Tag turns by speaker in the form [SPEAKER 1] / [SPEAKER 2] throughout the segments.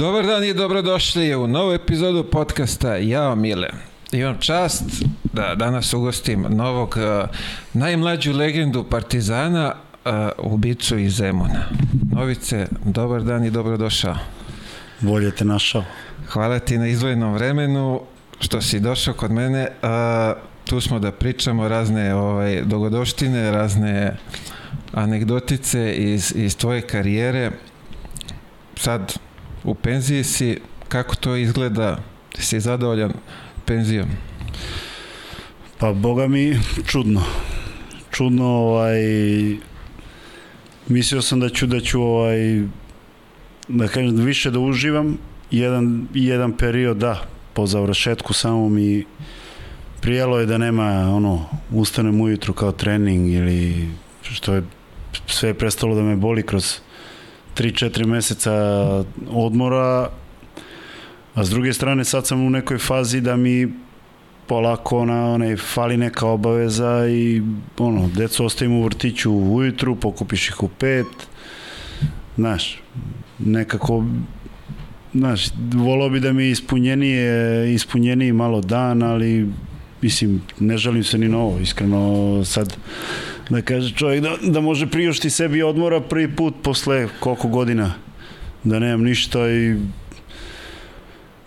[SPEAKER 1] Dobar dan i dobrodošli u novu epizodu podcasta Jao Mile. Imam čast da danas ugostim novog uh, najmlađu legendu Partizana, uh, ubicu iz Zemuna. Novice, dobar dan i dobrodošao.
[SPEAKER 2] Bolje te našao.
[SPEAKER 1] Hvala ti na izdvojenom vremenu što si došao kod mene. Uh, tu smo da pričamo razne ovaj, dogodoštine, razne anegdotice iz, iz tvoje karijere. Sad u penziji si, kako to izgleda? Si zadovoljan penzijom?
[SPEAKER 2] Pa boga mi čudno. Čudno ovaj mislio sam da ću da ću ovaj da kažem više da uživam jedan jedan period da po završetku samo mi prijelo je da nema ono ustanem ujutru kao trening ili što je sve prestalo da me boli kroz 3-4 meseca odmora a s druge strane sad sam u nekoj fazi da mi polako ona, onaj, fali neka obaveza i ono, decu ostavimo u vrtiću ujutru, pokupiš ih u pet, znaš, nekako znaš, volao bi da mi je ispunjenije, ispunjeniji malo dan, ali mislim, ne žalim se ni na ovo, iskreno sad da kaže čovjek da, da može priušti sebi odmora prvi put posle koliko godina? Da nemam ništa i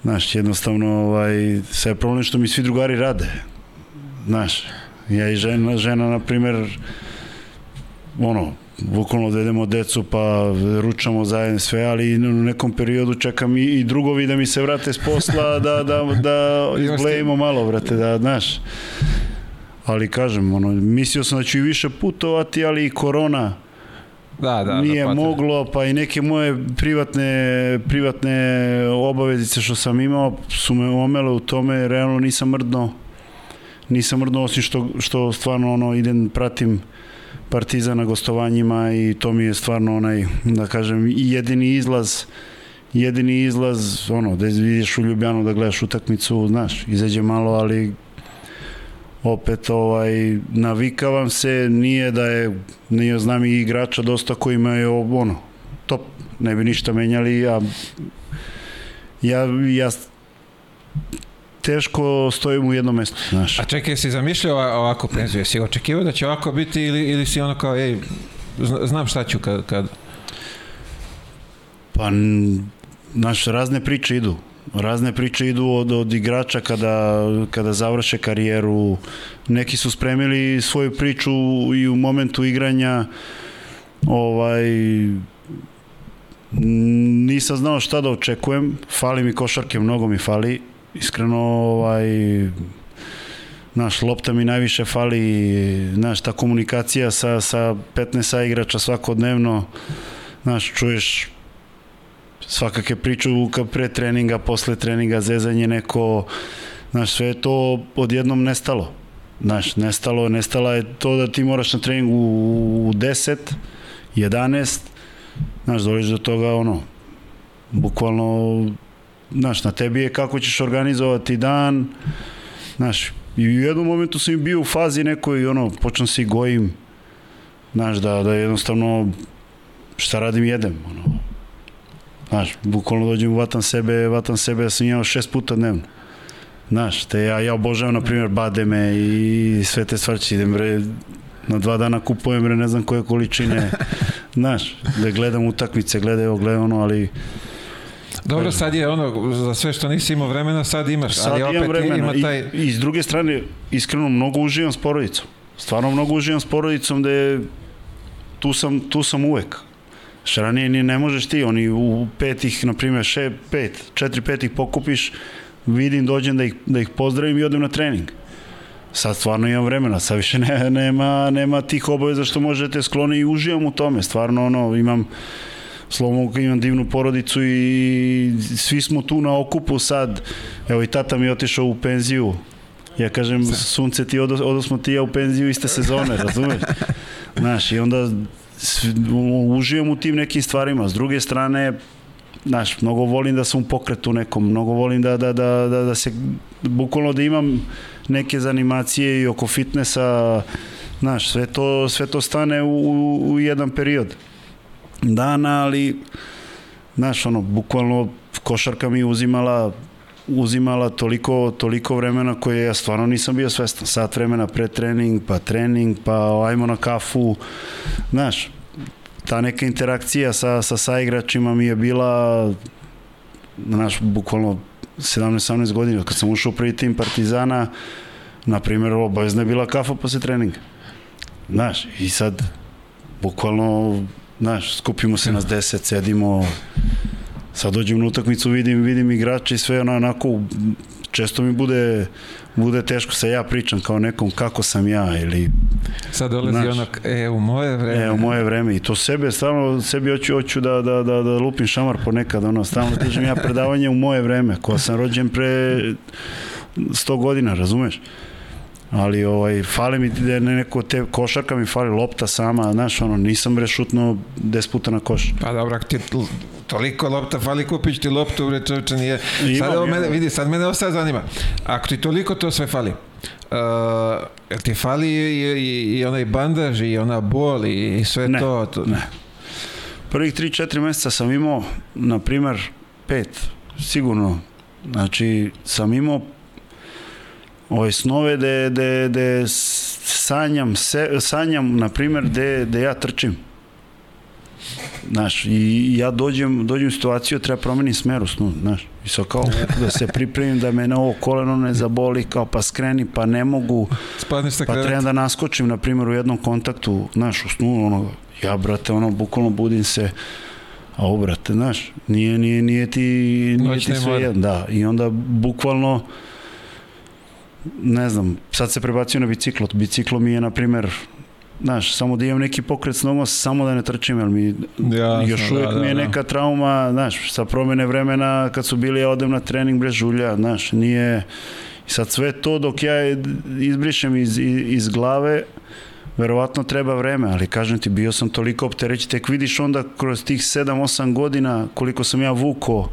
[SPEAKER 2] znaš, jednostavno ovaj, sve je problem što mi svi drugari rade znaš, ja i žena, žena na primer ono, bukvalno odvedemo decu pa ručamo zajedno sve, ali u nekom periodu čekam i, i drugovi da mi se vrate s posla da, da, da izblejimo malo, vrate, da, znaš ali kažem, ono, mislio sam da ću i više putovati, ali i korona
[SPEAKER 1] Da, da,
[SPEAKER 2] nije
[SPEAKER 1] da,
[SPEAKER 2] moglo, pa i neke moje privatne, privatne obavezice što sam imao su me omele u tome, realno nisam mrdno nisam mrdno osim što, što stvarno ono idem, pratim Partizan na gostovanjima i to mi je stvarno onaj, da kažem, jedini izlaz jedini izlaz, ono, da ideš u Ljubljanu da gledaš utakmicu, znaš, izađe malo, ali opet ovaj navikavam se nije da je nije znam i igrača dosta koji imaju ono top ne bi ništa menjali ja ja ja teško stojim u jednom mestu, znaš.
[SPEAKER 1] A čekaj, si zamišljao ovako penziju? Si očekivao da će ovako biti ili, ili si ono kao, ej, znam šta ću kad... kad...
[SPEAKER 2] Pa, naš, razne priče idu razne priče idu od, od igrača kada, kada završe karijeru. Neki su spremili svoju priču i u momentu igranja ovaj nisam znao šta da očekujem. Fali mi košarke, mnogo mi fali. Iskreno, ovaj, naš, lopta mi najviše fali, znaš, ta komunikacija sa, sa 15 igrača svakodnevno, znaš, čuješ svakake priču pre treninga, posle treninga, zezanje neko, znaš, sve je to odjednom nestalo. Znaš, nestalo, nestala je to da ti moraš na treningu u 10, 11, znaš, doliš do toga, ono, bukvalno, znaš, na tebi je kako ćeš organizovati dan, znaš, i u jednom momentu sam bio u fazi nekoj, ono, počnem se i gojim, znaš, da, da jednostavno, šta radim, jedem, ono, Znaš, bukvalno dođem, vatam sebe, vatam sebe, ja sam imao šest puta dnevno. Znaš, te ja, ja obožavam, na primjer, bademe i sve te stvarci, idem, bre, na dva dana kupujem, bre, ne znam koje količine, znaš, da gledam utakmice, gledaj ovo, gledaj ono, ali...
[SPEAKER 1] Dobro, sad je ono, za sve što nisi imao vremena, sad imaš,
[SPEAKER 2] sad
[SPEAKER 1] ali opet
[SPEAKER 2] vremena.
[SPEAKER 1] ima taj...
[SPEAKER 2] I, I s druge strane, iskreno, mnogo uživam s porodicom. Stvarno mnogo uživam s porodicom da je, tu sam, tu sam uvek. Što ranije ni ne možeš ti, oni u petih, na primjer, še, pet, četiri, pet ih pokupiš, vidim, dođem da ih, da ih pozdravim i odem na trening. Sad stvarno imam vremena, sad više ne, nema, nema tih obaveza što možete skloni i uživam u tome. Stvarno, ono, imam slovo imam divnu porodicu i svi smo tu na okupu sad. Evo i tata mi je otišao u penziju. Ja kažem, sunce ti, odo, odo smo ti ja u penziju iste sezone, razumeš? Znaš, i onda uživam u tim nekim stvarima. S druge strane, znaš, mnogo volim da sam u pokretu nekom, mnogo volim da, da, da, da, da se, bukvalno da imam neke zanimacije i oko fitnessa, znaš, sve to, sve to stane u, u, jedan period dana, ali, znaš, ono, bukvalno košarka mi uzimala uzimala toliko, toliko vremena koje ja stvarno nisam bio svestan. Sat vremena pre trening, pa trening, pa ajmo na kafu. Znaš, ta neka interakcija sa, sa saigračima mi je bila znaš, bukvalno 17-18 godina. Kad sam ušao u prvi tim Partizana, na primjer, obavezna je bila kafa posle treninga. Znaš, i sad, bukvalno, znaš, skupimo se nas deset, sedimo, sad dođem na utakmicu, vidim, vidim igrače i sve ono, onako, često mi bude, bude teško sa ja pričam kao nekom kako sam ja ili
[SPEAKER 1] sad dolazi znaš, ono e u moje vreme.
[SPEAKER 2] E u moje vreme i to sebe stalno sebi hoću hoću da, da, da, da lupim šamar ponekad ono stalno držim ja predavanje u moje vreme ko sam rođen pre 100 godina razumeš ali ovaj, fali mi da ne neko te košarka mi fali lopta sama, znaš, ono, nisam bre šutno 10 puta na koš.
[SPEAKER 1] Pa dobro, ti toliko lopta fali kupić ti loptu, bre čovječe nije. Imam, sad ovo mene, vidi, sad mene ovo sad zanima. Ako ti toliko to sve fali, Uh, jel ti fali i, i, i onaj bandaž i ona bol i, i sve
[SPEAKER 2] ne,
[SPEAKER 1] to, to?
[SPEAKER 2] Ne, Prvih 3-4 meseca sam imao, na primer, pet, sigurno. Znači, sam imao ove snove da da da sanjam se, sanjam na primjer da da ja trčim. Znaš, i ja dođem, dođem u situaciju, treba promenim smer u snu, znaš, i sad kao da se pripremim da me na ovo koleno ne zaboli, kao pa skreni, pa ne mogu,
[SPEAKER 1] Spadneš sa
[SPEAKER 2] pa treba da naskočim, na primjer, u jednom kontaktu, znaš, u snu, ono, ja, brate, ono, bukvalno budim se, a ovo, brate, znaš, nije, nije, nije ti, nije ti sve jedno, da, i onda bukvalno, ne znam, sad se prebacio na biciklo. Biciklo mi je, na primer, znaš, samo da imam neki pokret s nogom, samo da ne trčim, jer mi Jasno, još uvijek da, da, mi je da. neka trauma, znaš, sa promene vremena, kad su bili, ja odem na trening bez žulja, znaš, nije... I sad sve to dok ja izbrišem iz, iz glave, verovatno treba vreme, ali kažem ti, bio sam toliko optereći, tek vidiš onda kroz tih 7-8 godina koliko sam ja vuko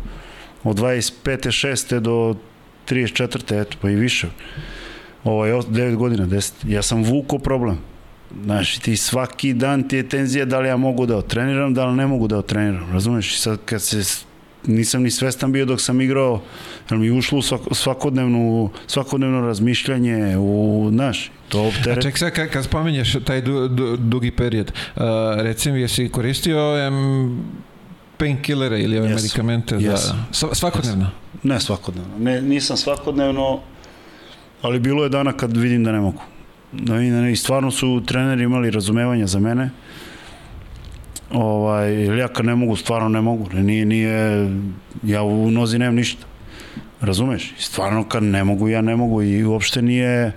[SPEAKER 2] od 25. 6. do 34. eto, pa i više. Ovaj, 9 godina, 10. Ja sam vuko problem. Znaš, ti svaki dan ti je tenzija da li ja mogu da otreniram, da li ne mogu da otreniram. Razumeš? I sad kad se nisam ni svestan bio dok sam igrao, jer mi ušlo u svakodnevnu, svakodnevno razmišljanje, u, znaš, to.
[SPEAKER 1] A ček sad, kad, kad spominješ taj du, du, dugi period, uh, recimo, jesi koristio um, painkillere ili ove yes. medikamente yes. za, svakodnevno? Yes.
[SPEAKER 2] Ne svakodnevno. Ne, nisam svakodnevno, ali bilo je dana kad vidim da ne mogu. Da vidim da ne, i stvarno su treneri imali razumevanja za mene. Ovaj, ja kad ne mogu, stvarno ne mogu. Nije, nije, ja u nozi nemam ništa. Razumeš? Stvarno kad ne mogu, ja ne mogu i uopšte nije,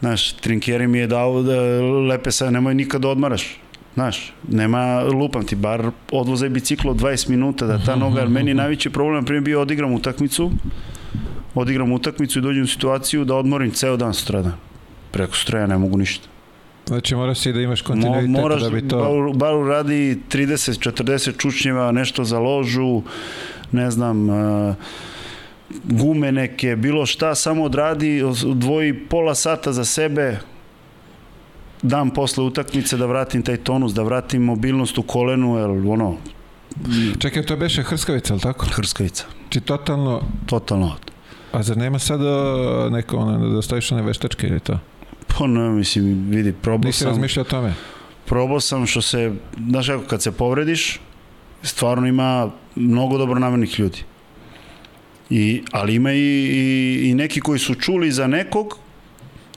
[SPEAKER 2] znaš, trinkjeri mi je dao da lepe sa, nemoj nikad da odmaraš Znaš, nema, lupam ti, bar odvozaj biciklo 20 minuta da ta noga, jer meni najveći problem, primjer, bio odigram utakmicu, odigram utakmicu i dođem u situaciju da odmorim ceo dan sutradan. Preko stroja ne mogu ništa.
[SPEAKER 1] Znači moraš i da imaš kontinuitet Mo, moraš, da bi to...
[SPEAKER 2] Bar, bar radi 30-40 čučnjeva, nešto za ložu, ne znam, uh, gume neke, bilo šta, samo odradi, odvoji pola sata za sebe, dan posle utakmice da vratim taj tonus, da vratim mobilnost u kolenu, jer ono...
[SPEAKER 1] Čekaj, to beše Hrskavica, ali tako?
[SPEAKER 2] Hrskavica.
[SPEAKER 1] Či totalno...
[SPEAKER 2] Totalno.
[SPEAKER 1] A zar nema sada neko, ono, da stojiš one veštačke ili to?
[SPEAKER 2] Pa ne, mislim, vidi, probao
[SPEAKER 1] Nisi sam... Nisi razmišljao o tome?
[SPEAKER 2] Probao sam što se, znaš kako, kad se povrediš, stvarno ima mnogo dobronamernih ljudi. I, ali ima i, i, i neki koji su čuli za nekog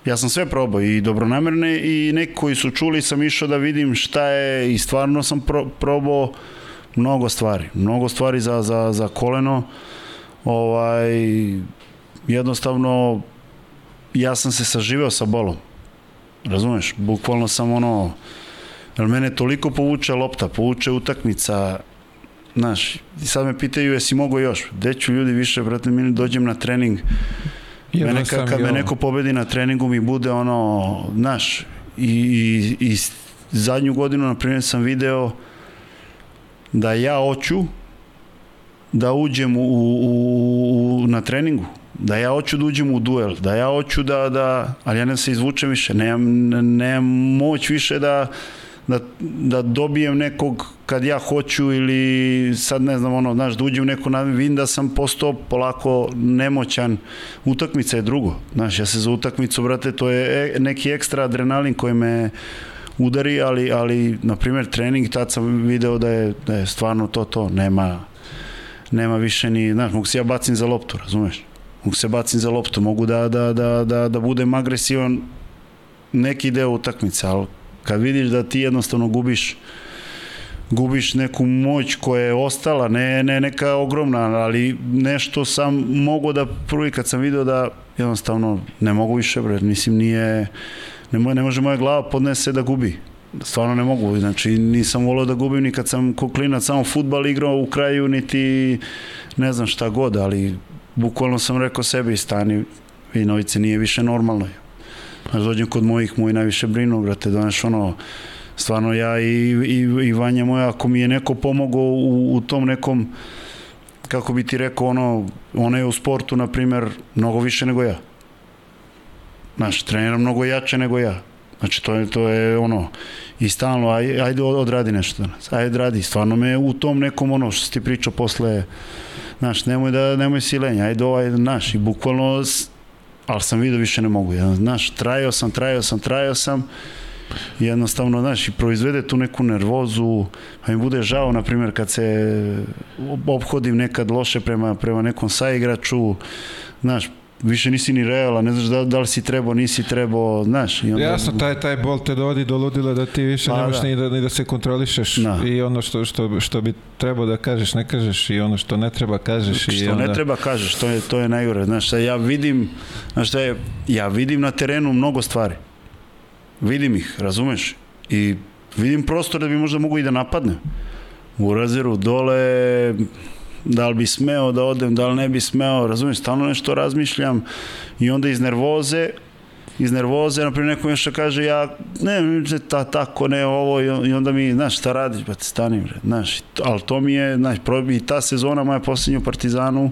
[SPEAKER 2] Ja sam sve probao i dobronamerne i neki koji su čuli sam išao da vidim šta je i stvarno sam pro, probao mnogo stvari. Mnogo stvari za, za, za koleno. Ovaj, jednostavno ja sam se saživeo sa bolom. Razumeš? Bukvalno sam ono jer mene toliko povuče lopta, povuče utakmica, znaš, i sad me pitaju jesi mogo još, gde ću ljudi više, brate, mi dođem na trening, Mene kad, kad me neko pobedi na treningu mi bude ono, znaš, i, i, i zadnju godinu, na primjer, sam video da ja hoću da uđem u, u, u, na treningu, da ja hoću da uđem u duel, da ja hoću da, da ali ja ne se izvučem više, nemam, nemam moć više da, da, da dobijem nekog kad ja hoću ili sad ne znam ono, znaš, da uđem u neku vidim da sam postao polako nemoćan. Utakmica je drugo. Znaš, ja se za utakmicu, brate, to je e, neki ekstra adrenalin koji me udari, ali, ali na primjer trening, tad sam video da je, da je stvarno to to, nema, nema više ni, znaš, mogu se ja bacim za loptu, razumeš? Mogu se bacim za loptu, mogu da, da, da, da, da budem agresivan neki deo utakmice, ali kad vidiš da ti jednostavno gubiš gubiš neku moć koja je ostala, ne, ne neka ogromna, ali nešto sam mogo da prvi kad sam video da jednostavno ne mogu više, bre, mislim nije, ne, mo, ne može moja glava podnese da gubi. Stvarno ne mogu, znači nisam volio da gubim ni kad sam koklinac samo futbal igrao u kraju, niti ne znam šta god, ali bukvalno sam rekao sebi stani, vi novice nije više normalno. Znaš, dođem kod mojih, moji najviše brinu, brate, znaš, ono, stvarno ja i, i, i Vanja moja, ako mi je neko pomogao u, u tom nekom, kako bi ti rekao, ono, ona je u sportu, na primer, mnogo više nego ja. Znaš, trenira mnogo jače nego ja. Znači, to je, to je ono, i stalno, aj, ajde odradi nešto danas, ajde radi, stvarno me u tom nekom, ono, što ti pričao posle, znaš, nemoj da, nemoj silenja, ajde ovaj, znaš, i bukvalno, ali sam vidio više ne mogu, ja, znaš, trajao sam, trajao sam, trajao sam, jednostavno, znaš, i proizvede tu neku nervozu, a mi bude žao, na primjer, kad se obhodim nekad loše prema, prema nekom saigraču, znaš, više nisi ni realan, ne znaš da, da li si trebao, nisi trebao, znaš.
[SPEAKER 1] I onda... Jasno, taj, taj bol te dovodi do ludila da ti više pa, nemaš da. Ni, da, ni da se kontrolišeš da. i ono što, što, što bi trebao da kažeš, ne kažeš i ono što ne treba kažeš.
[SPEAKER 2] Što
[SPEAKER 1] i onda...
[SPEAKER 2] ne treba kažeš, to je, to je najgore. Znaš, ja vidim, znaš šta je, ja vidim na terenu mnogo stvari. Vidim ih, razumeš? I vidim prostor da bi možda mogu i da napadne. U razeru dole da li bi smeo da odem, da li ne bi smeo, razumiješ, stalno nešto razmišljam i onda iz nervoze iz nervoze, naprimjer neko nešto kaže ja, ne, ta, tako, ne, ovo i onda mi, znaš, šta radiš, te stani, bre, znaš, ali to mi je, znaš, i ta sezona moja posljednja u Partizanu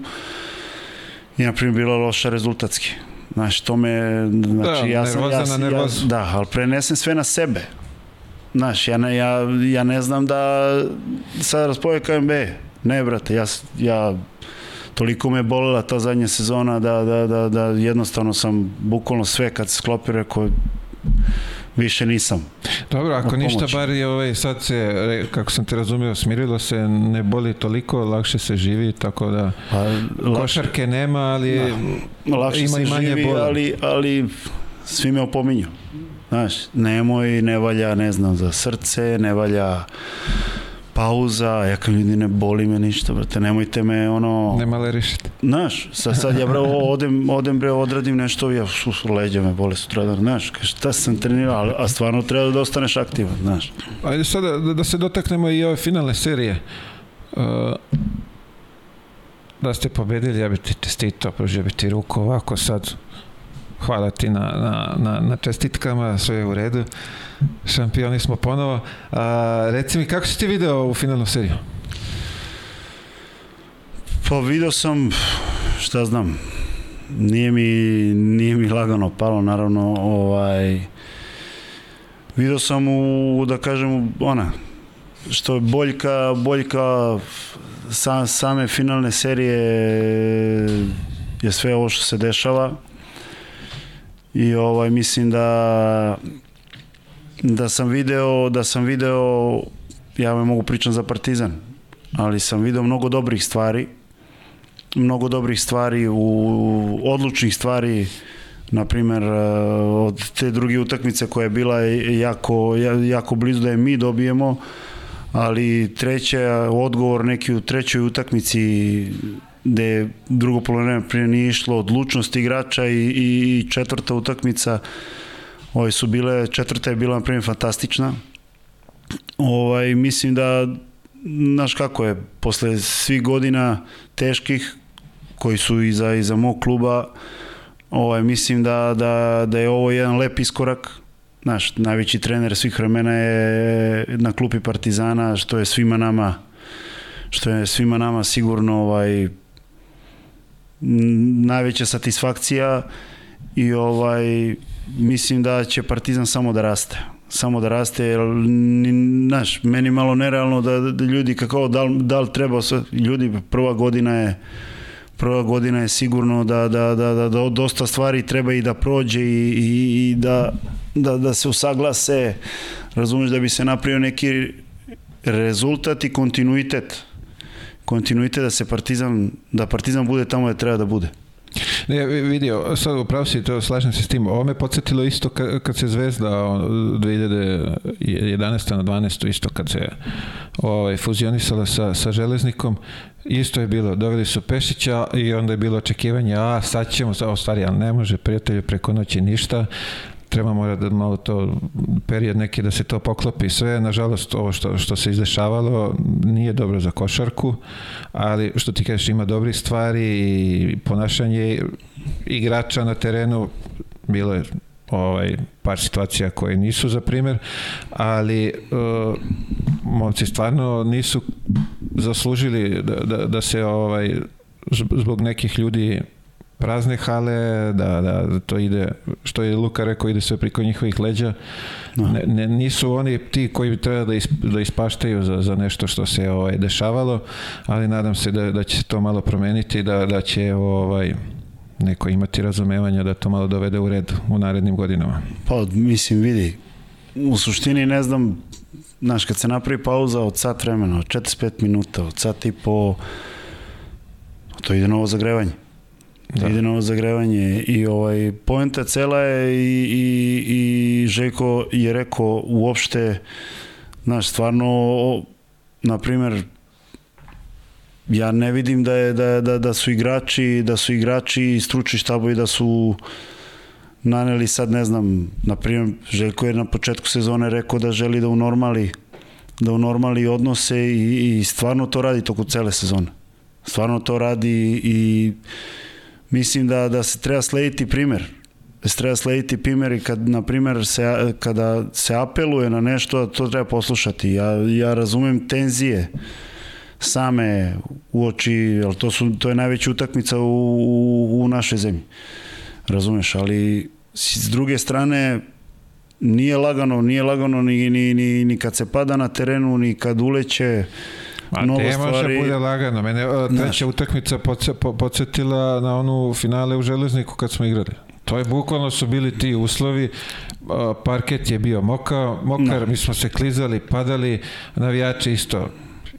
[SPEAKER 2] je, naprimjer, bila loša rezultatski. Znaš, to me, znači,
[SPEAKER 1] da,
[SPEAKER 2] ja sam,
[SPEAKER 1] ja,
[SPEAKER 2] ja, ja, da, ali prenesem sve na sebe. Znaš, ja ne, ja, ja ne znam da sad raspovekam, be, Ne, brate, ja, ja toliko me bolela ta zadnja sezona da, da, da, da jednostavno sam bukvalno sve kad se sklopi rekao više nisam.
[SPEAKER 1] Dobro, ako ništa bar je ovaj, sad se, kako sam te razumio, smirilo se, ne boli toliko, lakše se živi, tako da pa, lakše, košarke nema, ali
[SPEAKER 2] da, lakše ima se i manje živi, bola. ali, ali svi me opominju. Znaš, nemoj, ne valja, ne znam, za srce, ne valja pauza, ja kao ljudi ne boli me ništa, brate, nemojte me ono...
[SPEAKER 1] Ne malerišite.
[SPEAKER 2] Znaš, sad, sad ja bre odem, odem bre odradim nešto, ja sus, leđa me bole sutra, znaš, šta sam trenirao, a stvarno treba da ostaneš aktivan, znaš.
[SPEAKER 1] Ajde sada da, da se dotaknemo i ove finalne serije. Uh, da ste pobedili, ja bih ti čestitao, pružio bih ti ruku ovako sad. Hvala ti na, na, na, na čestitkama, sve je u redu. Šampioni smo ponovo. A, reci mi, kako si ti video u finalnu seriju?
[SPEAKER 2] Pa video sam, šta znam, nije mi, nije mi lagano palo, naravno, ovaj, video sam u, da kažem, ona, što je boljka, boljka sa, same finalne serije je sve ovo što se dešava i ovaj mislim da da sam video, da sam video, ja vam mogu pričam za Partizan, ali sam video mnogo dobrih stvari, mnogo dobrih stvari, u odlučnih stvari, na primer eh, od te druge utakmice koja je bila jako, jako blizu da je mi dobijemo, ali treća, odgovor neki u trećoj utakmici gde drugo polovreme prije nije išlo odlučnost igrača i, i četvrta utakmica Ove su bile, četvrta je bila na primjer fantastična. Ovaj, mislim da, znaš kako je, posle svih godina teških, koji su iza, iza mog kluba, ovaj, mislim da, da, da je ovo jedan lep iskorak. Znaš, najveći trener svih vremena je na klupi Partizana, što je svima nama što je svima nama sigurno ovaj najveća satisfakcija i ovaj mislim da će Partizan samo da raste. samo da raste, jer, znaš, meni malo nerealno da, da ljudi kako, da, da treba, sve- ljudi, prva godina je, prva godina je sigurno da, da, da, da, da dosta stvari treba i da prođe i, i, i da, da, da se usaglase, razumeš, da bi se napravio neki rezultat i kontinuitet. Kontinuitet da se Partizan, da Partizan bude tamo gde treba da bude.
[SPEAKER 1] Ne, vi- vidio, sad upravo si to, slažem se s tim. Ovo me podsjetilo isto kad, kad se Zvezda o, 2011. na 12. isto kad se ovaj, fuzionisala sa, sa Železnikom. Isto je bilo, doveli su Pešića i onda je bilo očekivanje, a sad ćemo, a u stvari, ali ne može prijatelju preko noći ništa, treba mora da malo to period neki da se to poklopi. Sve nažalost ovo što, što se izdešavalo nije dobro za košarku ali što ti kažeš ima dobrih stvari i ponašanje igrača na terenu bilo je ovaj par situacija koje nisu za primer ali uh, momci stvarno nisu zaslužili da, da, da se ovaj zbog nekih ljudi prazne hale, da, da to ide, što je Luka rekao, ide sve priko njihovih leđa. Ne, ne, nisu oni ti koji treba da, isp, da ispaštaju za, za nešto što se ovaj, dešavalo, ali nadam se da, da će se to malo promeniti, da, da će ovaj, neko imati razumevanja da to malo dovede u red u narednim godinama.
[SPEAKER 2] Pa, mislim, vidi, u suštini ne znam, znaš, kad se napravi pauza od sat vremena, od 45 minuta, od sat i po, to ide novo zagrevanje. Da. Ide novo zagrevanje i ovaj, poenta cela je i, i, i Željko je rekao uopšte, znaš, stvarno, na primer, ja ne vidim da, je, da, da, da su igrači, da su igrači i stručni štabovi da su naneli sad, ne znam, na primjer, Željko je na početku sezone rekao da želi da unormali da unormali odnose i, i stvarno to radi toko cele sezone. Stvarno to radi i mislim da, da se treba slediti primer. Da se treba slediti primer i kad, na primer, se, kada se apeluje na nešto, to treba poslušati. Ja, ja razumem tenzije same u oči, jer to, su, to je najveća utakmica u, u, u našoj zemlji. Razumeš, ali s druge strane nije lagano, nije lagano ni, ni, ni, ni kad se pada na terenu, ni kad uleće
[SPEAKER 1] Ma mnogo te stvari. može bude lagano. Mene treća utakmica podsjetila na onu finale u Železniku kad smo igrali. To je bukvalno su bili ti uslovi, parket je bio moka, mokar, no. mi smo se klizali, padali, navijači isto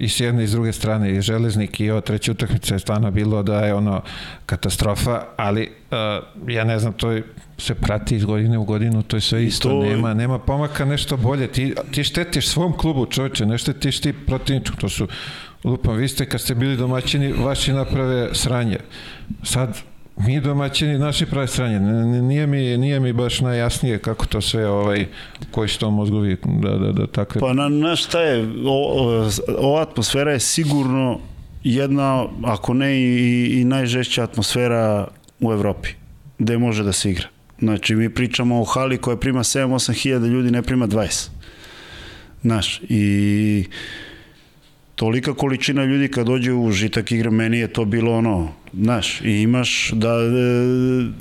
[SPEAKER 1] i s jedne i s druge strane i železnik i ovo treća utakmica je stvarno bilo da je ono katastrofa, ali uh, ja ne znam, to je, se prati iz godine u godinu, to je sve isto, to... nema, nema pomaka nešto bolje, ti, ti štetiš svom klubu čoveče, ne štetiš ti protivničku, to su lupam, vi ste kad ste bili domaćini, vaši naprave sranje. Sad, mi domaćini naši prave stranje. Nije mi, nije mi baš najjasnije kako to sve, ovaj, koji su to mozgovi da, da, da takve...
[SPEAKER 2] Pa na, na šta je, o, ova atmosfera je sigurno jedna, ako ne i, i najžešća atmosfera u Evropi, gde može da se igra. Znači, mi pričamo o hali koja prima 7-8 hiljada ljudi, ne prima 20. Znaš, i tolika količina ljudi kad dođe u žitak igre, meni je to bilo ono, znaš, i imaš da, e,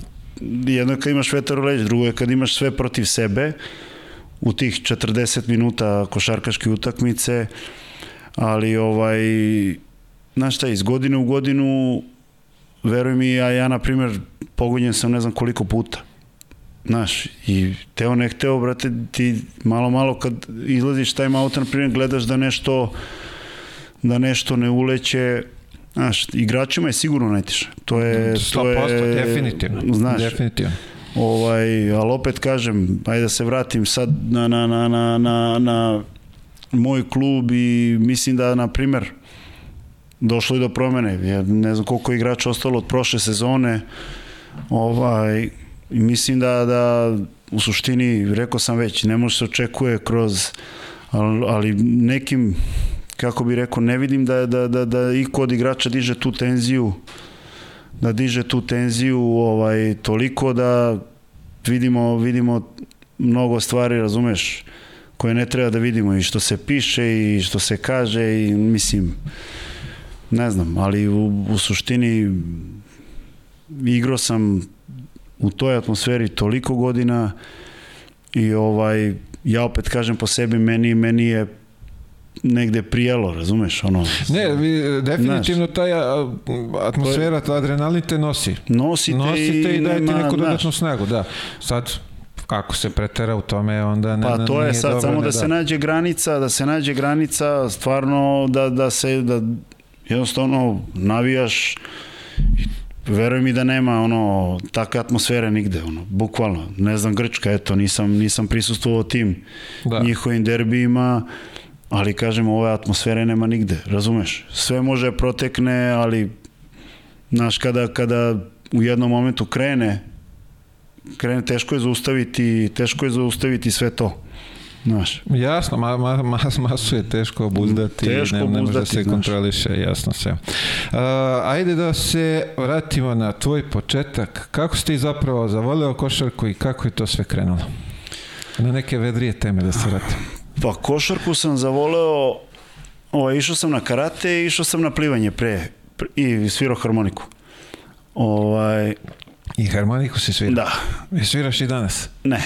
[SPEAKER 2] jedno je kad imaš vetar u leđe, drugo je kad imaš sve protiv sebe, u tih 40 minuta košarkaške utakmice, ali ovaj, znaš šta, iz godine u godinu, veruj mi, a ja, na primjer, pogonjen sam ne znam koliko puta. Znaš, i teo ne hteo, brate, ti malo, malo kad izlaziš taj auto, na primjer, gledaš da nešto da nešto ne uleće Znaš, igračima je sigurno najtiše. To je... 100%,
[SPEAKER 1] to je, definitivno.
[SPEAKER 2] Znaš,
[SPEAKER 1] definitivno.
[SPEAKER 2] Ovaj, ali opet kažem, ajde da se vratim sad na, na, na, na, na, na moj klub i mislim da, na primer, došlo je do promene. Ja ne znam koliko igrača ostalo od prošle sezone. Ovaj, mislim da, da u suštini, rekao sam već, ne može se očekuje kroz ali, ali nekim kako bi rekao, ne vidim da, da, da, da i kod igrača diže tu tenziju, da diže tu tenziju ovaj, toliko da vidimo, vidimo mnogo stvari, razumeš, koje ne treba da vidimo i što se piše i što se kaže i mislim, ne znam, ali u, u suštini igrao sam u toj atmosferi toliko godina i ovaj ja opet kažem po sebi, meni, meni je negde prijelo, razumeš, ono...
[SPEAKER 1] Ne, vi, definitivno ta atmosfera, ta adrenalin te nosi.
[SPEAKER 2] Nosite,
[SPEAKER 1] Nosite i daje ti neku dodatnu
[SPEAKER 2] znaš,
[SPEAKER 1] snagu, da. Sad, ako se pretera u tome, onda ne,
[SPEAKER 2] Pa to je sad
[SPEAKER 1] dobro,
[SPEAKER 2] samo
[SPEAKER 1] ne
[SPEAKER 2] da se nađe granica, da se nađe granica stvarno da, da se da jednostavno navijaš i veruj mi da nema ono takve atmosfere nigde ono bukvalno ne znam Grčka eto nisam nisam prisustvovao tim
[SPEAKER 1] Da.
[SPEAKER 2] njihovim derbijima ali kažem ove atmosfere nema nigde razumeš sve može protekne ali znaš kada kada u jednom momentu krene krene teško je zaustaviti teško je zaustaviti sve to znaš
[SPEAKER 1] Jasno, ma, ma, ma, masu je teško obuzdati,
[SPEAKER 2] Teško
[SPEAKER 1] ne, ne može da se
[SPEAKER 2] znaš.
[SPEAKER 1] kontroliše, jasno sve. Uh, ajde da se vratimo na tvoj početak. Kako si ti zapravo zavoleo košarku i kako je to sve krenulo? Na neke vedrije teme da se vratimo.
[SPEAKER 2] Pa košarku sam zavoleo, ovaj, išao sam na karate i išao sam na plivanje pre, pre i svirao harmoniku. Ovaj,
[SPEAKER 1] I harmoniku si svirao?
[SPEAKER 2] da,
[SPEAKER 1] I sviraš i danas?
[SPEAKER 2] ne.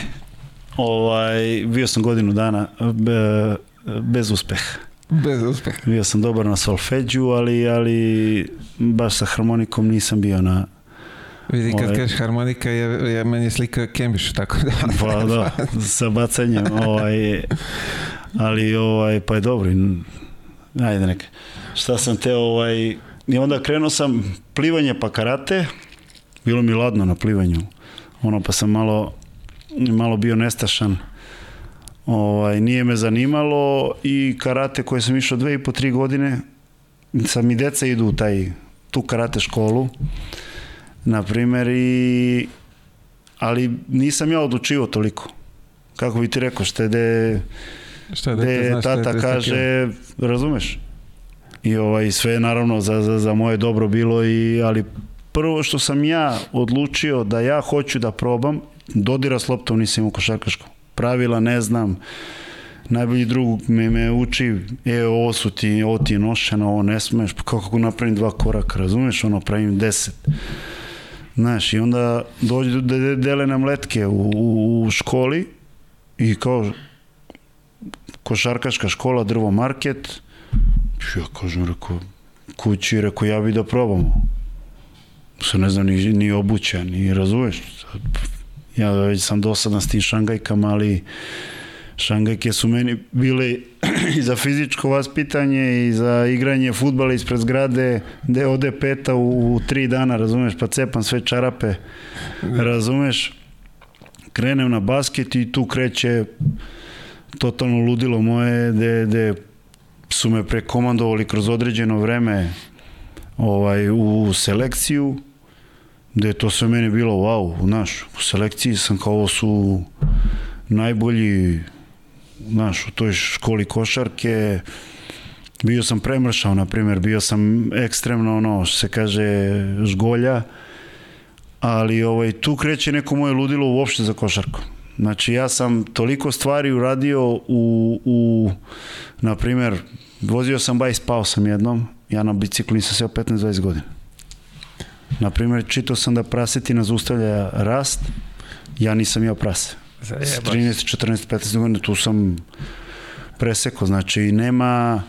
[SPEAKER 2] Ovaj, bio sam godinu dana be, bez uspeha.
[SPEAKER 1] Bez uspeha.
[SPEAKER 2] Bio sam dobar na solfeđu, ali, ali baš sa harmonikom nisam bio na...
[SPEAKER 1] Vidi, kad
[SPEAKER 2] Ovaj.
[SPEAKER 1] kažeš harmonika, je, je meni slika Kembiš, tako da...
[SPEAKER 2] Pa da, sa bacanjem. Ovaj, ali ovaj, pa je dobro. Ajde neka. Šta sam te ovaj... I onda krenuo sam plivanje pa karate. Bilo mi ladno na plivanju. Ono pa sam malo, malo bio nestašan. Ovaj, nije me zanimalo i karate koje sam išao dve i po tri godine. Sad mi deca idu u taj, tu karate školu. Na primer i ali nisam ja odlučivao toliko. Kako bi ti rekao, je de,
[SPEAKER 1] Šta da
[SPEAKER 2] de
[SPEAKER 1] znaš, šta je
[SPEAKER 2] tata
[SPEAKER 1] 300 kila?
[SPEAKER 2] kaže, razumeš? I ovaj, sve je naravno za, za, za moje dobro bilo, i, ali prvo što sam ja odlučio da ja hoću da probam, dodira s loptom nisam imao košarkaško. Pravila ne znam, najbolji drug me, me uči, e, ovo su ti, ovo ti je nošeno, ovo ne smeš, pa kako napravim dva koraka, razumeš, ono, pravim deset. Znaš, i onda dođe de- dele nam letke u, u, u školi i kao košarkaška škola, drvo market. Ja kažem, rekao, kući, rekao, ja bi da probamo. Se ne znam, ni, ni obuća, ni razumeš. Ja već sam dosadan s tim šangajkama, ali šangajke su meni bile i za fizičko vaspitanje i za igranje futbala ispred zgrade gde ode peta u, u tri dana, razumeš, pa cepam sve čarape, razumeš, krenem na basket i tu kreće totalno ludilo moje, gde, gde su me prekomandovali kroz određeno vreme ovaj, u selekciju, gde to sve meni bilo wow, znaš, u selekciji sam kao ovo su najbolji znaš, u toj školi košarke bio sam premršao, na primjer, bio sam ekstremno ono, što se kaže, žgolja, ali ovaj, tu kreće neko moje ludilo uopšte za košarku. Znači, ja sam toliko stvari uradio u, u na primjer, vozio sam bajs, pao sam jednom, ja na biciklu nisam seo 15-20 godina. Na primjer, čitao sam da prasetina zaustavlja rast, ja nisam imao prase. S
[SPEAKER 1] Zajebaš.
[SPEAKER 2] 13, 14, 15 godina tu sam preseko, znači nema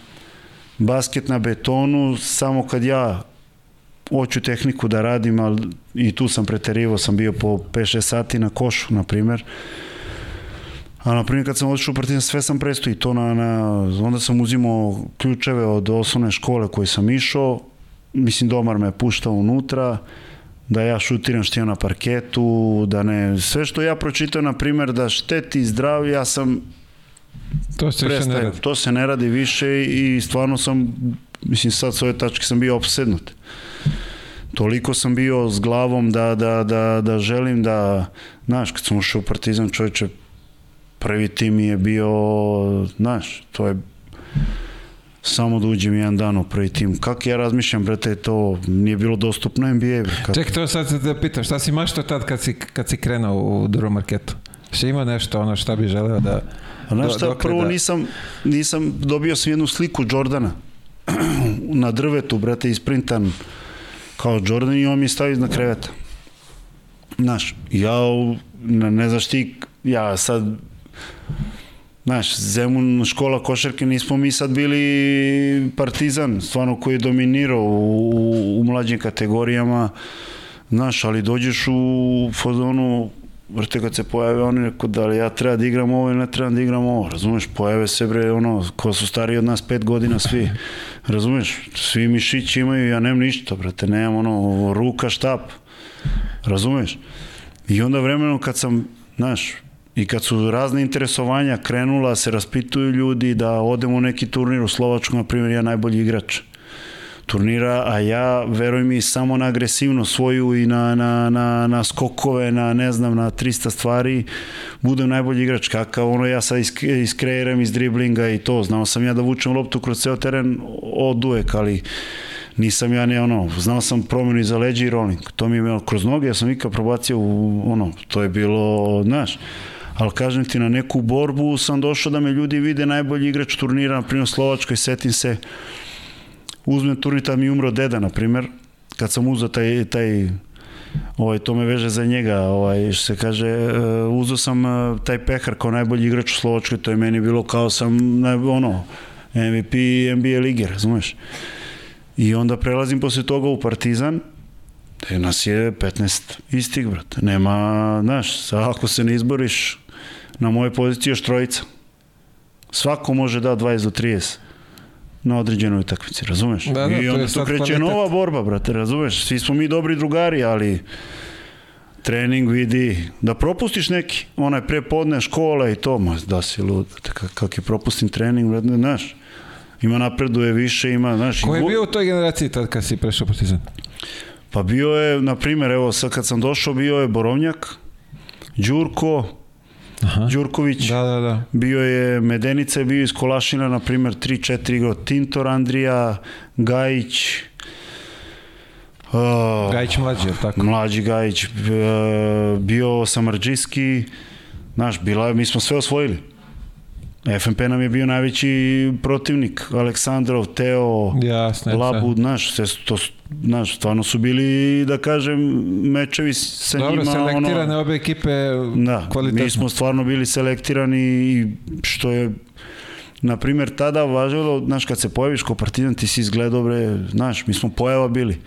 [SPEAKER 2] basket na betonu samo kad ja hoću tehniku da radim, ali i tu sam preterivao, sam bio po 5-6 sati na košu, na primjer. A na primjer kad sam otišao u Partizan, sve sam prestao i to na, na, onda sam uzimao ključeve od osnovne škole koje sam išao, mislim domar me puštao unutra, da ja šutiram što na parketu, da ne, sve što ja pročitao, na primjer, da šteti zdravlje, ja sam
[SPEAKER 1] To se više ne radi.
[SPEAKER 2] To se ne radi više i stvarno sam, mislim sad s ove tačke sam bio opsednut. Toliko sam bio s glavom da, da, da, da želim da, znaš, kad sam ušao u Partizan čovječe, prvi tim je bio, znaš, to je samo da uđem jedan dan u prvi tim. Kako ja razmišljam, brate, to nije bilo dostupno NBA. Kako?
[SPEAKER 1] Ček, to sad da pitam, šta si maštao tad kad si, kad si krenuo u drvo marketu? Si imao nešto ono šta bi želeo da...
[SPEAKER 2] A znaš šta, prvo
[SPEAKER 1] da-
[SPEAKER 2] nisam, nisam, dobio sam jednu sliku Jordana na drvetu, brate, isprintan kao Jordan i on mi je stavio iznad kreveta. Znaš, ja, ne znaš ti, ja sad Znaš, Zemun škola košarke, nismo mi sad bili partizan, stvarno koji je dominirao u, u, u mlađim kategorijama, znaš, ali dođeš u fazonu, vrte kad se pojave oni rekao da li ja treba da igram ovo ili ne treba da igram ovo, razumeš, pojave se bre ono, ko su stariji od nas pet godina svi, razumeš, svi mišići imaju, ja nemam ništa, brate, nemam ono, ruka, štap, razumeš, i onda vremenom kad sam, znaš, I kad su razne interesovanja krenula, se raspituju ljudi da odemo u neki turnir u Slovačku, na primjer, ja najbolji igrač turnira, a ja, veruj mi, samo na agresivno svoju i na, na, na, na skokove, na ne znam, na 300 stvari, budem najbolji igrač. Kakav ono ja sad iskreiram iz driblinga i to. Znao sam ja da vučem loptu kroz ceo teren od uvek, ali nisam ja ne ono, znao sam promenu iza leđa i rolling. To mi je kroz noge, ja sam ikad probacio u ono, to je bilo, znaš, ali kažem ti, na neku borbu sam došao da me ljudi vide najbolji igrač turnira, na primjer Slovačkoj, setim se, uzmem turnir, tam mi umro deda, na primjer, kad sam uzao taj, taj ovaj, to me veže za njega, ovaj, što se kaže, uh, uzeo sam uh, taj pehar kao najbolji igrač u Slovačkoj, to je meni bilo kao sam, ono, MVP NBA lige, razumeš? I onda prelazim posle toga u Partizan, gde nas je 15 istih, brate. Nema, znaš, ako se ne izboriš, na moje poziciji još trojica. Svako može da 20 do 30 na određenoj utakmici, razumeš?
[SPEAKER 1] Da, da,
[SPEAKER 2] I onda tu kreće kvalitet. nova borba, brate, razumeš? Svi smo mi dobri drugari, ali trening vidi, da propustiš neki, onaj prepodne škola i to, ma da si lud, kak je propustim trening, brate, znaš, ima napreduje više, ima, znaš.
[SPEAKER 1] Ko je bio u toj generaciji tad kad si prešao Partizan?
[SPEAKER 2] Pa bio je, na primjer, evo sad kad sam došao, bio je Borovnjak, Đurko, Aha. Đurković,
[SPEAKER 1] da, da, da.
[SPEAKER 2] bio je Medenica, je bio iz Kolašina, na primjer, 3-4 igrao Tintor, Andrija, Gajić,
[SPEAKER 1] Uh, Gajić mlađi, tako?
[SPEAKER 2] Mlađi Gajić, uh, bio Samarđiski, znaš, bila, mi smo sve osvojili. FNP nam je bio najveći protivnik, Aleksandrov, Teo,
[SPEAKER 1] Jasne,
[SPEAKER 2] Labud, znaš, sve to, znaš, stvarno su bili, da kažem, mečevi sa
[SPEAKER 1] Dobro,
[SPEAKER 2] njima.
[SPEAKER 1] Dobro, selektirane ono, obe ekipe
[SPEAKER 2] da, kvalitetno. mi smo stvarno bili selektirani i što je na primjer, tada važilo, znaš, kad se pojaviš ko partizan, ti si izgledao, bre, znaš, mi smo pojava bili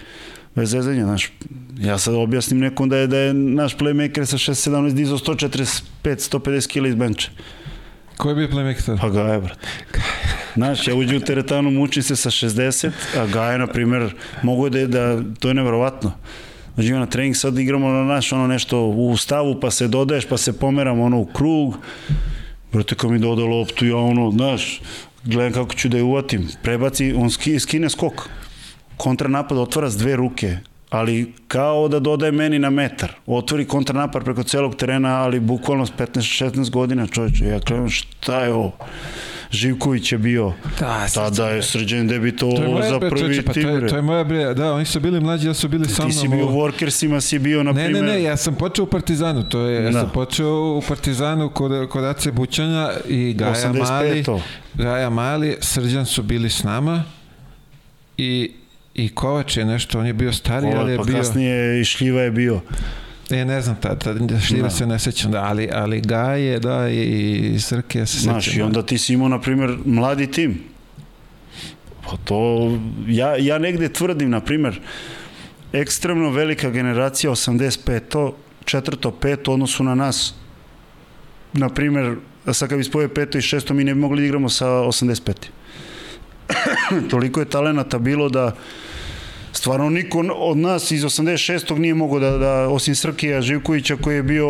[SPEAKER 2] bez zezanja, znaš, ja sad objasnim nekom da je, da je naš playmaker sa 6-17 dizo 145-150 kg iz benča.
[SPEAKER 1] Ko je bio playmaker tada?
[SPEAKER 2] Pa Gaja, brat. Znaš, ja uđu u teretanu, mučim se sa 60, a Gaja, na primjer, mogu da je, da, to je nevjerovatno. Znači, na trening sad igramo na naš, ono nešto u stavu, pa se dodaješ, pa se pomeramo ono u krug. Brate, kao mi doda loptu, ja ono, znaš, gledam kako ću da je uvatim. Prebaci, on ski, skine skok. Kontranapad otvara s dve ruke ali kao da dodaje meni na metar. Otvori kontranapar preko celog terena, ali bukvalno s 15-16 godina čovječe. Ja gledam šta je ovo? Živković je bio. Da, tada je srđan debitovao za prvi čoče, pa
[SPEAKER 1] to, je, to je moja bre, da, oni su bili mlađi, ja su bili sa mnom.
[SPEAKER 2] Ti si bio u Workersima, si bio na
[SPEAKER 1] primjer. Ne, ne, ne, ja sam počeo u Partizanu, to je, ja da. sam počeo u Partizanu kod, kod Ace Bućanja i Gaja 85. Mali, Gaja Mali, Srđan su bili s nama i I Kovač je nešto, on je bio stariji, ali je
[SPEAKER 2] pa
[SPEAKER 1] bio...
[SPEAKER 2] kasnije i Šljiva je bio.
[SPEAKER 1] E, ne znam, ta, ta Šljiva da. se ne sećam, da, ali, ali Gaje, da, i, i Srke se sećam.
[SPEAKER 2] Znaš, i onda ti si imao, na primjer, mladi tim. Pa to, ja, ja negde tvrdim, na primjer, ekstremno velika generacija 85. četvrto, peto odnosu na nas. Na primjer, sad kad bi spojio peto i šesto, mi ne bi mogli da igramo sa 85. Toliko je talenata bilo da stvarno niko od nas iz 86. nije mogao da, da osim Srkija Živkovića koji je bio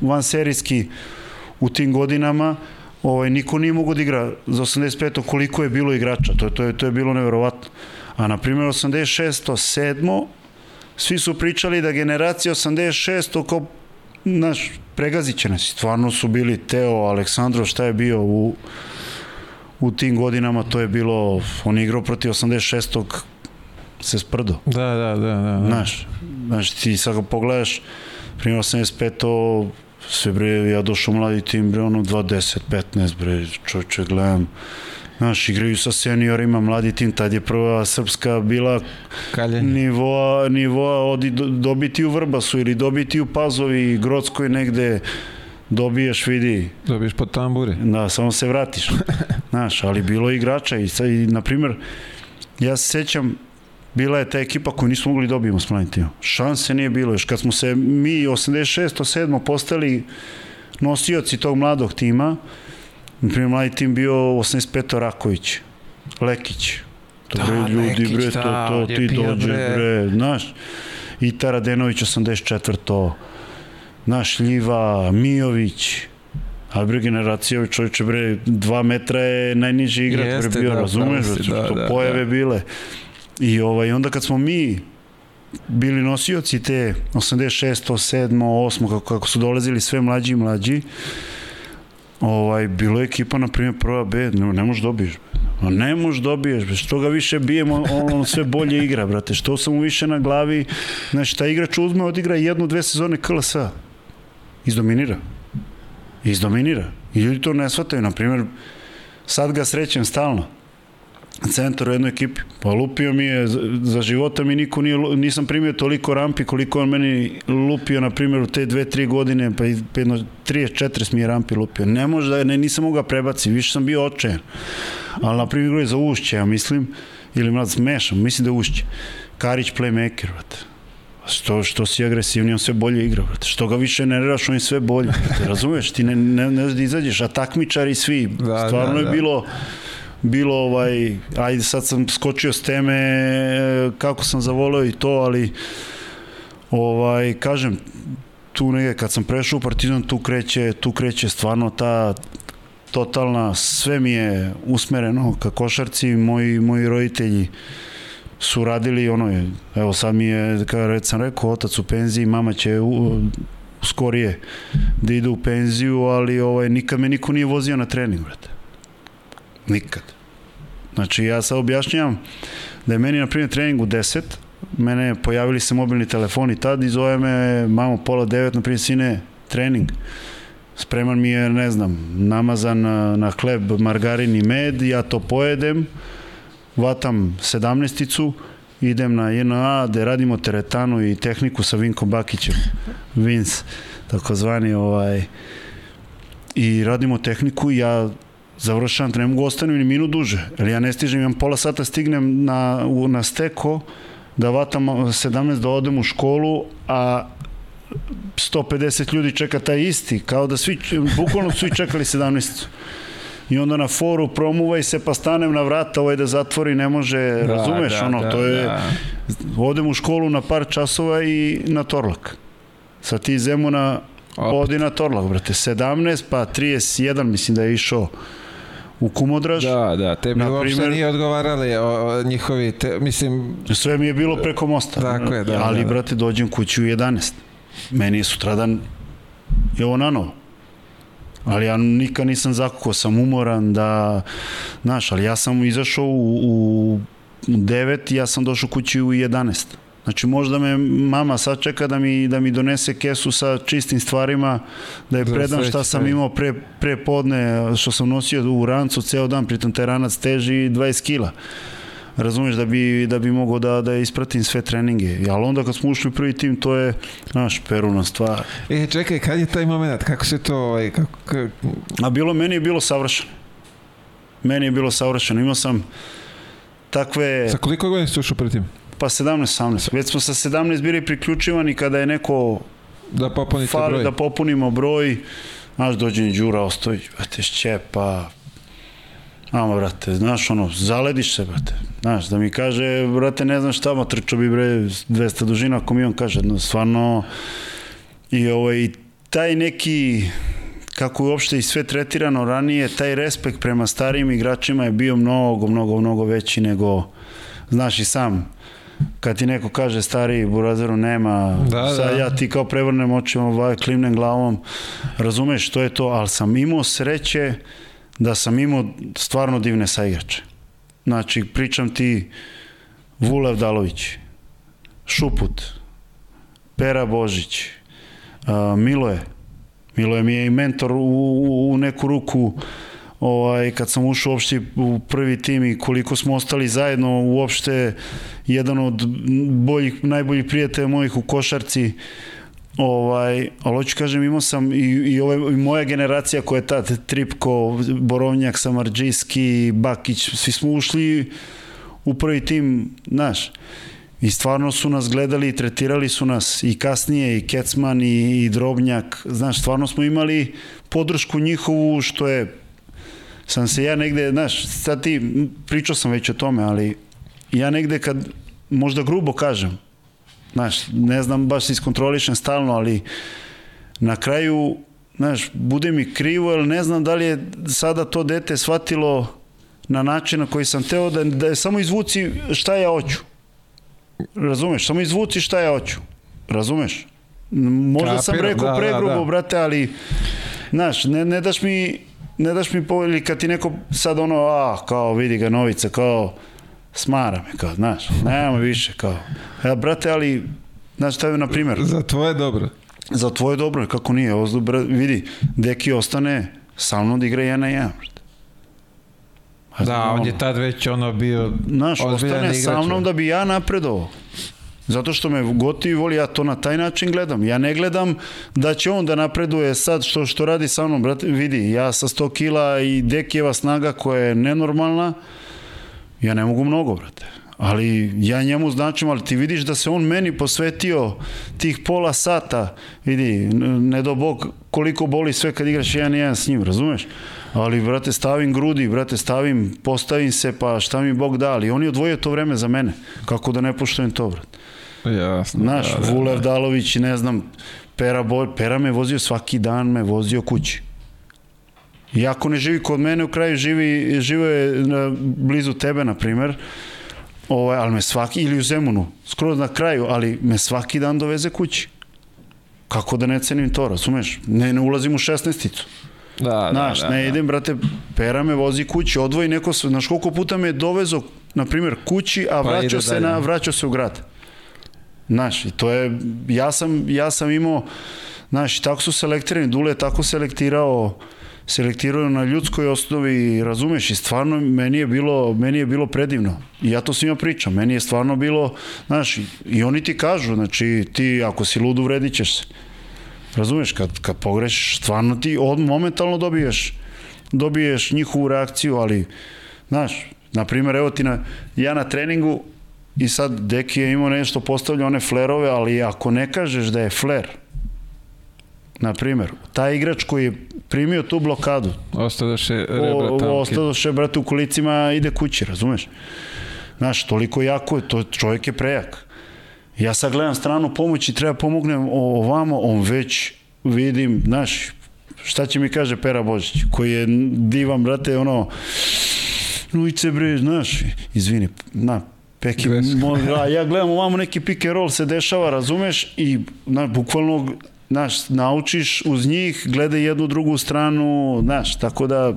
[SPEAKER 2] van serijski u tim godinama, ovaj, niko nije mogao da igra za 85. koliko je bilo igrača, to, to, je, to je bilo neverovatno. A na primjer 86. 7. svi su pričali da generacija 86. kao naš, pregazit će nas. Stvarno su bili Teo, Aleksandro, šta je bio u, u tim godinama, to je bilo, on igrao protiv 86 se sprdo.
[SPEAKER 1] Da, da, da, da. da.
[SPEAKER 2] Znaš, znaš, ti sad ga pogledaš, primjer 85 sve bre, ja došao mladi tim, bre, ono 20, 15, bre, čoče, gledam, Znaš, igraju sa seniorima, mladi tim, tad je prva srpska bila Kaljenje. nivoa, nivoa odi, dobiti u Vrbasu ili dobiti u Pazovi, Grodskoj negde, dobiješ, vidi,
[SPEAKER 1] Dobiješ po tamburi.
[SPEAKER 2] da, samo se vratiš. Znaš, ali bilo igrača i, sad, i na primjer, ja se sećam, bila je ta ekipa koju nismo mogli dobijemo s mladim timom. Šanse nije bilo još. Kad smo se mi 86. 7. postali nosioci tog mladog tima, na primjer, mladi tim bio 85. Raković, Lekić. To
[SPEAKER 1] Da,
[SPEAKER 2] bre, ljudi,
[SPEAKER 1] Lekić,
[SPEAKER 2] bre,
[SPEAKER 1] da,
[SPEAKER 2] to, to, ti
[SPEAKER 1] bio,
[SPEAKER 2] dođeš,
[SPEAKER 1] bre.
[SPEAKER 2] bre, znaš. I Taradenović 84. Naš Ljiva, Mijović, ali bre generacija ovi čovječe bre, dva metra je najniži igrač bre bio,
[SPEAKER 1] da,
[SPEAKER 2] razumeš,
[SPEAKER 1] da,
[SPEAKER 2] što
[SPEAKER 1] da,
[SPEAKER 2] pojave
[SPEAKER 1] da.
[SPEAKER 2] bile. I ovaj, onda kad smo mi bili nosioci te 86. 7. 8. Kako, kako su dolazili sve mlađi i mlađi, ovaj, bilo je ekipa, na primjer, prva B, ne, ne možeš dobiješ. No, ne možeš dobiješ, što ga više bijemo, on, on sve bolje igra, brate. Što sam mu više na glavi, znači, taj igrač uzme, odigra jednu, dve sezone KLS-a. Izdominira. Izdominira. I ljudi to ne shvataju, na primjer, sad ga srećem stalno centar u jednoj ekipi. Pa lupio mi je, za, života mi niko nije, nisam primio toliko rampi koliko on meni lupio, na primjer, u te dve, tri godine, pa jedno 30-40 mi je rampi lupio. Ne može da, ne, nisam mogao prebaci, više sam bio očajan. Ali, na primjer, je za Ušće, ja mislim, ili mlad smešam, mislim da je Ušće. Karić playmaker, brate. Što, što si agresivniji, on sve bolje igra, brate. Što ga više nerviraš, on je sve bolje. Brate. Razumeš, ti ne, ne, ne znaš da izađeš, a takmičari svi.
[SPEAKER 1] Da,
[SPEAKER 2] Stvarno
[SPEAKER 1] da,
[SPEAKER 2] je
[SPEAKER 1] da.
[SPEAKER 2] bilo bilo ovaj, ajde sad sam skočio s teme e, kako sam zavoleo i to, ali ovaj, kažem, tu negde kad sam prešao u Partizan, tu kreće, tu kreće stvarno ta totalna, sve mi je usmereno ka košarci, moji, moji roditelji su radili ono evo sad mi je, već sam rekao, otac u penziji, mama će u, skorije da ide u penziju, ali ovaj, nikad me niko nije vozio na trening, brate. Nikad. Znači, ja sad objašnjam da je meni, na primjer, trening u 10, mene pojavili se mobilni telefoni tad i zove me mamo pola 9, na primjer, sine, trening. Spreman mi je, ne znam, namazan na, na hleb, margarin i med, ja to pojedem, vatam sedamnesticu, idem na JNA gde radimo teretanu i tehniku sa Vinkom Bakićem. Vince, takozvani ovaj i radimo tehniku i ja završavam, ne mogu ostanem ni minut duže, jer ja ne stižem, imam pola sata stignem na, u, na steko, da vatam 17 da odem u školu, a 150 ljudi čeka taj isti, kao da svi, bukvalno su svi čekali 17. I onda na foru promuvaj se, pa stanem na vrata, ovaj da zatvori, ne može, razumeš,
[SPEAKER 1] da,
[SPEAKER 2] ono,
[SPEAKER 1] da,
[SPEAKER 2] to je,
[SPEAKER 1] da.
[SPEAKER 2] odem u školu na par časova i na Torlak. Sa ti Zemuna
[SPEAKER 1] Opet.
[SPEAKER 2] odi na Torlak, brate. 17 pa 31 mislim da je išao u Kumodraž.
[SPEAKER 1] Da, da, tebi
[SPEAKER 2] Na
[SPEAKER 1] uopšte
[SPEAKER 2] primer-
[SPEAKER 1] nije odgovarali o, o njihovi, te, mislim,
[SPEAKER 2] Sve mi je bilo preko mosta.
[SPEAKER 1] Tako je, da,
[SPEAKER 2] Ali,
[SPEAKER 1] da, da.
[SPEAKER 2] brate, dođem kući u 11. Meni je sutradan je ovo nanovo. Ali ja nikad nisam zakukao, sam umoran da, znaš, ali ja sam izašao u, u 9 i ja sam došao kući u 11. Znači možda me mama sad čeka da mi, da mi donese kesu sa čistim stvarima, da je
[SPEAKER 1] Za
[SPEAKER 2] predam šta sam imao pre, pre podne, što sam nosio u rancu ceo dan, pritom taj ranac teži 20 kila razumeš da bi, da bi mogao da, da ispratim sve treninge. Ali onda kad smo ušli u prvi tim, to je, naš, peruna stvar.
[SPEAKER 1] e, čekaj, kad je taj moment, kako se to, ovaj, kako,
[SPEAKER 2] A bilo, meni je bilo savršeno. Meni je bilo savršeno. Imao sam takve,
[SPEAKER 1] sa koliko godina ste ušao pred tim?
[SPEAKER 2] Pa 17-18. Već smo sa 17 bili priključivani kada je neko
[SPEAKER 1] Da popunite
[SPEAKER 2] fali
[SPEAKER 1] broj.
[SPEAKER 2] da popunimo broj. Znaš, dođe mi Đura Ostojić, brate, šćepa, Ama, brate, znaš, ono, zalediš se, brate. Znaš, da mi kaže, brate, ne znam šta, ma trčao bi, bre, 200 dužina, ako mi on kaže, no, stvarno, i ovaj, taj neki, kako je uopšte i sve tretirano ranije, taj respekt prema starijim igračima je bio mnogo, mnogo, mnogo veći nego, znaš i sam, kad ti neko kaže stari burazeru nema,
[SPEAKER 1] Da,
[SPEAKER 2] sad
[SPEAKER 1] da.
[SPEAKER 2] ja ti kao prevrnem očima, ovaj, klimnem glavom, razumeš što je to, ali sam imao sreće da sam imao stvarno divne saigrače. Znači, pričam ti Vulev Dalović, Šuput, Pera Božić, Miloje. Miloje mi je i mentor u, u, u neku ruku ovaj, kad sam ušao uopšte u prvi tim i koliko smo ostali zajedno uopšte jedan od boljih, najboljih prijatelja mojih u košarci Ovaj, ali hoću kažem, imao sam i, i, ove, i moja generacija koja je tad, Tripko, Borovnjak, Samarđijski, Bakić, svi smo ušli u prvi tim, znaš, i stvarno su nas gledali i tretirali su nas i kasnije i Kecman i, i Drobnjak, znaš, stvarno smo imali podršku njihovu što je sam se ja negde, znaš, sad ti, pričao sam već o tome, ali ja negde kad, možda grubo kažem, znaš, ne znam, baš se iskontrolišem stalno, ali na kraju, znaš, bude mi krivo, jer ne znam da li je sada to dete shvatilo na način na koji sam teo da, da je samo izvuci šta ja hoću. Razumeš? Samo izvuci šta ja hoću. Razumeš? Možda Kapiram, sam rekao da, pregrubo, da, da. brate, ali znaš, ne, ne daš mi ne daš mi poveli kad ti neko sad ono, a, kao vidi ga novica, kao smara me, kao, znaš, nema više, kao. Ja, brate, ali, znaš, šta je, na primjer?
[SPEAKER 1] Za tvoje dobro.
[SPEAKER 2] Za tvoje dobro, kako nije, ozdu, vidi, deki ostane sa mnom da igra jedan na jedan, brate.
[SPEAKER 1] Da, on je tad već ono bio
[SPEAKER 2] Znaš, ostane sa mnom da bi ja napredovao. Zato što me gotivi voli, ja to na taj način gledam. Ja ne gledam da će on da napreduje sad što, što radi sa mnom. Brate, vidi, ja sa 100 kila i Dekijeva snaga koja je nenormalna, ja ne mogu mnogo, brate. Ali ja njemu značim, ali ti vidiš da se on meni posvetio tih pola sata, vidi, ne do bog koliko boli sve kad igraš jedan jedan s njim, razumeš? Ali, brate, stavim grudi, brate, stavim, postavim se, pa šta mi Bog da, ali on je odvojio to vreme za mene. Kako da ne poštujem to, brate?
[SPEAKER 1] Jasno.
[SPEAKER 2] Znaš, da, da, Vulev da. Dalović, ne znam, Pera, Boj, Pera me vozio svaki dan, me vozio kući. Iako ne živi kod mene, u kraju živi, žive na, blizu tebe, na primer, ovaj, ali me svaki, ili u Zemunu, skoro na kraju, ali me svaki dan doveze kući. Kako da ne cenim to, razumeš? Ne, ne ulazim u šestnesticu.
[SPEAKER 1] Da,
[SPEAKER 2] Znaš,
[SPEAKER 1] da, da,
[SPEAKER 2] ne
[SPEAKER 1] da.
[SPEAKER 2] idem, brate, pera me vozi kući, odvoji neko, znaš koliko puta me je dovezo, na primjer, kući, a pa vraćao se, na, vraćao se u grad. Znaš, i to je, ja sam, ja sam imao, znaš, tako su selektirani, Dule je tako selektirao, selektirao na ljudskoj osnovi, razumeš, i stvarno meni je bilo, meni je bilo predivno. I ja to svima pričam, meni je stvarno bilo, znaš, i oni ti kažu, znači, ti ako si lud uvredit ćeš se. Razumeš, kad, kad pogrešiš, stvarno ti od, momentalno dobiješ, dobiješ njihovu reakciju, ali, znaš, na primjer, evo ti na, ja na treningu, i sad Deki je imao nešto postavlja one flerove, ali ako ne kažeš da je fler, na primjer, taj igrač koji je primio tu blokadu,
[SPEAKER 1] ostadoše rebra
[SPEAKER 2] tamke. Ostadoše, brate, u kolicima ide kući, razumeš? Znaš, toliko jako je, to čovjek je prejak. Ja sad gledam stranu pomoći, treba pomognem ovamo, on već vidim, znaš, šta će mi kaže Pera Božić, koji je divan, brate, ono, Nujice bre, znaš, izvini, na, Peki, a ja gledam ovamo neki pick and roll se dešava, razumeš, i na, bukvalno znaš, naučiš uz njih, gledaj jednu drugu stranu, znaš, tako da,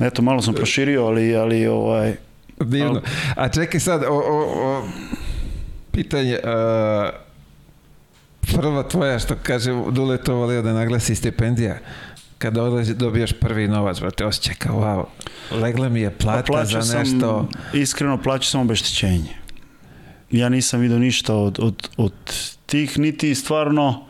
[SPEAKER 2] eto, malo sam proširio, ali, ali ovaj...
[SPEAKER 1] Divno. A čekaj sad, o, o, o pitanje, uh, prva tvoja, što kaže, Dule to volio da naglasi stipendija, kada odlazi dobiješ prvi novac, brate, osjećaj kao, wow, legla mi je plata pa za nešto.
[SPEAKER 2] Sam, iskreno, plaću sam obeštećenje. Ja nisam vidio ništa od, od, od tih, niti stvarno...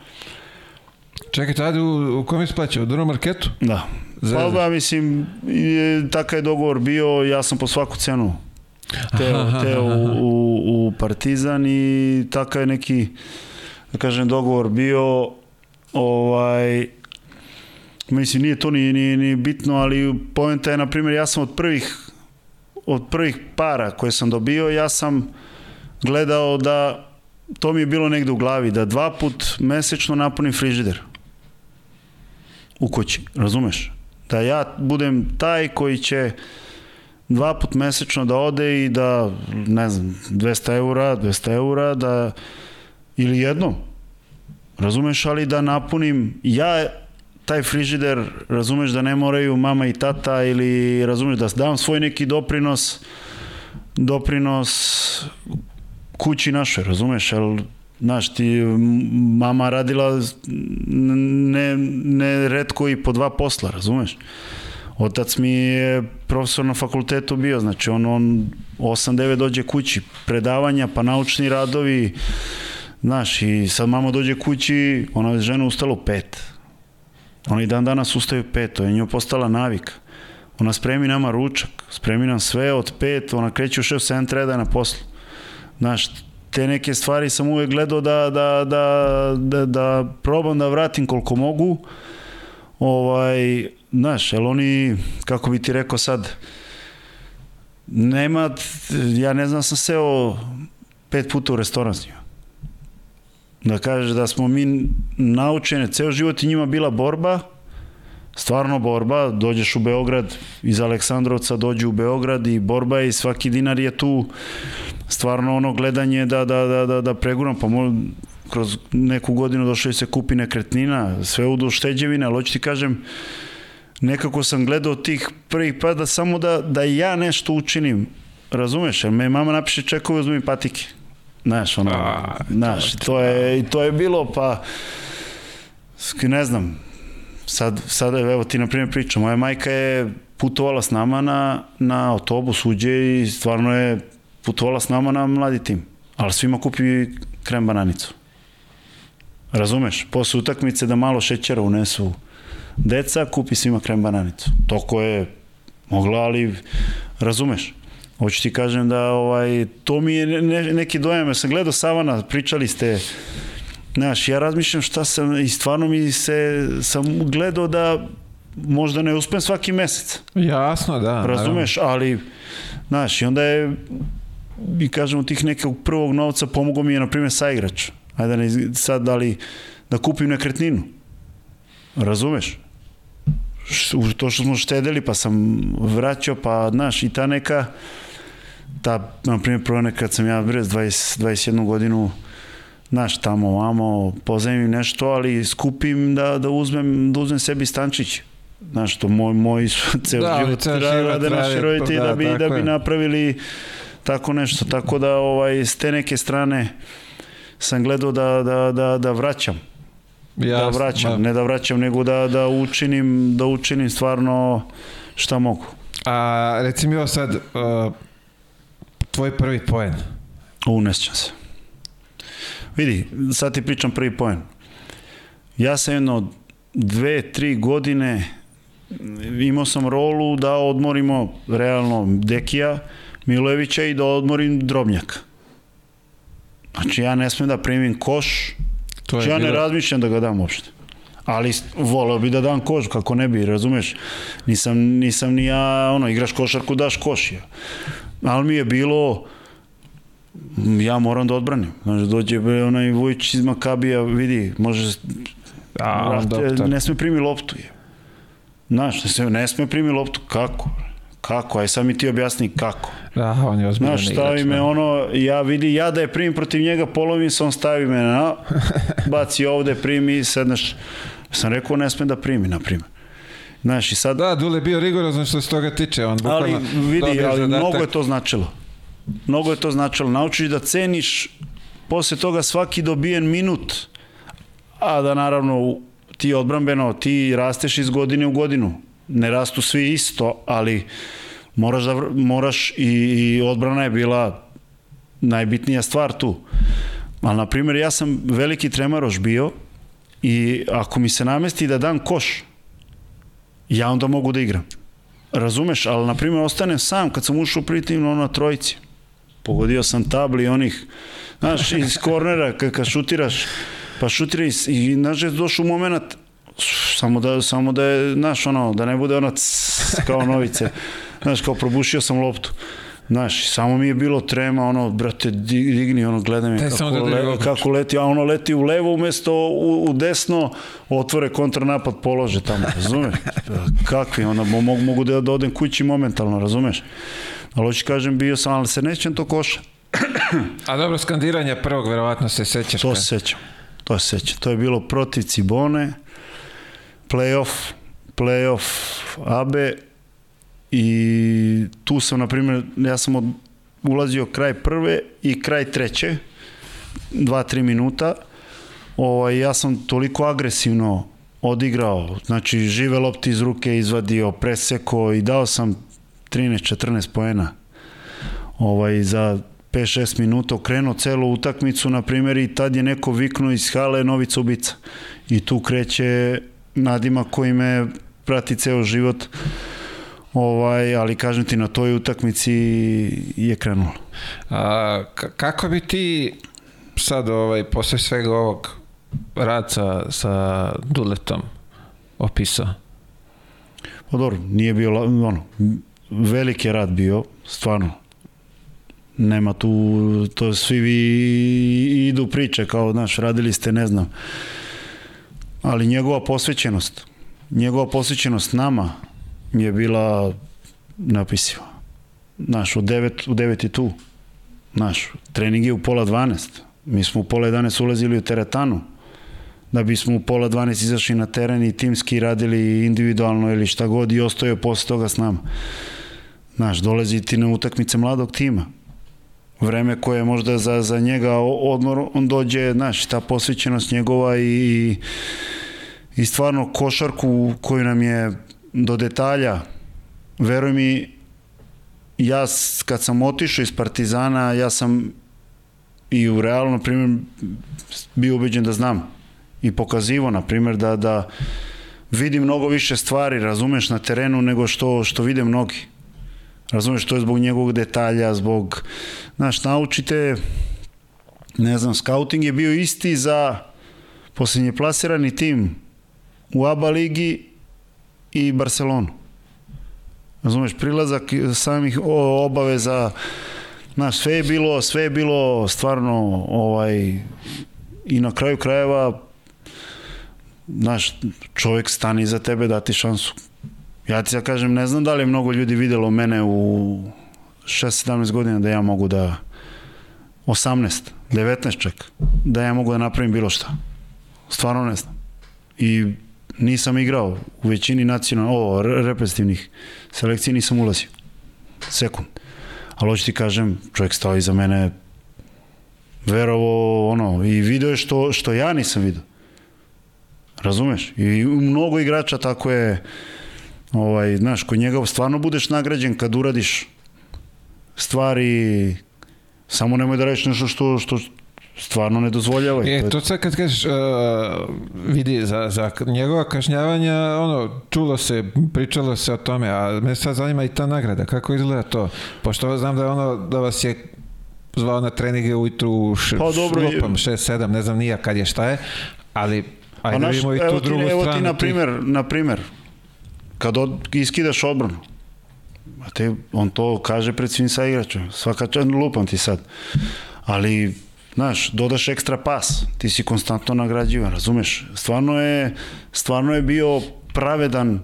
[SPEAKER 1] Čekaj, tada u, u kom splaćao? U drugom marketu?
[SPEAKER 2] Da. Zezda. Pa da, mislim, je, takav je dogovor bio, ja sam po svaku cenu teo, teo u, u, u Partizan i takav je neki, da kažem, dogovor bio, ovaj, Mislim, nije to ni, ni, ni bitno, ali poenta je, na primjer, ja sam od prvih, od prvih para koje sam dobio, ja sam gledao da to mi je bilo negde u glavi, da dva put mesečno napunim frižider u kući, razumeš? Da ja budem taj koji će dva put mesečno da ode i da, ne znam, 200 eura, 200 eura, da, ili jednom, razumeš, ali da napunim, ja taj frižider, razumeš da ne moraju mama i tata ili razumeš da dam svoj neki doprinos doprinos kući našoj, razumeš, ali znaš, ti mama radila ne, ne redko i po dva posla, razumeš? Otac mi je profesor na fakultetu bio, znači on, on 8-9 dođe kući, predavanja, pa naučni radovi, Znaš, i sad mama dođe kući, ona je žena ustala u pet. Ona i dan danas ustaje u pet, to je njoj postala navika. Ona spremi nama ručak, spremi nam sve od pet, ona kreće u šest, sedam treba je na poslu. Znaš, te neke stvari sam uvek gledao da, da, da, da, da probam da vratim koliko mogu. Ovaj, znaš, jel oni, kako bi ti rekao sad, nema, ja ne znam, sam seo pet puta u restoran s njima. Da kažeš da smo mi naučeni, ceo život i njima bila borba, stvarno borba, dođeš u Beograd, iz Aleksandrovca dođu u Beograd i borba je i svaki dinar je tu stvarno ono gledanje da, da, da, da, da preguram, pa mo, kroz neku godinu došao i se kupi nekretnina, sve u do šteđevine, ali hoću ti kažem, nekako sam gledao tih prvih pa da samo da, da ja nešto učinim, razumeš, jer me mama napiše čekove, uzmi patike. Znaš, ono, A, znaš, to je, to je bilo, pa, ne znam, sad, sad evo ti na primjer pričam, moja majka je putovala s nama na, na autobus, uđe i stvarno je putovala s nama na mladi tim. Ali svima kupi krem bananicu. Razumeš? Posle utakmice da malo šećera unesu deca, kupi svima krem bananicu. Toko je mogla, ali razumeš? Hoću ti kažem da ovaj, to mi je ne, neki dojam, ja sam gledao Savana, pričali ste Znaš, ja razmišljam šta sam, i stvarno mi se, sam gledao da možda ne uspem svaki mesec.
[SPEAKER 1] Jasno, da.
[SPEAKER 2] Razumeš, naravno. ali, znaš, i onda je, i kažemo, tih nekog prvog novca pomogao mi je, na primjer, saigrač. Ajde, ne, sad, da li, da kupim nekretninu. Razumeš? To što smo štedeli, pa sam vraćao, pa, znaš, i ta neka, ta, na primjer, prvo nekad sam ja, brez 20, 21 godinu, znaš, tamo, vamo, pozajmim nešto, ali skupim da, da uzmem, da uzmem sebi stančić. Znaš, to moj, moj ceo da, život rade naši roditelji da, da, bi, da bi napravili tako nešto. Tako da, ovaj, s te neke strane sam gledao da, da, da, da vraćam. Jasno, da vraćam, da. ne da vraćam, nego da, da učinim, da učinim stvarno šta mogu.
[SPEAKER 1] A reci mi ovo sad, uh, tvoj prvi poen.
[SPEAKER 2] Unesćam se. Vidi, sad ti pričam prvi poen. Ja sam jedno dve, tri godine imao sam rolu da odmorimo realno Dekija, Milojevića i da odmorim Drobnjaka. Znači ja ne smem da primim koš, to znači, ja ne razmišljam da ga dam uopšte. Ali voleo bi da dam koš, kako ne bi, razumeš? Nisam, nisam ni ja, ono, igraš košarku, daš koš. Ja. Ali mi je bilo, ja moram da odbranim. Znaš, dođe onaj Vujić iz Makabija, vidi, može... A, vrate, ne sme primi loptu. Je. Znaš, ne sme primi loptu. Kako? Kako? Aj sad mi ti objasni kako.
[SPEAKER 1] Da, on je ozbiljno
[SPEAKER 2] Znaš, stavi me da. ono, ja vidi, ja da je primim protiv njega, polovim se, on stavi me na, baci ovde, primi, sedneš. Sam rekao, ne sme da primi, na primjer. Znaš, i sad...
[SPEAKER 1] Da, Dule bio rigorozno što se toga tiče. On
[SPEAKER 2] ali vidi, ali mnogo je to značilo mnogo je to značilo. Naučiš da ceniš posle toga svaki dobijen minut, a da naravno ti odbrambeno, ti rasteš iz godine u godinu. Ne rastu svi isto, ali moraš, da, moraš i, i odbrana je bila najbitnija stvar tu. Ali, na primjer, ja sam veliki tremaroš bio i ako mi se namesti da dam koš, ja onda mogu da igram. Razumeš? Ali, na primjer, ostanem sam kad sam ušao pritimno na trojici pogodio sam tabli onih, znaš, iz kornera, kad, kad šutiraš, pa šutira i, i znaš, došao moment, samo da, samo da je, znaš, ono, da ne bude ono cs, kao novice, znaš, kao probušio sam loptu. Znaš, samo mi je bilo trema, ono, brate, digni, ono, gledaj me kako, da le, kako leti, a ono leti u levo umesto u, u desno, otvore kontranapad, polože tamo, razumeš? Kakvi, onda mogu, mogu da, da odem kući momentalno, razumeš? Ali hoću kažem, bio sam, ali se nećem to koša.
[SPEAKER 1] A dobro, skandiranje prvog, verovatno se sećaš.
[SPEAKER 2] To se sećam. To se sećam. To je bilo protiv Cibone, playoff, playoff Abe i tu sam, na primjer, ja sam od, ulazio kraj prve i kraj treće, dva, tri minuta. Ovaj, ja sam toliko agresivno odigrao, znači žive lopti iz ruke izvadio, preseko i dao sam 13-14 poena ovaj, za 5-6 minuta okrenuo celu utakmicu, na primjer, i tad je neko viknuo iz hale Novica ubica. I tu kreće nadima koji me prati ceo život, ovaj, ali kažem ti, na toj utakmici je krenulo.
[SPEAKER 1] A, kako bi ti sad, ovaj, posle svega ovog rad sa, sa Duletom opisao?
[SPEAKER 2] Pa dobro, nije bio, ono, veliki rad bio, stvarno, nema tu, to svi vi idu priče kao, znaš, radili ste, ne znam, ali njegova posvećenost, njegova posvećenost nama je bila neopisiva. Znaš, u 9, u 9 i tu. Znaš, trening je u pola 12. Mi smo u pola 11 ulazili u teretanu da bismo u pola 12 izašli na teren i timski radili individualno ili šta god i ostoje posle toga s nama. Znaš, dolazi ti na utakmice mladog tima vreme koje je možda za, za njega odmor, on dođe, znaš, ta posvećenost njegova i, i stvarno košarku koju nam je do detalja, veruj mi, ja kad sam otišao iz Partizana, ja sam i u realno, primjer, bio ubeđen da znam i pokazivo, na primjer, da, da vidim mnogo više stvari, razumeš, na terenu nego što, što vide mnogi. Razumeš, to je zbog njegovog detalja, zbog, znaš, naučite, ne znam, scouting je bio isti za posljednje plasirani tim u ABA ligi i Barcelonu. Razumeš, prilazak samih obaveza, znaš, sve je bilo, sve je bilo stvarno, ovaj, i na kraju krajeva, znaš, čovjek stani za tebe, dati šansu. Ja ti ja kažem, ne znam da li je mnogo ljudi videlo mene u 6-17 godina da ja mogu da 18, 19 čak, da ja mogu da napravim bilo šta. Stvarno ne znam. I nisam igrao u većini nacionalnih, ovo, reprezentativnih selekcija nisam ulazio. Sekund. Ali hoću ti kažem, čovjek stao iza mene verovo ono i video je što, što ja nisam video. Razumeš? I mnogo igrača tako je ovaj, znaš, kod njega stvarno budeš nagrađen kad uradiš stvari samo nemoj da reći nešto što, što stvarno ne dozvoljava.
[SPEAKER 1] E, to sad kad kažeš, uh, vidi, za, za njegova kažnjavanja, ono, čulo se, pričalo se o tome, a me sad zanima i ta nagrada, kako izgleda to? Pošto znam da je ono, da vas je zvao na treninge ujutru š, pa, dobro, šlopam, 6-7, ne znam nija kad je šta je, ali ajde pa naš, vidimo i tu drugu
[SPEAKER 2] ti,
[SPEAKER 1] stranu. Evo
[SPEAKER 2] ti, na primer, na primer, kad od, iskidaš odbranu, a te, on to kaže pred svim sa igračom, svaka čast, lupam ti sad, ali znaš, dodaš ekstra pas, ti si konstantno nagrađivan, razumeš? Stvarno je, stvarno je bio pravedan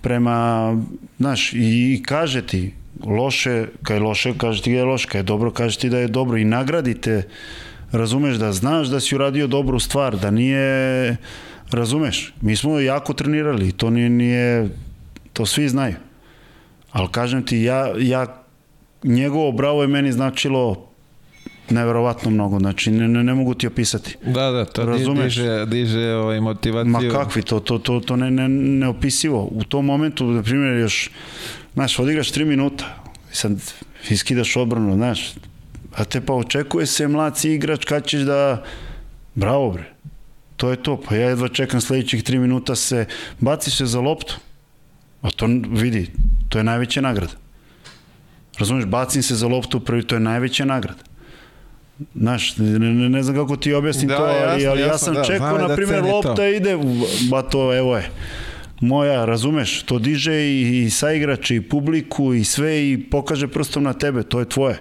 [SPEAKER 2] prema, znaš, i kaže ti, loše, kad je loše, kaže ti da je loše, kad je dobro, kaže ti da je dobro. I nagradite, razumeš, da znaš da si uradio dobru stvar, da nije, razumeš, mi smo jako trenirali, to nije, nije to svi znaju. Ali kažem ti, ja, ja njegovo bravo je meni značilo neverovatno mnogo, znači ne, ne, ne mogu ti opisati.
[SPEAKER 1] Da, da, to Razumeš? diže, diže ovaj motivaciju.
[SPEAKER 2] Ma kakvi, to, to, to, to ne, ne, neopisivo. U tom momentu, na primjer, još, znaš, odigraš 3 minuta, sad iskidaš odbranu, znaš, a te pa očekuje se mlaci igrač kad ćeš da, bravo bre, to je to, pa ja jedva čekam sledećih 3 minuta se, baci se za loptu, a to vidi, to je najveća nagrada. Razumeš, bacim se za loptu prvi, to je najveća nagrada. Znaš, ne, ne, ne znam kako ti objasnim
[SPEAKER 1] da,
[SPEAKER 2] to, ali,
[SPEAKER 1] jasno,
[SPEAKER 2] ali ja sam
[SPEAKER 1] da,
[SPEAKER 2] čekao, na primjer, da lopta to. ide, ba to, evo je, moja, razumeš, to diže i, i saigrače i publiku i sve i pokaže prstom na tebe, to je tvoje.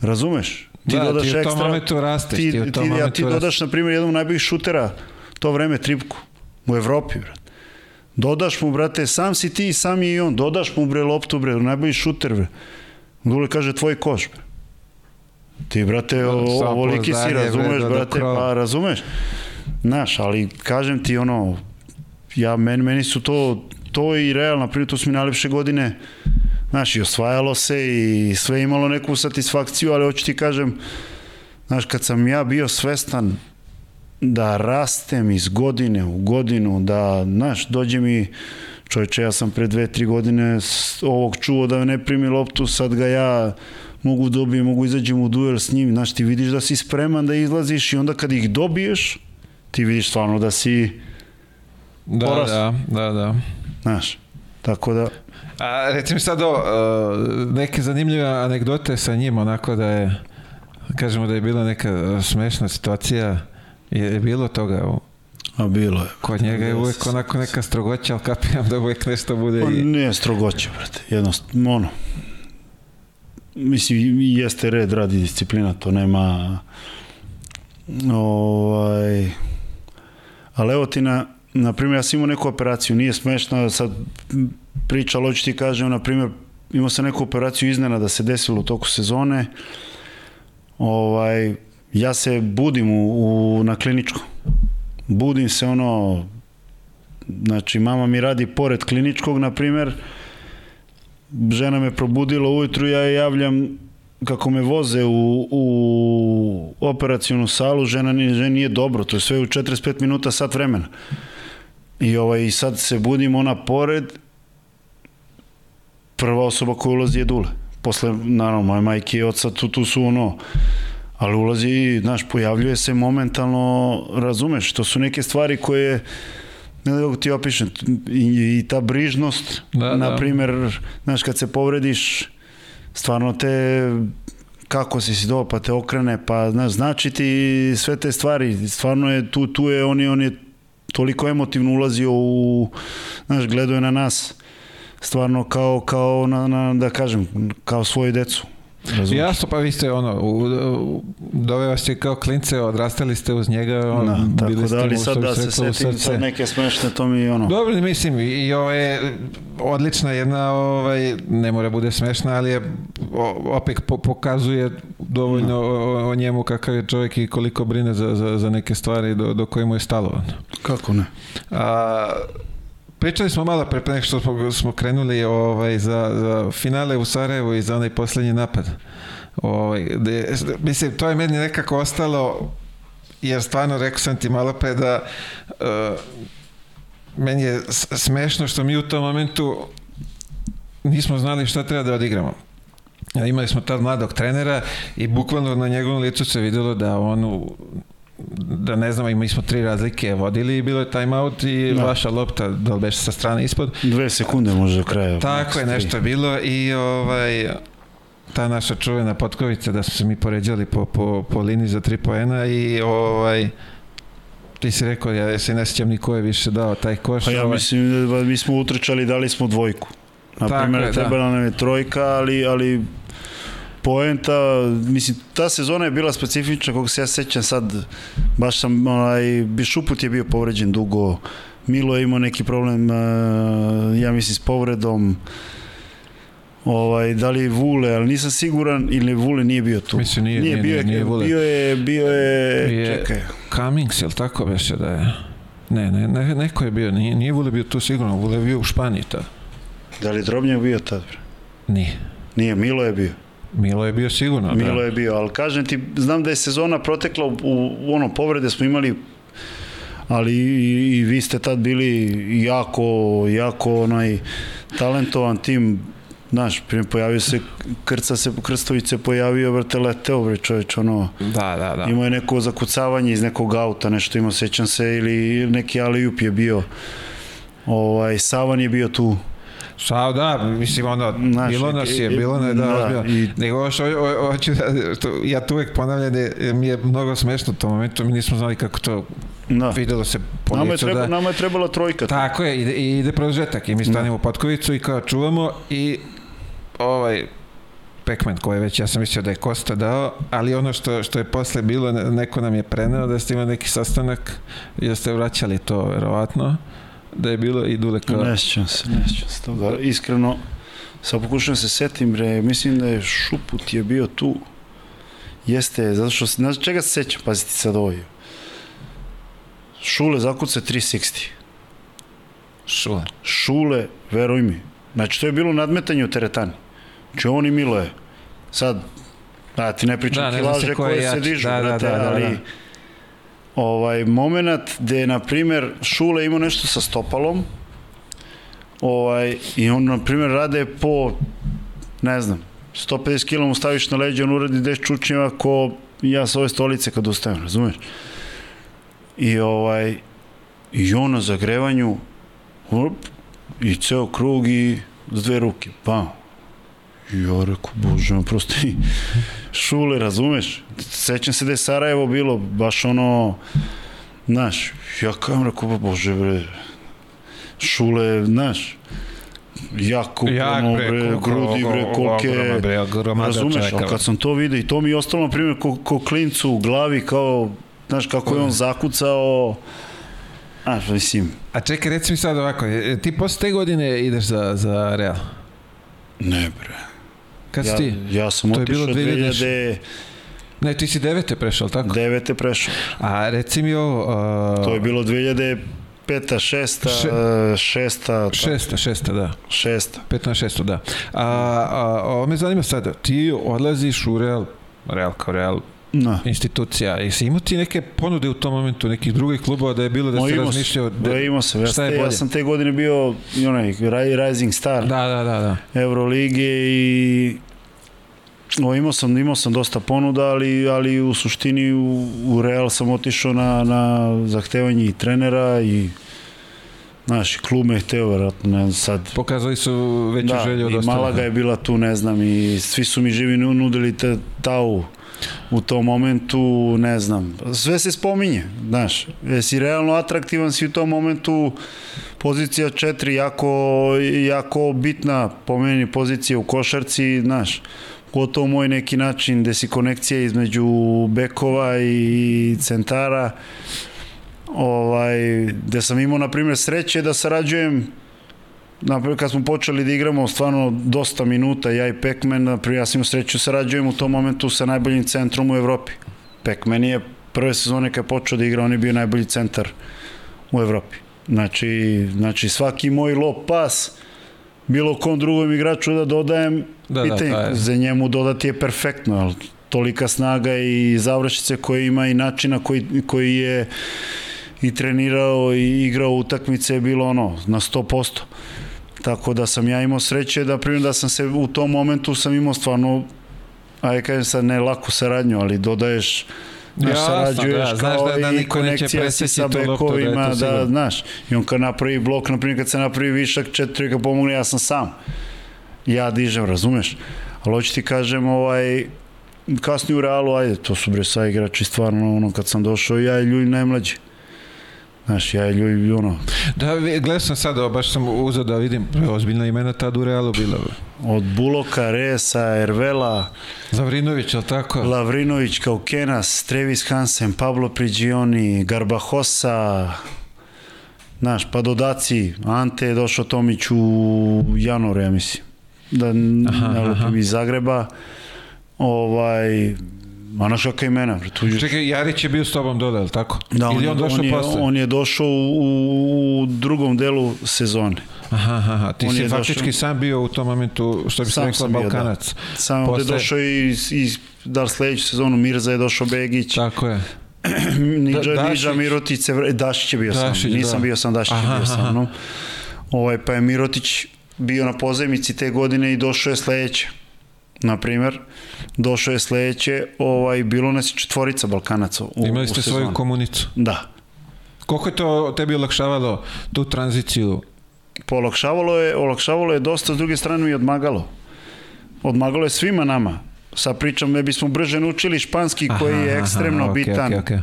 [SPEAKER 2] Razumeš?
[SPEAKER 1] Ti da, dodaš ti u tom ekstra, momentu rasteš.
[SPEAKER 2] Ti, ti, u tom ti, momentu ti dodaš, na primjer, jednom najboljih šutera to vreme tripku u Evropi, brate. Dodaš mu, brate, sam si ti, sam je i on, dodaš mu, bre, loptu, bre, najbolji šuter, bre. Dule kaže, tvoj koš, bre. Ti, brate, da, ovoliki si, razumeš, bre, brate, pa razumeš. Znaš, ali kažem ti, ono, ja, meni, meni su to, to i realno, primjer, to su mi najlepše godine, znaš, i osvajalo se i sve imalo neku satisfakciju, ali hoću ti kažem, znaš, kad sam ja bio svestan da rastem iz godine u godinu, da, znaš, dođe mi, čovječe, ja sam pre dve, tri godine ovog čuo da ne primi loptu, sad ga ja mogu dobijem, mogu izađem u duel s njim, znaš, ti vidiš da si spreman da izlaziš i onda kad ih dobiješ, ti vidiš stvarno da si,
[SPEAKER 1] Da, da, da, da.
[SPEAKER 2] znaš, tako da,
[SPEAKER 1] A reci mi sad o, uh, neke zanimljive anegdote sa njim, onako da je, kažemo da je bila neka uh, smešna situacija, je, je bilo toga u,
[SPEAKER 2] a bilo je.
[SPEAKER 1] kod njega je uvek onako neka strogoća, ali kapiram da uvek nešto bude
[SPEAKER 2] Pa
[SPEAKER 1] i...
[SPEAKER 2] nije strogoće, brate, jednostavno, ono, mislim, jeste red, radi disciplina, to nema, ovaj, ali evo ti na, na primjer, ja sam imao neku operaciju, nije smešno, sad priča, ali ti kažem, na primjer, imao sam neku operaciju iznena da se desilo u toku sezone, ovaj, ja se budim u, u, na kliničku, budim se ono, znači mama mi radi pored kliničkog, na primjer, žena me probudila ujutru, ja je javljam kako me voze u, u operacijonu salu, žena žena nije dobro, to je sve u 45 minuta, sat vremena. I, ovaj, I sad se budim, ona pored, prva osoba koja ulazi je Dule. Posle, naravno, moje majke i oca, tu, tu su ono, ali ulazi, znaš, pojavljuje se momentalno, razumeš, to su neke stvari koje, ne kako ti opišem, i, i ta brižnost,
[SPEAKER 1] Da, da.
[SPEAKER 2] na primjer, znaš, kad se povrediš, stvarno te, kako si si do, pa te okrene, pa, znaš, znači ti sve te stvari, stvarno je, tu, tu je, on je, on je toliko emotivno ulazio u, znaš, gledao je na nas, stvarno kao, kao na, na, da kažem, kao svoju decu. Razumeš?
[SPEAKER 1] Jasno, pa vi ste ono, u, u, dove vas je kao klince, odrastali ste uz njega, on,
[SPEAKER 2] Da,
[SPEAKER 1] bili
[SPEAKER 2] tako
[SPEAKER 1] ste
[SPEAKER 2] da, ali sad da se setim sad neke smešne, to mi ono...
[SPEAKER 1] Dobro, mislim, i ovo je odlična jedna, ovaj, ne mora bude smešna, ali je, opet po, pokazuje dovoljno o, o, njemu kakav je čovjek i koliko brine za, za, za neke stvari do, do koje mu je stalo.
[SPEAKER 2] Kako ne?
[SPEAKER 1] A, pričali smo malo pre, pre nego što smo, smo krenuli ovaj, za, za finale u Sarajevu i za onaj posljednji napad. Ovaj, gde, mislim, to je meni nekako ostalo, jer stvarno rekao sam ti malo pre da uh, meni je smešno što mi u tom momentu nismo znali šta treba da odigramo. Imali smo tad mladog trenera i bukvalno na njegovom licu se videlo da on u, da ne znamo, imali smo tri razlike vodili i bilo je timeout i
[SPEAKER 2] Da.
[SPEAKER 1] vaša lopta, da li beše sa strane ispod.
[SPEAKER 2] Dve sekunde može do kraja.
[SPEAKER 1] Tako je nešto bilo i ovaj ta naša čuvena potkovica da su se mi poređali po, po, po liniji za tri poena i ovaj ti si rekao, ja se ne sjećam ni ko je više dao taj koš.
[SPEAKER 2] Pa ja
[SPEAKER 1] ovaj,
[SPEAKER 2] mislim da mi smo utrčali, dali smo dvojku. Na primjer,
[SPEAKER 1] je, da.
[SPEAKER 2] trebala nam je trojka, ali, ali poenta, mislim, ta sezona je bila specifična, kako se ja sećam sad, baš sam, onaj, Bišuput je bio povređen dugo, Milo je imao neki problem, uh, ja mislim, s povredom, ovaj, da li je Vule, ali nisam siguran, ili Vule nije bio tu.
[SPEAKER 1] Mislim, nije- nije-
[SPEAKER 2] bio, je,
[SPEAKER 1] nije Vule.
[SPEAKER 2] bio je, bio je,
[SPEAKER 1] Je-
[SPEAKER 2] čekaj,
[SPEAKER 1] Cummings, jel tako beše da je? Ne, ne, ne, neko je bio, nije, nije Vule bio tu sigurno, Vule je bio u Španiji tad.
[SPEAKER 2] da li je Drobnjak bio tad?
[SPEAKER 1] Nije.
[SPEAKER 2] Nije, Milo je bio.
[SPEAKER 1] Milo je bio sigurno,
[SPEAKER 2] Milo
[SPEAKER 1] da.
[SPEAKER 2] je bio, ali kažem ti, znam da je sezona protekla u, u ono, povrede smo imali ali i, i vi ste tad bili jako, jako onaj talentovan tim Znaš, pojavio se, Krca se, Krstović se pojavio, vrte, leteo, bre, čovječ, ono,
[SPEAKER 1] Da, da, da.
[SPEAKER 2] imao je neko zakucavanje iz nekog auta, nešto imao, sećam se, ili neki alijup je bio, ovaj, Savan je bio tu,
[SPEAKER 1] Sao, da, mislim, ono,
[SPEAKER 2] Znaš,
[SPEAKER 1] bilo nas je,
[SPEAKER 2] i-
[SPEAKER 1] bilo ne, da,
[SPEAKER 2] da,
[SPEAKER 1] ozbiljno.
[SPEAKER 2] i-
[SPEAKER 1] Nego, ho- hoću da, što, ja to uvek ponavljam, da je- mi je mnogo smešno u tom momentu, mi nismo znali kako to
[SPEAKER 2] da.
[SPEAKER 1] videlo se po
[SPEAKER 2] Nama je, treba,
[SPEAKER 1] da...
[SPEAKER 2] nama je trebala trojka.
[SPEAKER 1] Tako je, ide, ide produžetak i mi stanemo u potkovicu i kao čuvamo i ovaj Pekman koji je već, ja sam mislio da je Kosta dao, ali ono što, što je posle bilo, ne- neko nam je preneo da ste imali neki sastanak i da ste vraćali to, verovatno, da je bilo i Dule kao...
[SPEAKER 2] Ne sjećam se, ne sjećam se toga. Iskreno, sad pokušam da se setim, bre, mislim da je Šuput je bio tu. Jeste, zato što, se- znaš čega se sećam, pazite sad ovo. Šule zakuca 360.
[SPEAKER 1] Šule.
[SPEAKER 2] Šule, veruj mi. Znači, to je bilo nadmetanje u teretani. Znači, on i Milo je. Sad, da, ti ne pričam
[SPEAKER 1] Da,
[SPEAKER 2] da,
[SPEAKER 1] ne zna se
[SPEAKER 2] kilaže
[SPEAKER 1] ko je
[SPEAKER 2] koje se dižu,
[SPEAKER 1] Da, da,
[SPEAKER 2] brate,
[SPEAKER 1] da, da,
[SPEAKER 2] ali...
[SPEAKER 1] da.
[SPEAKER 2] Ovaj, moment gde, na primer, Šule imao nešto sa stopalom, ovaj, i on, na primer, rade po, ne znam, 150 kg mu staviš na leđa, on uradi 10 čučnjeva ko ja sa ove stolice kad ustajem, razumeš? I ovaj, i on na zagrevanju, up, i ceo krug i s dve ruke, pa. I ja rekao, bože, on prosto i šule, razumeš? Sećam se da je Sarajevo bilo baš ono, znaš, ja kao rekao, bože, bre, šule, znaš, jako,
[SPEAKER 1] Jak,
[SPEAKER 2] ono,
[SPEAKER 1] bre,
[SPEAKER 2] bre, grudi, bre, kolike, razumeš, ali kad sam to vidio i to mi je ostalo, na primjer, ko, ko klincu u glavi, kao, znaš, kako je on zakucao, znaš, mislim,
[SPEAKER 1] A čekaj, reci mi sad ovako, ti posle te godine ideš za, za Real?
[SPEAKER 2] ne bre,
[SPEAKER 1] Kad si
[SPEAKER 2] ja,
[SPEAKER 1] ti?
[SPEAKER 2] ja sam
[SPEAKER 1] To
[SPEAKER 2] otišao
[SPEAKER 1] bilo
[SPEAKER 2] 2009.
[SPEAKER 1] Ne, ti si devete prešao, tako?
[SPEAKER 2] prešao.
[SPEAKER 1] A reci mi ovo... a,
[SPEAKER 2] To je bilo 2005. šesta,
[SPEAKER 1] Še-
[SPEAKER 2] šesta, ta-
[SPEAKER 1] Šesta, šesta, da.
[SPEAKER 2] šesta.
[SPEAKER 1] 15 šesto, da. A, a, ovo me zanima sada, ti odlaziš u Real, Real kao Real
[SPEAKER 2] Na.
[SPEAKER 1] institucija, jesi imao ti neke ponude u tom momentu, nekih drugih klubova da je bilo da
[SPEAKER 2] No,
[SPEAKER 1] se razmišljao...
[SPEAKER 2] sam, da, imao sam. Ja,
[SPEAKER 1] šta je
[SPEAKER 2] ste, ja
[SPEAKER 1] bolje?
[SPEAKER 2] sam te godine bio i onaj Ri- Rising Star
[SPEAKER 1] Da, da, da, da.
[SPEAKER 2] Euroligije i o, imao sam, imao sam dosta ponuda, ali, ali u suštini u, u Real sam otišao na, na zahtevanje i trenera i Znaš, i klub me je hteo, verovatno, ne znam, sad.
[SPEAKER 1] Pokazali su veću
[SPEAKER 2] Da,
[SPEAKER 1] želju od
[SPEAKER 2] i
[SPEAKER 1] ostalih.
[SPEAKER 2] Malaga je bila tu, ne znam, i svi su mi živi nu- nudili te, tau u tom momentu, ne znam. Sve se spominje, znaš. Jesi realno atraktivan si u tom momentu, pozicija 4 jako, jako bitna po meni pozicija u košarci, znaš. Gotovo moj neki način gde si konekcija između bekova i centara ovaj, gde sam imao, na primjer, sreće da sarađujem Naprimjer, kad smo počeli da igramo stvarno dosta minuta, ja i Pekmen, naprimjer, ja sam imao sreću, sarađujem u tom momentu sa najboljim centrom u Evropi. Pekmen je prve sezone kad je počeo da igra, on je bio najbolji centar u Evropi. Znači, znači svaki moj lop pas, bilo kom drugom igraču da dodajem,
[SPEAKER 1] Da, da,
[SPEAKER 2] pitanje,
[SPEAKER 1] je.
[SPEAKER 2] za njemu dodati je perfektno, ali tolika snaga i završice koje ima i načina koji, koji je i trenirao i igrao utakmice je bilo ono na 100%. Tako da sam ja imao sreće da primjer da sam se u tom momentu sam imao stvarno ajde kažem sad ne laku saradnju, ali dodaješ Znaš,
[SPEAKER 1] Jasno,
[SPEAKER 2] sarađuješ
[SPEAKER 1] da, znaš
[SPEAKER 2] kao
[SPEAKER 1] da- da
[SPEAKER 2] i konekcija si sa
[SPEAKER 1] da
[SPEAKER 2] bekovima, da,
[SPEAKER 1] sigurno.
[SPEAKER 2] znaš. I on kad napravi blok, na primjer kad se napravi višak, četiri kad pomogne, ja sam sam. Ja dižem, razumeš? Ali hoću ti kažem, ovaj, kasnije u Realu, ajde, to su bre sa igrači, stvarno, ono, kad sam došao, ja i Ljuj najmlađi. Znaš, ja i Ljuj, ono,
[SPEAKER 1] Da, gledao sam sad, evo, baš sam uzeo da vidim, ozbiljna imena tad u Realu bila.
[SPEAKER 2] od Buloka, Resa, Ervela,
[SPEAKER 1] Zavrinović, je li tako?
[SPEAKER 2] Lavrinović, Kaukenas, Trevis Hansen, Pablo Prigioni, Garbahosa, znaš, pa dodaci, Ante je došao Tomić u januaru, ja mislim, da
[SPEAKER 1] Aha,
[SPEAKER 2] ne iz Zagreba, ovaj, a znaš kakva imena, tu
[SPEAKER 1] Čekaj, Jarić je bio s tobom dole, je li tako?
[SPEAKER 2] Da,
[SPEAKER 1] Ili
[SPEAKER 2] on,
[SPEAKER 1] on došao
[SPEAKER 2] on, je,
[SPEAKER 1] posle?
[SPEAKER 2] on je došao u, u drugom delu sezone.
[SPEAKER 1] Aha, aha. Ti
[SPEAKER 2] on
[SPEAKER 1] si
[SPEAKER 2] je
[SPEAKER 1] faktički
[SPEAKER 2] došao-
[SPEAKER 1] sam bio u tom momentu, što bi se
[SPEAKER 2] Sam
[SPEAKER 1] rekla,
[SPEAKER 2] sam bio, da.
[SPEAKER 1] Balkanac.
[SPEAKER 2] Samo Posle...
[SPEAKER 1] Posle-
[SPEAKER 2] je došao i, i da sledeću sezonu Mirza je došao Begić,
[SPEAKER 1] Tako je.
[SPEAKER 2] Niđa,
[SPEAKER 1] Da-.
[SPEAKER 2] Niđa Mirotić. Dašić je bio
[SPEAKER 1] Dašić,
[SPEAKER 2] sam, nisam
[SPEAKER 1] da.
[SPEAKER 2] bio sam, Dašić je
[SPEAKER 1] Aha,
[SPEAKER 2] bio
[SPEAKER 1] aha.
[SPEAKER 2] sa mnom. Ovaj, pa je Mirotić bio na pozemici te godine i došao je sledeće. Na primer, došao je sledeće, ovaj, bilo nas je četvorica Balkanaca u,
[SPEAKER 1] Imali
[SPEAKER 2] u
[SPEAKER 1] ste
[SPEAKER 2] sezoni.
[SPEAKER 1] svoju komunicu.
[SPEAKER 2] Da.
[SPEAKER 1] Koliko je to tebi olakšavalo tu tranziciju?
[SPEAKER 2] Polakšavalo je, olakšavalo je dosta, s druge strane mi je odmagalo. Odmagalo je svima nama. Sa pričom, ne bismo brže naučili španski koji je
[SPEAKER 1] Aha,
[SPEAKER 2] ekstremno
[SPEAKER 1] aha, okej,
[SPEAKER 2] bitan.
[SPEAKER 1] okej, okej.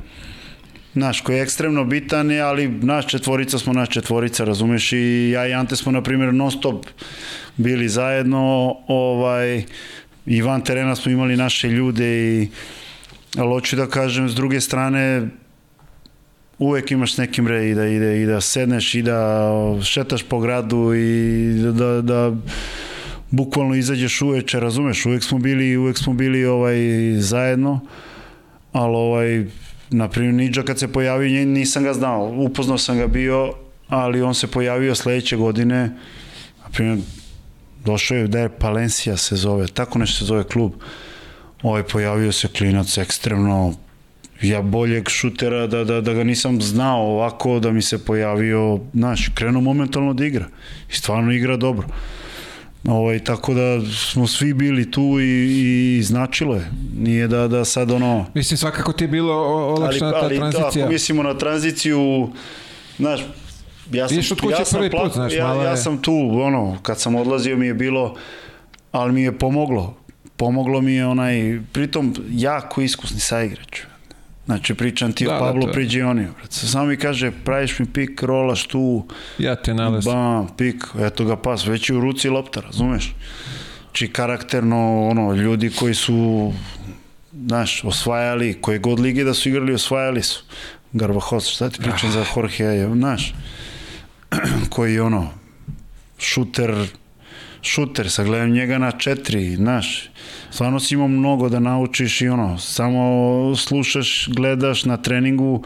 [SPEAKER 2] Naš, koji je ekstremno bitan, je, ali naš četvorica smo naš četvorica, razumeš, i ja i Ante smo, na primjer, non stop bili zajedno, ovaj, i van terena smo imali naše ljude i ali hoću da kažem, s druge strane, uvek imaš nekim re i da, i da, i da sedneš i da šetaš po gradu i da, da, da bukvalno izađeš uveče, razumeš, uvek smo bili, uvek smo bili ovaj, zajedno, ali ovaj, na primjer Nidža kad se pojavio, nisam ga znao, upoznao sam ga bio, ali on se pojavio sledeće godine, na primjer, došao je da je Palencia se zove, tako nešto se zove klub, ovaj, pojavio se klinac ekstremno ja boljeg šutera da, da, da ga nisam znao ovako da mi se pojavio, znaš, krenuo momentalno da igra i stvarno igra dobro. Ovaj, tako da smo svi bili tu i, i značilo je. Nije da, da sad ono...
[SPEAKER 1] Mislim, svakako ti je bilo olakšana ta
[SPEAKER 2] ali
[SPEAKER 1] tranzicija.
[SPEAKER 2] ako mislimo na tranziciju, znaš, ja sam,
[SPEAKER 1] od kuće
[SPEAKER 2] ja sam
[SPEAKER 1] prvi put, znaš,
[SPEAKER 2] ja,
[SPEAKER 1] malo
[SPEAKER 2] ja
[SPEAKER 1] je-
[SPEAKER 2] sam tu, ono, kad sam odlazio mi je bilo, ali mi je pomoglo. Pomoglo mi je onaj, pritom, jako iskusni saigrač. Znači, pričam ti
[SPEAKER 1] Da,
[SPEAKER 2] o
[SPEAKER 1] da,
[SPEAKER 2] Pablo
[SPEAKER 1] je.
[SPEAKER 2] Priđioniju. Samo mi kaže, praviš mi pik, rolaš tu,
[SPEAKER 1] Ja te nalazim.
[SPEAKER 2] bam, pik, eto ga pas, već je u ruci lopta, razumeš? Či karakterno, ono, ljudi koji su, znaš, osvajali, koje god lige da su igrali, osvajali su. Garbahoz, šta ti pričam za Jorge, znaš, koji je ono, šuter, šuter, sa gledam njega na četiri, znaš, stvarno si imao mnogo da naučiš i ono, samo slušaš, gledaš na treningu,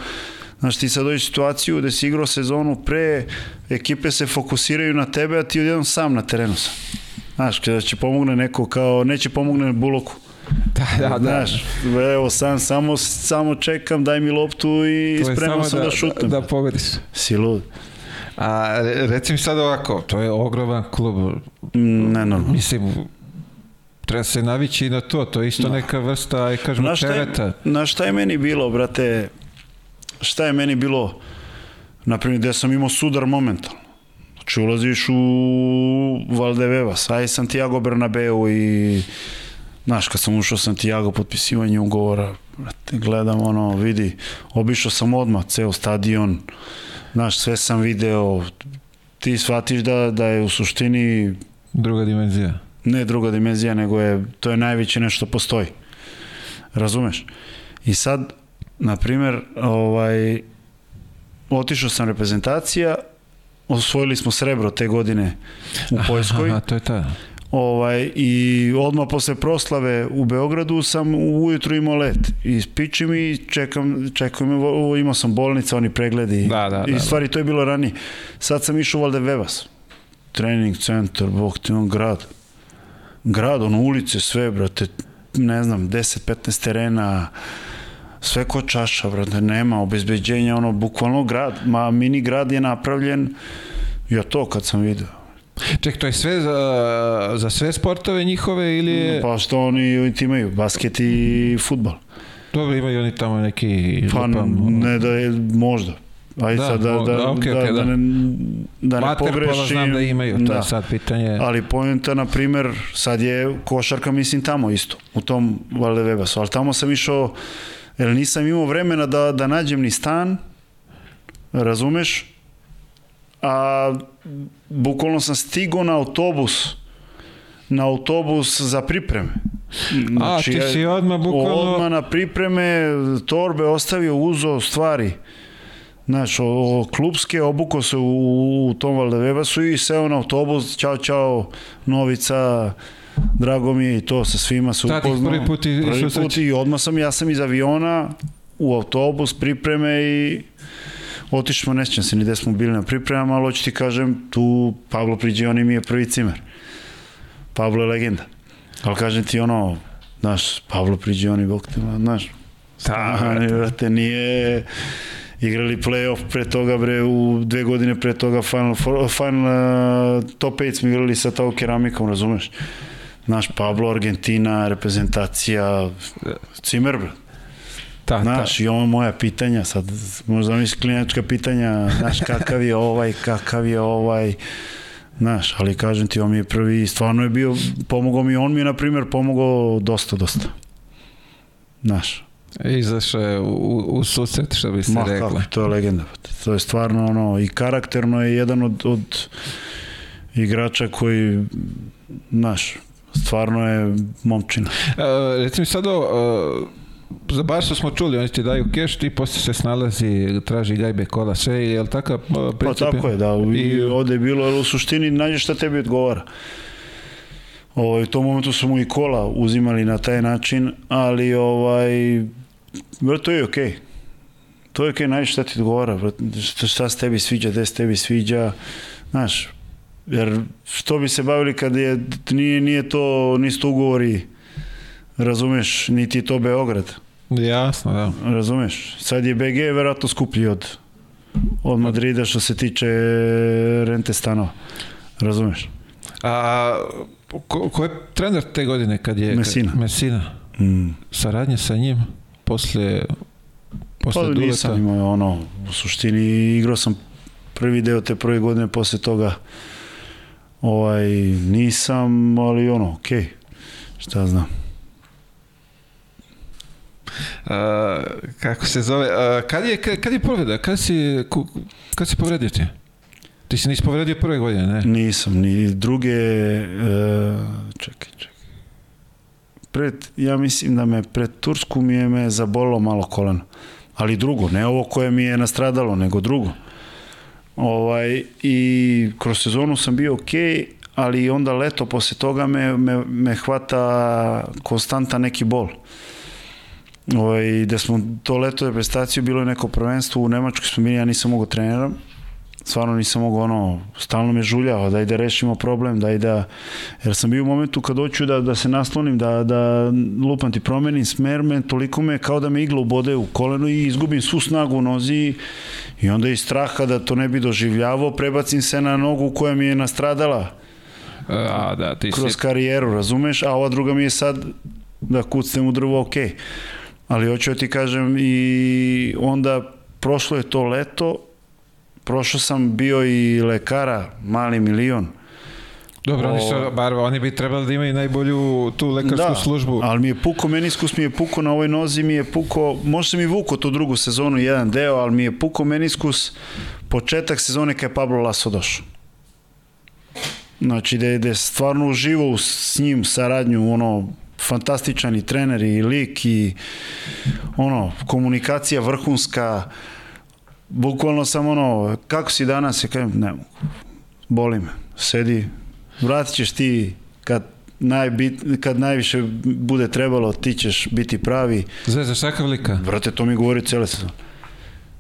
[SPEAKER 2] znaš, ti sad dođeš situaciju da si igrao sezonu pre, ekipe se fokusiraju na tebe, a ti odjednom sam na terenu sam. Znaš, kada će pomogne neko kao, neće pomogne Buloku.
[SPEAKER 1] Da, da, da.
[SPEAKER 2] Znaš, evo sam, samo, samo čekam, daj mi loptu i
[SPEAKER 1] To je
[SPEAKER 2] spreman sam da, šutnem.
[SPEAKER 1] Da, da pogodiš.
[SPEAKER 2] Si lud.
[SPEAKER 1] A re- reci mi sad ovako, to je ogroman klub.
[SPEAKER 2] Ne, normalno.
[SPEAKER 1] Mislim, treba se navići i na to, to je isto neka vrsta, aj kažemo,
[SPEAKER 2] Znaš šta, je,
[SPEAKER 1] tereta.
[SPEAKER 2] znaš šta je meni bilo, brate? Šta je meni bilo, na primjer, gde sam imao sudar momentalno? Znači, ulaziš u Valdevevas, aj Santiago Bernabeu i Znaš, kad sam ušao Santiago, potpisivanje ugovora, brate, gledam ono, vidi, obišao sam odmah ceo stadion, znaš, sve sam video, ti shvatiš da, da je u suštini
[SPEAKER 1] Druga dimenzija.
[SPEAKER 2] ne druga dimenzija, nego je, to je najveće nešto postoji. Razumeš? I sad, na primjer, ovaj, otišao sam reprezentacija, osvojili smo srebro te godine u Poljskoj.
[SPEAKER 1] Aha, to je ta.
[SPEAKER 2] Ovaj, I odmah posle proslave u Beogradu sam ujutru imao let. I spičim i čekam, čekam, o, imao sam bolnica, oni pregledi.
[SPEAKER 1] Da, da,
[SPEAKER 2] I
[SPEAKER 1] da,
[SPEAKER 2] stvari, to je bilo ranije. Sad sam išao u Valdevevas. Trening centar, bog ti on grad. Grad, ono, ulice, sve, brate, ne znam, 10-15 terena, sve ko čaša, brate, nema obezbeđenja, ono, bukvalno grad, ma mini grad je napravljen, ja to kad sam video.
[SPEAKER 1] Ček, to je sve za, za sve sportove njihove ili je...
[SPEAKER 2] Pa što oni ti imaju, basket i futbal.
[SPEAKER 1] Dobro, imaju oni tamo neki...
[SPEAKER 2] Pa
[SPEAKER 1] lupam,
[SPEAKER 2] ne da je, možda. Ajde
[SPEAKER 1] Da,
[SPEAKER 2] sad da, da,
[SPEAKER 1] da, okej,
[SPEAKER 2] da, da,
[SPEAKER 1] da.
[SPEAKER 2] ne, da ne pogrešim.
[SPEAKER 1] znam da imaju, to
[SPEAKER 2] Da.
[SPEAKER 1] je sad pitanje.
[SPEAKER 2] Ali poenta, na primer, sad je košarka, mislim, tamo isto, u tom Valdevebasu. Ali tamo sam išao, jer nisam imao vremena da, da nađem ni stan, razumeš? A bukvalno sam stigao na autobus, na autobus za pripreme.
[SPEAKER 1] A, ti si odmah bukvalno...
[SPEAKER 2] Odmah na pripreme, torbe ostavio, uzo stvari. Znaš, o, o, klubske obuko se u, u tom Valdevebasu i seo na autobus, čao, čao, Novica, drago mi je i to, sa svima se upoznao.
[SPEAKER 1] prvi put i-
[SPEAKER 2] prvi put i odmah sam, ja sam iz aviona u autobus, pripreme i otišli smo, ne sjećam se ni gde smo bili na pripremama, ali hoću ti kažem, tu Pablo Priđioni mi je prvi cimer. Pablo je legenda. Ali kažem ti ono, znaš, Pablo Priđioni, bog te, znaš,
[SPEAKER 1] Da,
[SPEAKER 2] Stani, brate, nije igrali play-off pre toga, bre, u dve godine pre toga Final, final uh, top 5 smo igrali sa tao keramikom, razumeš? Naš Pablo, Argentina, reprezentacija, Cimer, bre.
[SPEAKER 1] Ta, ta.
[SPEAKER 2] Znaš, i ovo moja pitanja, sad možda misli klinačka pitanja, znaš, kakav je ovaj, kakav je ovaj, znaš, ali kažem ti, on mi je prvi, stvarno je bio, pomogao mi, on mi je, na primjer, pomogao dosta, dosta. Znaš,
[SPEAKER 1] Izašao je u, u, susret, što bi se
[SPEAKER 2] Ma
[SPEAKER 1] reklo.
[SPEAKER 2] kako, to je legenda. To je stvarno ono, i karakterno je jedan od, od igrača koji, znaš, stvarno je momčina.
[SPEAKER 1] Uh, recimo sad ovo, uh, za Barsu smo čuli, oni ti daju keš, ti posle se snalazi, traži gajbe kola, sve, je li takav uh,
[SPEAKER 2] Pa
[SPEAKER 1] princip?
[SPEAKER 2] tako je, da, i ovde je bilo, ali u suštini nađeš šta tebi odgovara. Ovaj, u tom momentu su mu i kola uzimali na taj način, ali ovaj, brate, to je okej. To je okej, nađeš šta ti odgovara, brate, šta, se tebi sviđa, gde se tebi sviđa, znaš, jer što bi se bavili kad je, nije, nije to, nisu to ugovori, razumeš, niti je to Beograd.
[SPEAKER 1] Jasno, da.
[SPEAKER 2] Razumeš? Sad je BG verovatno skuplji od, od Madrida što se tiče rente stanova. Razumeš?
[SPEAKER 1] A ko, ko je trener te godine kad je...
[SPEAKER 2] Messina.
[SPEAKER 1] Messina.
[SPEAKER 2] Mm.
[SPEAKER 1] Saradnje sa njim posle posle
[SPEAKER 2] Pa
[SPEAKER 1] Duleta.
[SPEAKER 2] nisam imao ono, u suštini igrao sam prvi deo te prve godine, posle toga ovaj, nisam, ali ono, okej, šta znam.
[SPEAKER 1] A, kako se zove? A, kad je, kad, kad je povreda? Kad si, kad si povredio ti? Ti si nisi povredio prve godine, ne?
[SPEAKER 2] Nisam, ni druge, e, čekaj, čekaj. Pred, ja mislim da me pred Tursku mi je me zabolilo malo koleno. Ali drugo, ne ovo koje mi je nastradalo, nego drugo. Ovaj, I kroz sezonu sam bio okej, ali onda leto posle toga me, me, me hvata konstanta neki bol. Ovaj, da smo to leto reprezentaciju bilo je neko prvenstvo u Nemačkoj smo bili, ja nisam mogao treniram stvarno nisam mogao ono, stalno me žuljao, daj da rešimo problem, daj da, jer sam bio u momentu kad hoću da, da se naslonim, da, da lupam ti promenim smer, me, toliko me kao da me igla ubode u koleno i izgubim svu snagu u nozi i onda iz straha da to ne bi doživljavao, prebacim se na nogu koja mi je nastradala.
[SPEAKER 1] A, da, ti
[SPEAKER 2] kroz
[SPEAKER 1] si...
[SPEAKER 2] karijeru, razumeš, a ova druga mi je sad da kucnem u drvo, ok. Ali hoću da ti kažem i onda prošlo je to leto, prošao sam bio i lekara, mali milion.
[SPEAKER 1] Dobro, oni, su,
[SPEAKER 2] O-
[SPEAKER 1] bar, oni bi trebali da imaju najbolju tu lekarsku
[SPEAKER 2] da,
[SPEAKER 1] službu.
[SPEAKER 2] ali mi je puko, meniskus mi je puko na ovoj nozi, mi je puko, možda sam i vuko tu drugu sezonu, jedan deo, ali mi je puko meniskus početak sezone kad je Pablo Laso došao. Znači, da je, da je stvarno uživo s njim saradnju, ono, fantastičan i trener i lik i ono, komunikacija vrhunska, bukvalno sam ono, kako si danas, ja kažem, ne mogu, boli me, sedi, vratit ćeš ti kad najbit, kad najviše bude trebalo, ti ćeš biti pravi.
[SPEAKER 1] Zvezda, šakav lika?
[SPEAKER 2] Brate, to mi govori cele sezone.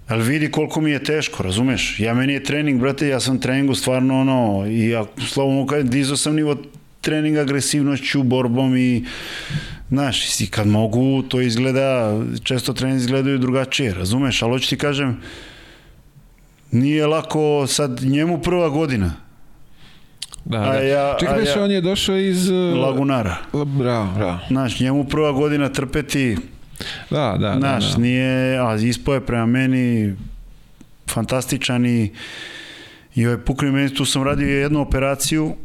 [SPEAKER 2] Ali vidi koliko mi je teško, razumeš? Ja meni je trening, brate, ja sam treningu stvarno ono, i ja slobodno kažem, dizao sam nivo treninga agresivnošću, borbom i znaš, i kad mogu, to izgleda, često trening izgledaju drugačije, razumeš? Ali hoću ti kažem, nije lako sad njemu prva godina,
[SPEAKER 1] Da,
[SPEAKER 2] A
[SPEAKER 1] da.
[SPEAKER 2] ja-
[SPEAKER 1] Čekaj,
[SPEAKER 2] ja-
[SPEAKER 1] on je došao iz... uh,
[SPEAKER 2] Lagunara.
[SPEAKER 1] La- Bravo, bravo.
[SPEAKER 2] Znaš, njemu prva godina trpeti,
[SPEAKER 1] Da, da,
[SPEAKER 2] Znaš,
[SPEAKER 1] da, da.
[SPEAKER 2] nije, a ispao je prema meni fantastičan i i ovaj pukni meni, tu sam radio jednu operaciju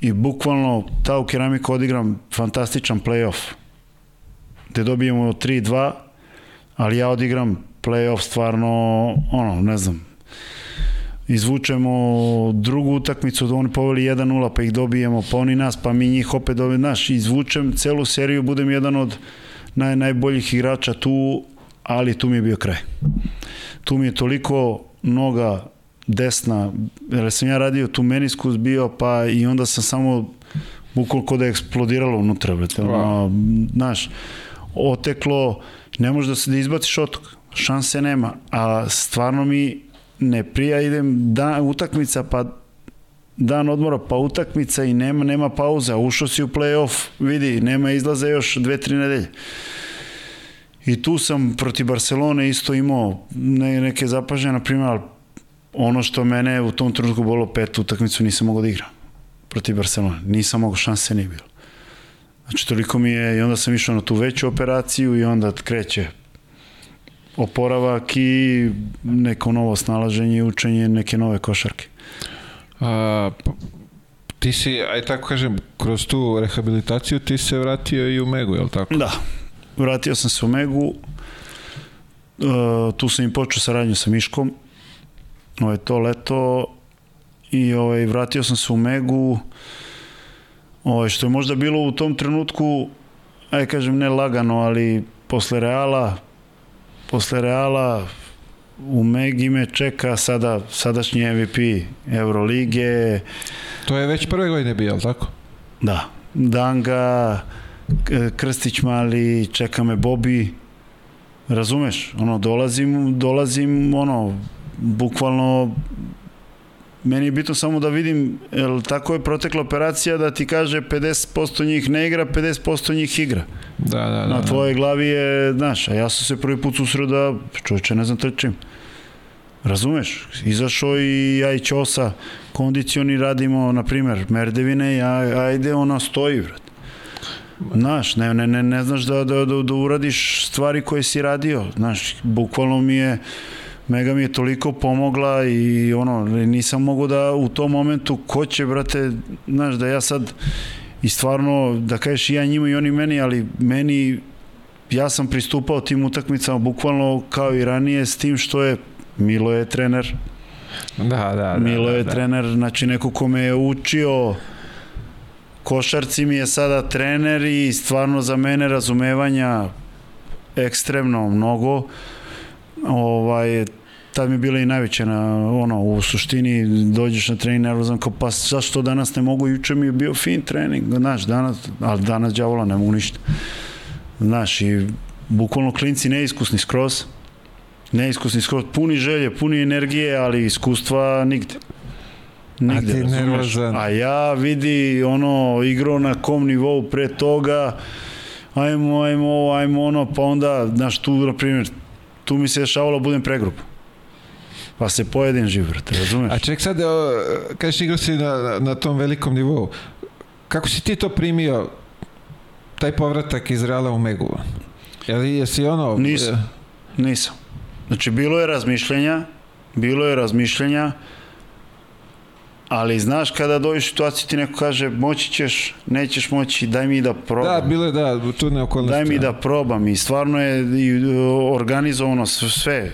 [SPEAKER 2] i bukvalno ta u keramiku odigram fantastičan playoff gde dobijemo 3-2 ali ja odigram playoff stvarno ono, ne znam izvučemo drugu utakmicu da oni poveli 1-0 pa ih dobijemo pa oni nas pa mi njih opet dobijemo. Znaš izvučem celu seriju budem jedan od naj, najboljih igrača tu ali tu mi je bio kraj. Tu mi je toliko noga desna. Jer sam ja radio tu meniskus bio pa i onda sam samo bukvalno da je eksplodiralo unutra brate, ono, znaš oteklo ne možeš da se da izbaciš otok. Šanse nema. A stvarno mi ne prija idem dan, utakmica pa dan odmora pa utakmica i nema nema pauza ušao si u play-off vidi nema izlaza još dve tri nedelje. I tu sam protiv Barcelone isto imao ne, neke zapažnje na primjer ono što mene u tom trenutku bolo pet utakmicu nisam mogao da igram protiv Barcelone. Nisam mogao šanse nije bilo. Znači toliko mi je i onda sam išao na tu veću operaciju i onda kreće oporavak i neko novo snalaženje i učenje neke nove košarke.
[SPEAKER 1] A, ti si, aj tako kažem, kroz tu rehabilitaciju ti se vratio i u Megu, je li tako?
[SPEAKER 2] Da, vratio sam se u Megu, e, tu sam i počeo saradnju sa Miškom, ovo je to leto i ovaj, vratio sam se u Megu, ovaj, što je možda bilo u tom trenutku, aj kažem ne lagano, ali posle Reala, posle Reala u Megi me čeka sada sadašnji MVP Eurolige,
[SPEAKER 1] To je već prve godine bio, je li tako?
[SPEAKER 2] Da. Danga, Krstić mali, čeka me Bobi. Razumeš? Ono, dolazim, dolazim, ono, bukvalno meni je bitno samo da vidim, jel tako je protekla operacija da ti kaže 50% njih ne igra, 50% njih igra.
[SPEAKER 1] Da, da, da.
[SPEAKER 2] Na
[SPEAKER 1] da.
[SPEAKER 2] tvojoj glavi je, znaš, a ja sam se prvi put susreo da, čovječe, ne znam trčim. Razumeš? Izašao i ja i Ćosa kondicioni radimo, na primjer, merdevine i ajde ona stoji, vrat. Znaš, ne, ne, ne, ne znaš da, da, da, da uradiš stvari koje si radio. Znaš, bukvalno mi je, Mega mi je toliko pomogla i ono, nisam mogu da u tom momentu, ko će, brate, znaš, da ja sad i stvarno, da kažeš i ja njima i oni meni, ali meni, ja sam pristupao tim utakmicama bukvalno kao i ranije s tim što je Milo je trener.
[SPEAKER 1] Da, da, da.
[SPEAKER 2] Milo
[SPEAKER 1] da,
[SPEAKER 2] je
[SPEAKER 1] da.
[SPEAKER 2] trener, znači neko ko me je učio košarci mi je sada trener i stvarno za mene razumevanja ekstremno mnogo. Ovaj, tad mi je bila i najveća na, ono, u suštini dođeš na trening nervozan kao pa zašto danas ne mogu, juče mi je bio fin trening, znaš, danas, ali danas đavola ne mogu ništa. Znaš, i bukvalno klinci neiskusni skroz, neiskusni skroz, puni želje, puni energije, ali iskustva nigde. Nigde,
[SPEAKER 1] A ti nervozan.
[SPEAKER 2] A ja vidi ono igro na kom nivou pre toga, ajmo, ajmo ajmo ono, pa onda, znaš, tu, na primjer, tu mi se dešavalo budem pregrup. Pa se pojedin živ, brate, razumeš?
[SPEAKER 1] A ček sad, o, kažeš igrao si na, na, tom velikom nivou. Kako si ti to primio, taj povratak iz Reala u Megu? Jel jesi ono...
[SPEAKER 2] Nisam. Nisam. Znači, bilo je razmišljenja, bilo je razmišljenja, ali znaš kada dođeš u situaciju ti neko kaže moći ćeš, nećeš moći, daj mi da probam.
[SPEAKER 1] Da, bilo je da, čudne okolnosti.
[SPEAKER 2] Daj mi da probam i stvarno je i, organizovano sve.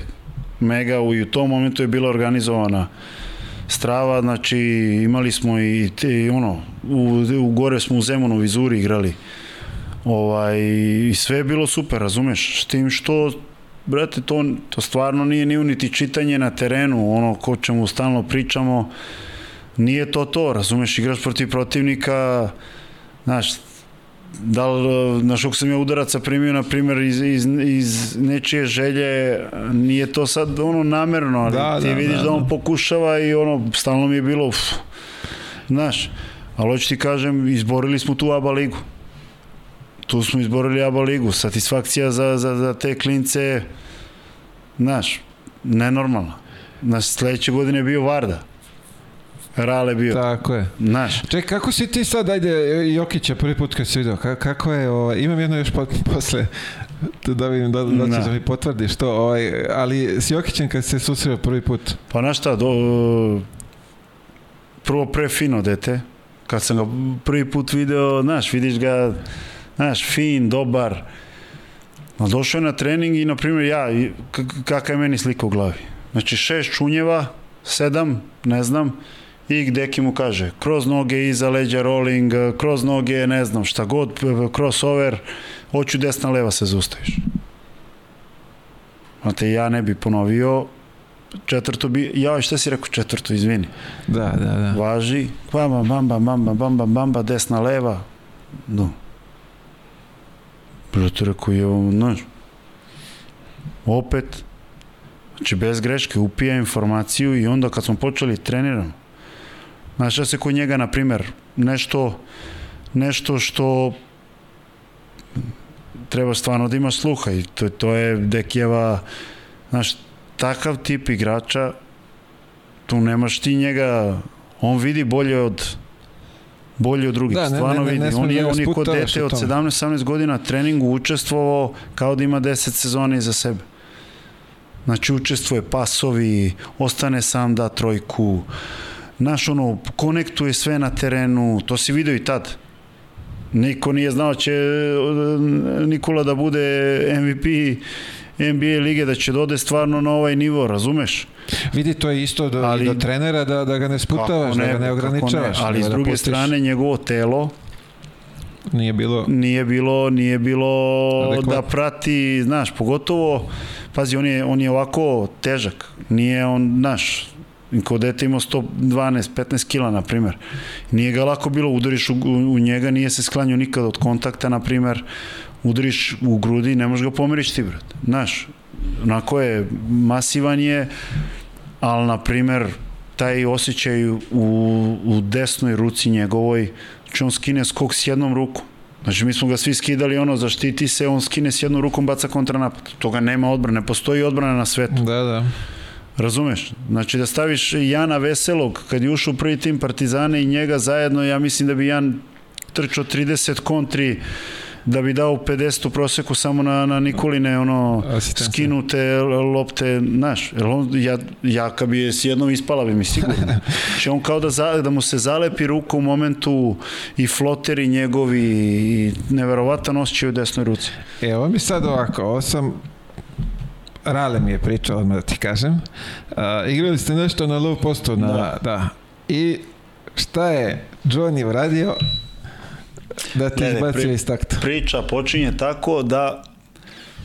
[SPEAKER 2] Mega u, i u tom momentu je bila organizovana strava, znači imali smo i te, ono, u, u gore smo u Zemunu, u Vizuri igrali. Ovaj, I sve je bilo super, razumeš? S tim što, brate, to, to stvarno nije ni niti čitanje na terenu, ono ko čemu stalno pričamo, nije to to, razumeš, igraš protiv protivnika, znaš, da li, znaš, kako sam ja udaraca primio, na primjer, iz, iz, iz nečije želje, nije to sad ono namerno, ali
[SPEAKER 1] Da,
[SPEAKER 2] ti
[SPEAKER 1] da,
[SPEAKER 2] vidiš
[SPEAKER 1] da,
[SPEAKER 2] da, on
[SPEAKER 1] da.
[SPEAKER 2] pokušava i ono, stalno mi je bilo, uf, znaš, ali hoću ti kažem, izborili smo tu ABA ligu. Tu smo izborili ABA ligu, satisfakcija za, za, za te klince, znaš, nenormalna. Znaš, sledeće godine je bio Varda. Rale bio.
[SPEAKER 1] Tako je.
[SPEAKER 2] Znaš,
[SPEAKER 1] Ček, kako si ti sad, ajde, Jokića prvi put kad si vidio, ka- kako je, ovaj, imam jedno još po, posle, da vidim da, da ćeš
[SPEAKER 2] Da.
[SPEAKER 1] da mi potvrdiš to, ovaj, ali s Jokićem kad se susreo prvi put,
[SPEAKER 2] Pa znaš šta, do, prvo pre fino dete, kad sam ga prvi put video, znaš, vidiš ga, znaš, fin, dobar, ali došao je na trening i, na primjer, ja, i k- kakva je meni slika u glavi. Znači, šest čunjeva, sedam, ne znam, i Deki mu kaže, kroz noge, iza leđa, rolling, kroz noge, ne znam, šta god, crossover, hoću desna, leva se zaustaviš. Znate, ja ne bi ponovio, četvrto bi, ja šta si rekao četvrto, izvini.
[SPEAKER 1] da, da, da.
[SPEAKER 2] Važi, bamba, bamba, bamba, bamba, bamba, desna, leva, no. Brate, rekao je, znaš, opet, znači bez greške, upija informaciju i onda kad smo počeli treniramo, znaš šta se kod njega, na primer, nešto, nešto što treba stvarno da ima sluha i to, to je Dekijeva, znaš, takav tip igrača, tu nemaš ti njega, on vidi bolje od bolje od drugih,
[SPEAKER 1] Da, ne-
[SPEAKER 2] stvarno
[SPEAKER 1] ne- ne-
[SPEAKER 2] vidi.
[SPEAKER 1] ne smeš
[SPEAKER 2] on
[SPEAKER 1] da
[SPEAKER 2] je,
[SPEAKER 1] ga
[SPEAKER 2] on je kod dete od
[SPEAKER 1] tome.
[SPEAKER 2] 17-18 godina treningu učestvovao kao da ima 10 sezona iza sebe. Znači učestvuje pasovi, ostane sam da trojku, znaš ono, konektuje sve na terenu, to si video i tad. Niko nije znao će e, Nikola da bude MVP NBA lige, da će dode stvarno na ovaj nivo, razumeš?
[SPEAKER 1] Vidi, to je isto do,
[SPEAKER 2] Ali-
[SPEAKER 1] ali, do trenera da, da ga ne sputavaš, da ga ne ograničavaš.
[SPEAKER 2] ali
[SPEAKER 1] nego
[SPEAKER 2] s
[SPEAKER 1] da
[SPEAKER 2] druge
[SPEAKER 1] pustiš.
[SPEAKER 2] strane njegovo telo
[SPEAKER 1] Nije bilo...
[SPEAKER 2] nije bilo nije bilo
[SPEAKER 1] Adekvatno.
[SPEAKER 2] da prati, znaš, pogotovo pazi, on je, on je ovako težak. Nije on, znaš, kod dete imao 112, 15 kila, na primer. Nije ga lako bilo, udariš u, u njega, nije se sklanjao nikad od kontakta, na primer, udariš u grudi, ne možeš ga pomeriš ti, brat. Znaš, onako je, masivan je, ali, na primer, taj osjećaj u, u desnoj ruci njegovoj, znači on skine skok s jednom rukom. Znači mi smo ga svi skidali ono, zaštiti se, on skine s jednom rukom, baca kontranapad. Toga nema odbrane, ne postoji odbrana na svetu.
[SPEAKER 1] Da, da.
[SPEAKER 2] Razumeš? Znači da staviš Jana Veselog kad je ušao u prvi tim Partizana i njega zajedno, ja mislim da bi Jan trčao 30 kontri da bi dao 50 u proseku samo na, na Nikoline ono skinute lopte, znaš, jer on, ja, ja kad bi je s jednom ispala bi mi sigurno. Znači on kao da, za, da mu se zalepi ruka u momentu i floteri njegovi i neverovatan osjećaj u desnoj ruci.
[SPEAKER 1] Evo mi sad ovako, ovo sam Rale mi je pričao, odmah da ti kažem. Uh, igrali ste nešto na low postu, na, da.
[SPEAKER 2] Da.
[SPEAKER 1] I šta je Johnny uradio da te
[SPEAKER 2] Ne,
[SPEAKER 1] izbacio
[SPEAKER 2] pri-
[SPEAKER 1] iz takta?
[SPEAKER 2] Priča počinje tako da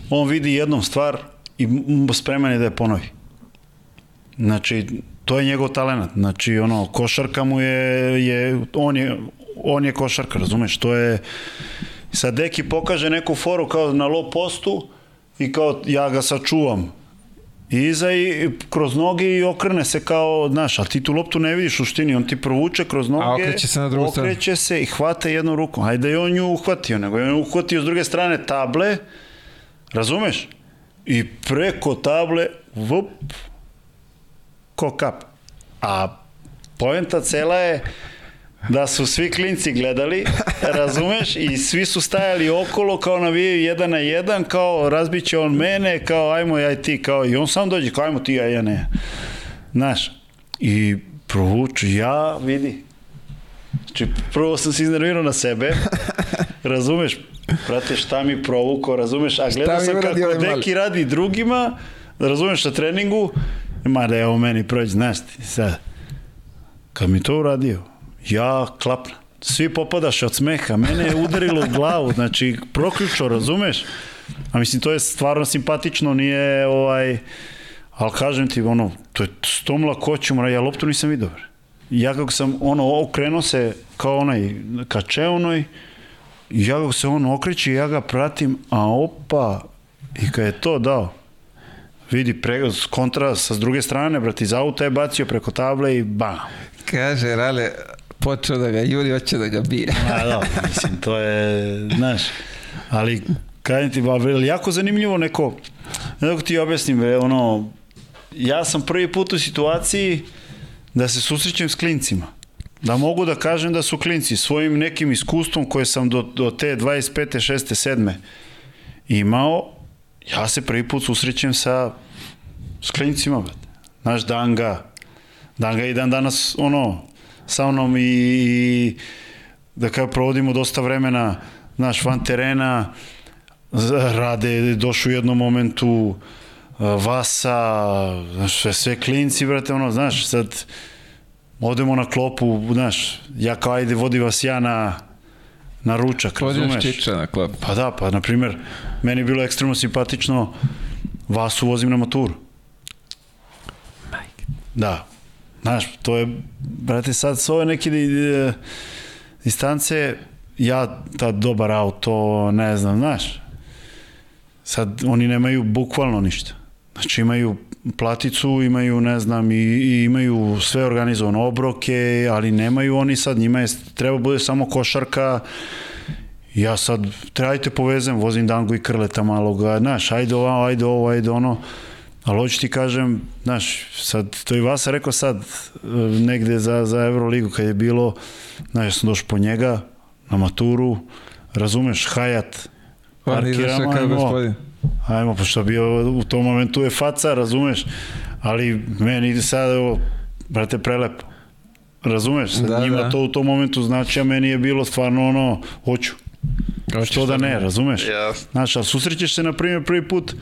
[SPEAKER 2] on vidi jednom stvar i spreman je da je ponovi. Znači, to je njegov talent. Znači, ono, košarka mu je, je, on je, on je košarka, razumeš? To je, sad Deki pokaže neku foru kao na low postu i kao ja ga sačuvam. I iza i kroz noge i okrene se kao, znaš, ali ti tu loptu ne vidiš u suštini, on ti provuče kroz noge,
[SPEAKER 1] okreće se na drugu stranu.
[SPEAKER 2] okreće se i hvata jednom rukom. Ajde je on nju uhvatio, nego je on uhvatio s druge strane table, razumeš? I preko table, vup, ko kap. A poenta cela je da su svi klinci gledali, razumeš, i svi su stajali okolo kao navijaju jedan na jedan, kao razbiće on mene, kao ajmo ja i ti, kao i on sam dođe, kao ajmo ti, ja, ja ne. Znaš, i provuču, ja vidi. Znači, prvo sam se iznervirao na sebe, razumeš, prate šta mi provuko, razumeš, a gledao sam kako
[SPEAKER 1] ovaj?
[SPEAKER 2] Deki radi drugima, razumeš, na treningu, ma da evo meni prođe, znaš ti, sad, kad mi to uradio, ja klapna. Svi popadaš od smeha, mene je udarilo u glavu, znači proključo, razumeš? A mislim, to je stvarno simpatično, nije ovaj... Ali kažem ti, ono, to je s tom lakoćom, ja loptu nisam vidio. Ja kako sam, ono, okrenuo se kao onaj ka čeonoj, ja kako se on okreće, ja ga pratim, a opa, i kad je to dao, vidi, pre, kontra sa druge strane, brati, iz auta je bacio preko table i bam.
[SPEAKER 1] Kaže Rale, počeo da ga juri, hoće da ga bije.
[SPEAKER 2] A da, mislim, to je, znaš, ali kažem ti, ba, jako zanimljivo neko, ne da ti objasnim, bre, ono, ja sam prvi put u situaciji da se susrećem s klincima. Da mogu da kažem da su klinci svojim nekim iskustvom koje sam do, do te 25. 6. 7. imao, ja se prvi put susrećem sa s klincima, brate. Znaš, Danga, Danga i dan danas, ono, sa mnom i, i da kao provodimo dosta vremena, znaš, van terena, z- rade, došao u jednom momentu uh, Vasa, znaš, sve, sve klinci, brate, ono, znaš, sad odemo na klopu, znaš, ja kao ajde vodi vas ja na, na ručak,
[SPEAKER 1] Podiš
[SPEAKER 2] razumeš?
[SPEAKER 1] čiča na klop.
[SPEAKER 2] Pa da, pa na primjer, meni je bilo ekstremno simpatično, Vasu vozim na maturu. Da. Znaš, to je, brate, sad s ove neke e, distance, ja, ta dobar auto, ne znam, znaš, sad oni nemaju bukvalno ništa. Znači imaju platicu, imaju, ne znam, i, i imaju sve organizovano obroke, ali nemaju oni sad, njima je, treba bude samo košarka, ja sad, trebajte povezem, vozim Dangu i Krleta maloga, znaš, ajde ovo, ajde ovo, ajde ono, ali hoću ti kažem, znaš, sad, to i Vasa rekao sad, e, negde za, za Euroligu kad je bilo, znaš, ja sam došao po njega, na maturu, razumeš, Hayat,
[SPEAKER 1] On izašao
[SPEAKER 2] parkiramo,
[SPEAKER 1] kao
[SPEAKER 2] ajmo. Ajmo, pošto bio u tom momentu je faca, razumeš, ali meni sad, evo, brate, prelepo. Razumeš, sad
[SPEAKER 1] Da,
[SPEAKER 2] njima
[SPEAKER 1] da.
[SPEAKER 2] to u tom momentu znači, a meni je bilo stvarno ono, hoću. Što da ne, razumeš?
[SPEAKER 1] Jasno.
[SPEAKER 2] Znaš, ali susrećeš se, na primjer, prvi put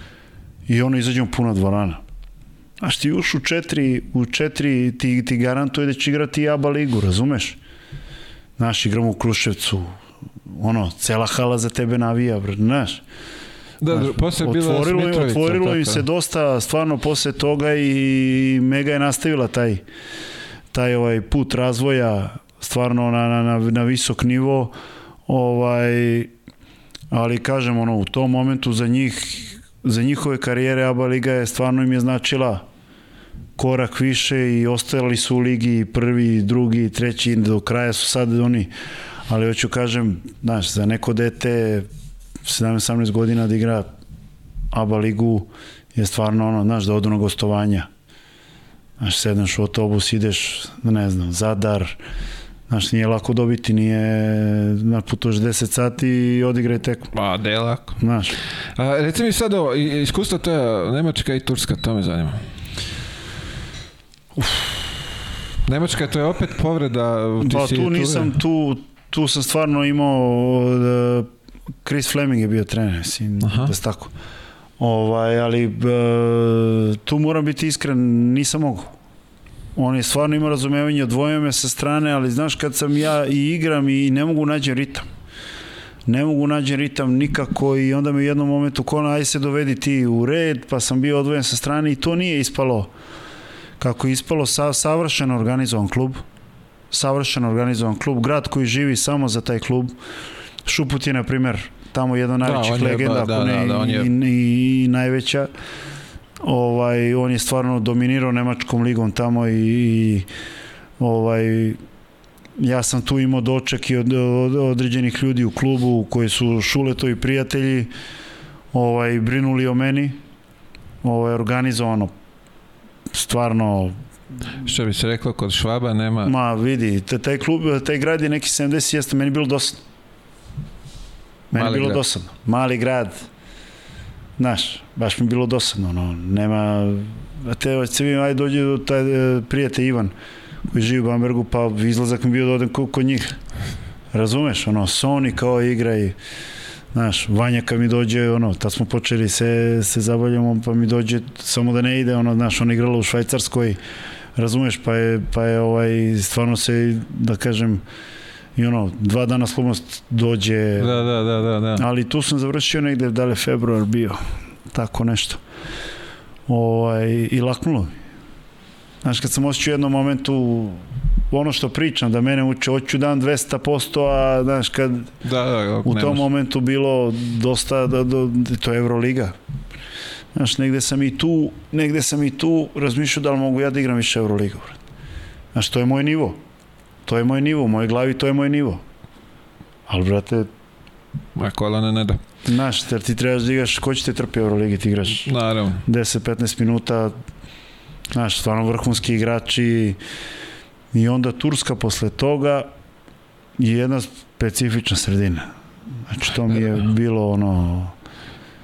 [SPEAKER 2] i ono izađemo puna dvorana. Znaš, ti už u četiri, u četiri ti, ti garantuje da će igrati i ABA ligu, razumeš? Znaš, igramo u Kruševcu, ono, cela hala za tebe navija, br- znaš.
[SPEAKER 1] Da, dru- posle je bila
[SPEAKER 2] otvorilo,
[SPEAKER 1] Smitrovica,
[SPEAKER 2] otvorilo im se dosta stvarno posle toga i Mega je nastavila taj taj ovaj put razvoja stvarno na, na, na, na visok nivo ovaj ali kažem ono u tom momentu za njih za njihove karijere ABA liga je stvarno im je značila korak više i ostajali su u ligi prvi, drugi, treći, do kraja su sad oni ali hoću kažem, znaš, za neko dete 17-18 godina da igra ABA ligu je stvarno ono, znaš, da odu na gostovanja. Znaš, sedneš u autobus, ideš, ne znam, Zadar, Znaš, nije lako dobiti, nije, na putuješ 10 sati i odigraj tekmu.
[SPEAKER 1] Pa, da je lako.
[SPEAKER 2] Znaš.
[SPEAKER 1] A, reci mi sad ovo, i- iskustvo to je Nemačka i Turska, to me zanima. Nemačka, to je opet povreda. ti
[SPEAKER 2] Pa tu nisam, tu, tu sam stvarno imao, uh, Chris Fleming je bio trener, mislim, da tako. Ovaj, ali uh, tu moram biti iskren, nisam mogu. On je stvarno imao razumevanje, odvojio me sa strane, ali znaš kad sam ja i igram i ne mogu nađem ritam. Ne mogu nađem ritam nikako i onda mi u jednom momentu kona, aj se dovedi ti u red, pa sam bio odvojen sa strane i to nije ispalo kako je ispalo sa, savršeno organizovan klub savršeno organizovan klub, grad koji živi samo za taj klub. Šuput je, na primjer, tamo jedna od najvećih
[SPEAKER 1] on je,
[SPEAKER 2] legenda,
[SPEAKER 1] ba,
[SPEAKER 2] ako
[SPEAKER 1] da,
[SPEAKER 2] ne
[SPEAKER 1] da, da, je-
[SPEAKER 2] i, i, i najveća. Ovaj, on je stvarno dominirao Nemačkom ligom tamo i, i ovaj, ja sam tu imao doček i od, od određenih ljudi u klubu koji su šuletovi prijatelji ovaj, brinuli o meni ovaj, organizovano stvarno
[SPEAKER 1] Što bi se reklo, kod Švaba nema...
[SPEAKER 2] Ma vidi, taj klub, taj grad je neki 70 jeste, meni je bilo dosadno. Meni je
[SPEAKER 1] Mali
[SPEAKER 2] bilo
[SPEAKER 1] grad.
[SPEAKER 2] dosadno. Mali grad. Znaš, baš mi bilo dosadno, no, nema... A te, hoćete vi, ajde dođe do taj e, prijatelj Ivan, koji živi u Bambergu, pa izlazak mi bio da odem ko- kod njih. Razumeš, ono, Sony kao igra i Znaš, Vanja kad mi dođe, ono, tad smo počeli se, se zabavljamo, pa mi dođe samo da ne ide, ono, znaš, ona igrala u Švajcarskoj, razumeš, pa je, pa je ovaj, stvarno se, da kažem, i ono, dva dana slobodnost dođe,
[SPEAKER 1] Da, da, da, da, da.
[SPEAKER 2] ali tu sam završio negde, da li je februar bio, tako nešto. Ovaj, I laknulo mi. Znaš, kad sam osjećao u jednom momentu ono što pričam, da mene uče, hoću dan 200%, a znaš, kad
[SPEAKER 1] Da, da,
[SPEAKER 2] u tom momentu bilo dosta, da, da, to je Euroliga. Znaš, negde sam i tu, negde sam i tu razmišljao da li mogu ja da igram više Euroligu. Znaš, to je moj nivo. To je moj nivo, u mojoj glavi to je moj nivo. Ali, brate,
[SPEAKER 1] Ma kolana ne da.
[SPEAKER 2] znaš, jer ti trebaš da igraš, ko će te trpi Euroligi, ti igraš
[SPEAKER 1] Naravno.
[SPEAKER 2] 10-15 minuta, znaš, stvarno vrhunski igrači i onda Turska posle toga je jedna specifična sredina. Znači, to mi je bilo ono...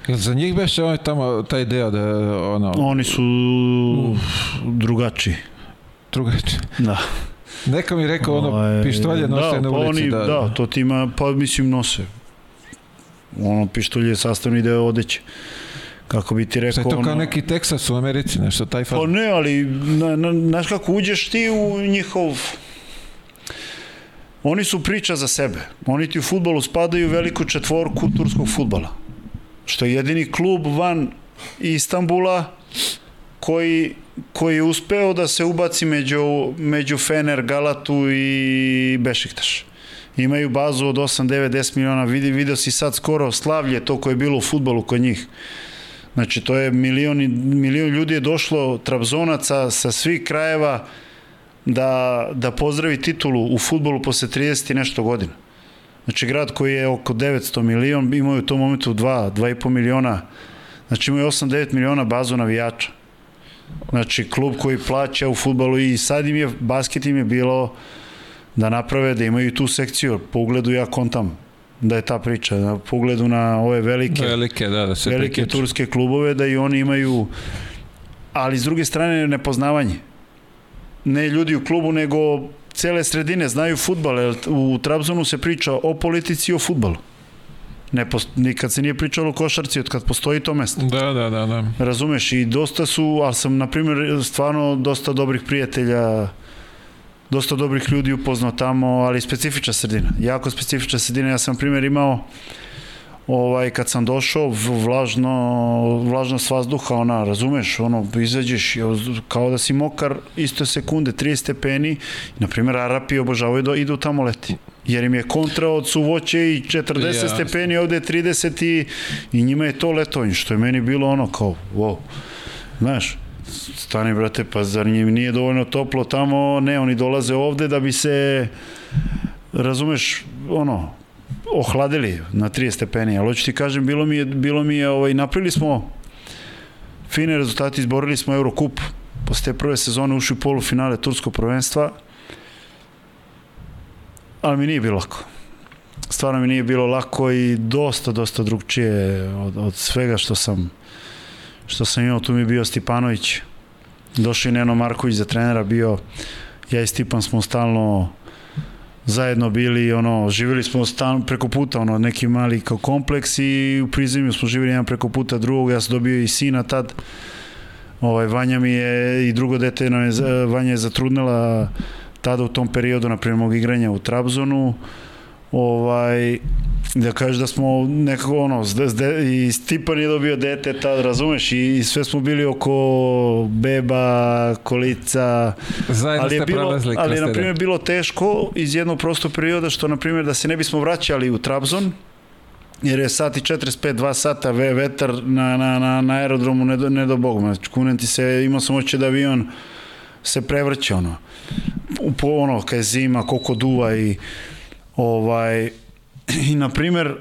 [SPEAKER 1] Za njih beše ovaj tamo, taj deo da, ono,
[SPEAKER 2] Oni su drugačiji.
[SPEAKER 1] drugačije.
[SPEAKER 2] Da.
[SPEAKER 1] Neko mi rekao, ono,
[SPEAKER 2] Ovaj,
[SPEAKER 1] pištolje nose
[SPEAKER 2] da,
[SPEAKER 1] na
[SPEAKER 2] pa
[SPEAKER 1] ulici.
[SPEAKER 2] Oni,
[SPEAKER 1] da,
[SPEAKER 2] da, to ti ima, pa mislim nose. Ono, pištolje je sastavni deo odeće. Kako bi ti rekao...
[SPEAKER 1] Šta je to kao
[SPEAKER 2] ono-
[SPEAKER 1] neki Teksas u Americi, nešto, taj
[SPEAKER 2] Pa
[SPEAKER 1] fazon.
[SPEAKER 2] ne, ali na, na, znaš kako uđeš ti u njihov... Oni su priča za sebe. Oni ti u futbolu spadaju u veliku četvorku turskog futbala. Što je jedini klub van Istambula koji, koji je uspeo da se ubaci među, među Fener, Galatu i Bešiktaš. Imaju bazu od 8, 9, 10 miliona. Vidi, video si sad skoro slavlje to koje je bilo u futbolu kod njih. Znači, to je milion, milion ljudi je došlo, trabzonaca sa svih krajeva, da, da pozdravi titulu u futbolu posle 30 i nešto godina. Znači, grad koji je oko 900 milion, imaju u tom momentu 2, 2,5 miliona, znači imaju 8-9 miliona bazu navijača. Znači, klub koji plaća u futbolu i sad im je, basket im je bilo da naprave, da imaju tu sekciju. Po ugledu ja kontam da je ta priča, da po ugledu na ove velike
[SPEAKER 1] Velike, da, da se
[SPEAKER 2] velike turske klubove da i oni imaju ali s druge strane nepoznavanje. Ne ljudi u klubu nego cele sredine znaju futbal jer u Trabzonu se priča o politici i o futbalu ne post, nikad se nije pričalo o košarci od kad postoji to mesto
[SPEAKER 1] Da, da, da, da.
[SPEAKER 2] razumeš i dosta su ali sam na primjer stvarno dosta dobrih prijatelja dosta dobrih ljudi upoznao tamo, ali specifična sredina. Jako specifična sredina. Ja sam na primjer imao ovaj kad sam došao vlažno vlažnost vazduha ona razumeš ono izađeš oz- kao da si mokar isto sekunde 30 stepeni na primjer Arapi obožavaju da idu tamo leti jer im je kontra od suvoće i 40
[SPEAKER 1] Jasno.
[SPEAKER 2] stepeni ovde je 30 i, i njima je to letovanje što je meni bilo ono kao wow znaš stani brate pa zar njim nije dovoljno toplo tamo ne oni dolaze ovde da bi se razumeš ono ohladili na 30 stepeni, ali hoću ti kažem, bilo mi je, bilo mi je ovaj, napravili smo fine rezultate, izborili smo Eurokup posle te prve sezone ušli u polufinale Turskog prvenstva, ali mi nije bilo lako. Stvarno mi nije bilo lako i dosta, dosta drugčije od, od svega što sam što sam imao. Tu mi je bio Stipanović, došao i Neno Marković za trenera, bio ja i Stipan smo stalno zajedno bili, ono, živjeli smo stan, preko puta, ono, neki mali kao kompleks i u prizemlju smo živjeli jedan preko puta drugog, ja sam dobio i sina tad, ovaj, Vanja mi je, i drugo dete, no, je, Vanja je zatrudnela tada u tom periodu, na primjer, mog igranja u Trabzonu, ovaj, da kažeš da smo nekako ono, i Stipan je dobio dete tad, razumeš, i, i sve smo bili oko beba, kolica,
[SPEAKER 1] Zajedno
[SPEAKER 2] ali je bilo, ali je, na primjer, bilo teško iz jednog prostog perioda, što, na primjer, da se ne bismo vraćali u Trabzon, jer je sat i 45, 2 sata ve, vetar na, na, na, na aerodromu, ne do, ne do Boga. Znači, kunem ti se, imao sam oće da avion se prevrće, ono. U, po, ono, kad je zima, koliko duva i ovaj, i na primjer,